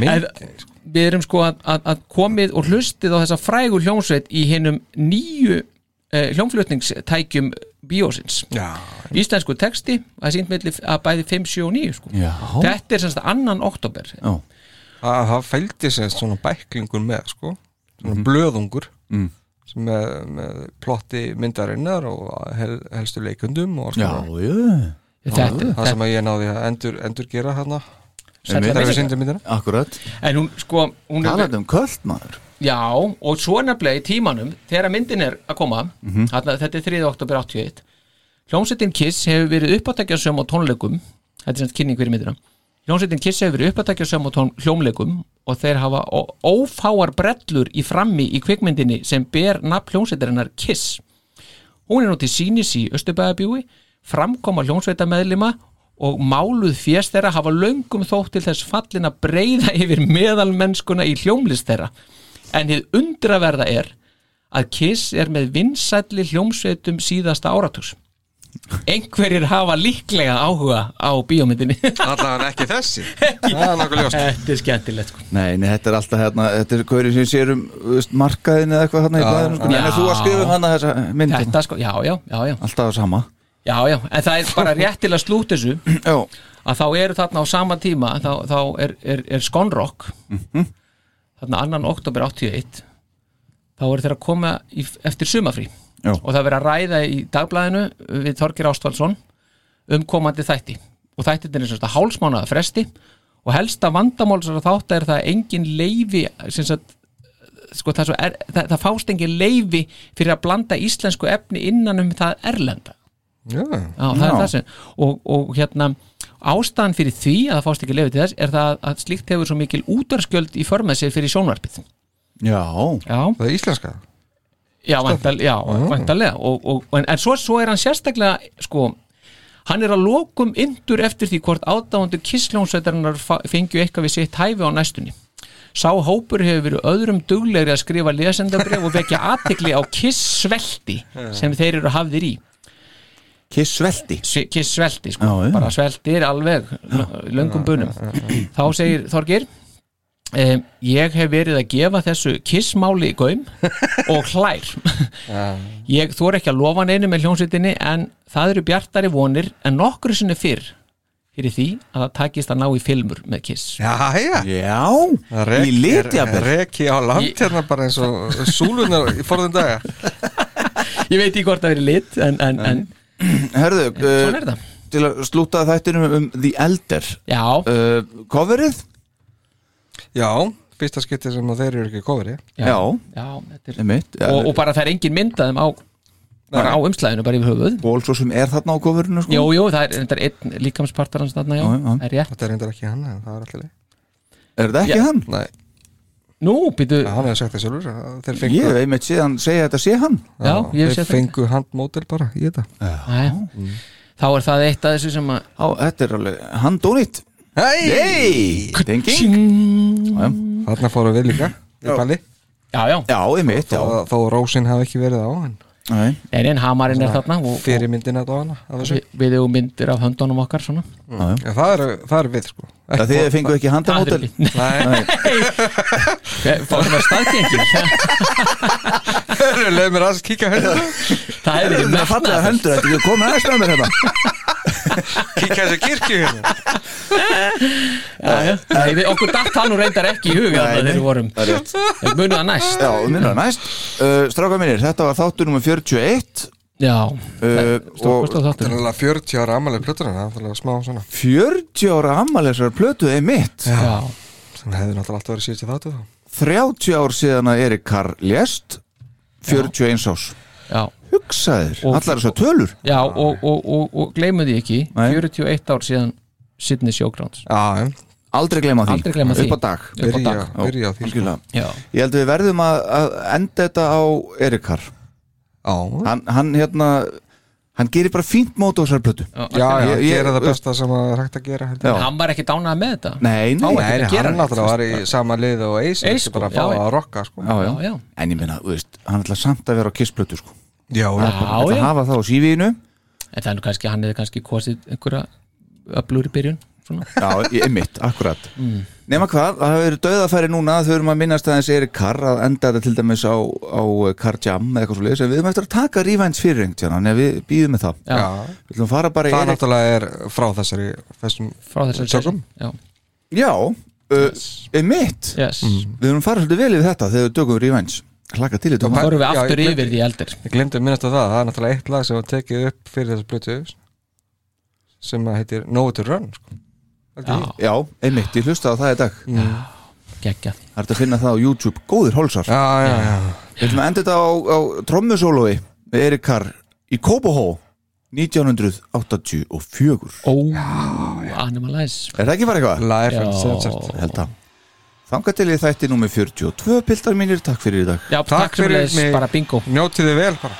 Nei, við erum sko að, að, að komið og hlustið á þessa frægu hljómsveit í hennum nýju uh, hljómflutningstækjum bíósins. Já. íslensku texti það er sínt milli að bæði 5, 7 og 9 sko. Þetta er semst annan oktober Já. Það, það fældi sér svona bæklingur með sko, svona blöðungur Mm. sem með, með plotti myndarinnar og hel, helstu leikundum og alls Já, konar. Þetta- það sem að ég náði að endur, endur gera Sælla þegar við syndum myndina Akkurat. En hún sko hún er, Talandi um köld maður. Já, og svo nefnilega í tímanum þegar myndin er að koma Mhm. þarna, þetta er 3. oktober 81 hljómsveitin Kiss hefur verið uppátækjasöm á tónleikum. Þetta er semst kynning fyrir myndina hljómsveitin Kiss hefur uppátækjasöm á tón, hljómleikum og þeir hafa ófáar brellur í frammi í kvikmyndinni sem ber nafn hljómsveitarinnar Kiss. Hún er nú til sínis í Östubæðabjúi framkoma hljómsveita meðlima og máluð fjest þeirra hafa löngum þótt til þess fallin að breyða yfir meðalmennskuna í hljómlist þeirra. En hið undraverða er að Kiss er með vinsælli hljómsveitum síðasta áratugs einhverjir hafa líklega áhuga á bíómyndinni. Allavega ekki þessi. Þetta er skemmtilegt sko. Nei, nei, þetta er alltaf hérna Þetta er hverju sem sér um þú veist, markaðin eða eitthvað hérna í blæðinu sko. En þú að skrifa hana þessa mynd. Þetta sko, já, já, já, já. Alltaf það sama. Já, já, en það er bara rétt til að slút þessu að þá eru þarna á sama tíma þá, þá er, er, er Skonrock þarna annan oktober 81 þá eru þeir að koma í, eftir sumafrí Já. og það er verið að ræða í dagblæðinu við Þorgir Ástvaldsson um komandi þætti. Og þættin er svona hálsmánaða fresti og helsta vandamálsara þátt er það að engin leifi sem sagt sko, það, er svo það, það fást engin leifi fyrir að blanda íslensku efni innan um það erlenda. Já, Já, það er það sem og, og hérna ástæðan fyrir því að það fást ekki lefið til þess er það að slíkt hefur svo mikil útarskjöld í förmað sér fyrir sjónvarpið. Já, Já, það er íslenska já, væntal, já væntalega og, og, en, en svo, svo er hann sérstaklega sko, hann er að lokum yndur eftir því hvort ádáðandu kissljónsveitarinnar fengju eitthvað við sitt hæfi á næstunni. Sá hópur hefur verið öðrum duglegri að skrifa lesendabref og vekja aðtekli á kissvelti sem þeir eru hafðir í. Kiss svelti Se- kiss svelti sko, Já, bara sveltir alveg löngum bunum. Þá segir Þorgir um, ég hef verið að gefa þessu kissmáli í gaum og hlær. Ég þór ekki að lofa neinu með hljónsettinni en það eru bjartari vonir en nokkru sinni fyrr fyrir því að það takist að ná í filmur með kiss. Já, já. Já, í litjafir Reki á land Ég- hérna bara eins og súlunar í forðum daga. Ég veit ekki hvort það verið lit en, en, en Herðu, svona uh, til að slúta þættinum um The Elder. Já, uh, Coverið? Já, fyrsta skipti sem að þeir eru ekki kofri já, Já. já þetta er, Einmitt, ja, og, og bara það er engin myndaðum á bara á umslæðinu, bara yfir höfuð. Ból svo sem er þarna á coverinu sko. Jú, jú, það er, það er einn líkamspartar hans þarna, já, Já, já. það er rétt. Þetta er reyndar ekki hann, en það er alltaf leið Er þetta ekki Já. hann? Nei, Nú, býtu, ja, hann hefur sagt það sjálfur að Þeir fengu, Ég hef einmitt séðan segja þetta sé hann. Já, ég hef þeir þetta. fengu handmódel bara í þetta. Æ, þá er það eitt af þessu sem að Á, þetta er alveg, hann dónýtt Hei! Hey, thinking Þarna fóru við líka í balli Já, já, já einmitt, já. Þó, þó rósin hafi ekki verið á en Nei. en einn hamarinn er þarna og, og fyrirmyndin að hana af þessu. Við, við hefum myndir af höndunum okkar svona. Já, já. Já, það er, það er við sko. Það þið fengu ekki er handamótel ekki- Nei, Fáum við staðgengil leið mér aðeins kíka hérna Það er ekki Það er fallega metnaður. hendur, þetta ekki komið aðeins með mér hérna Kíka þessu kirkju hérna. Já, já. Nei, við, okkur datt það nú reyndar ekki í huga þegar nei. við vorum. Er það næst. Já, minna næst. Uh, Stráka mínir, þetta var þáttur nummer 41 Já, uh. Það er alveg 40 ára amalið plöturinn Það er smá svona. 40 ára ammælisar plötu er mitt. Já, sem hefði náttúrulega alltaf verið síðast í þáttu þá. 30 ár síðan að Erik Carr lést 41 ás já hugsaðir, Og- allar þessar tölur Já, og, og, og, og gleymu því ekki Nei. 41 ár síðan Sydney Showgrounds Já, aldrei gleyma því, Aldrei gleyma því. upp á dag Upp á byrja, dag. Já, byrja á því sko. ég held að við verðum að, að enda þetta á Erik Carr Já, hann, hann hérna hann gerir bara fínt mót á þessar plötu já, já, Ég- ég- gera það besta sem að er hægt að gera. Hann var ekki dánað með þetta nei, nei, Nei, að hann náttúrulega var í sama lið og Ace, Ace sko, bara að fá já. að rocka sko. já, já. Já, já. en ég minna, þú veist, hann ætla samt að vera á kissplötu sko. Já, er að hafa það á sífiðinu En það er nú kannski, hann hefði kannski kosið einhverja öflur í byrjun svona. já, í- einmitt, akkurat. Mm. nema hvað, það hefur döðafæri núna þau erum að minnast aðeins Erik Carr að enda þetta til dæmis á, á Carr Jam eða eitthvað svo leiðis, en við erum eftir að taka fyrir einhvern tíðan, en við býðum með það. Já, við ætlum að fara bara í Það Erik náttúrulega er frá þessari þessum frá þessari tökum. Já, já, uh, einmitt. Yes. Við erum farið svolítið vel í þetta þegar við tökum Revenge hlaka til þetta. Þá förum við Já, aftur ég- yfir því eldir. Ég glemdi að minnast á það, það er náttúrulega eitt lag sem var tekið upp fyrir þessu blötu sem að heitir It to Run sko. Já, já, einmitt, ég hlusta á það í dag. Geggjað. Það er hægt að finna það á YouTube, góðir já, já, já. við ætlum að enda þetta á, á trommusólói með Erik Carr í Kópahó 1984 Ó, Animalize. Er það ekki bara eitthvað? Live Já. and Censored held að Þanga til ég þætti númer 42 Piltar mínir, takk fyrir í dag. Já, Takk takk fyrir fyrir mig. bara bingo. Njótið þið vel bara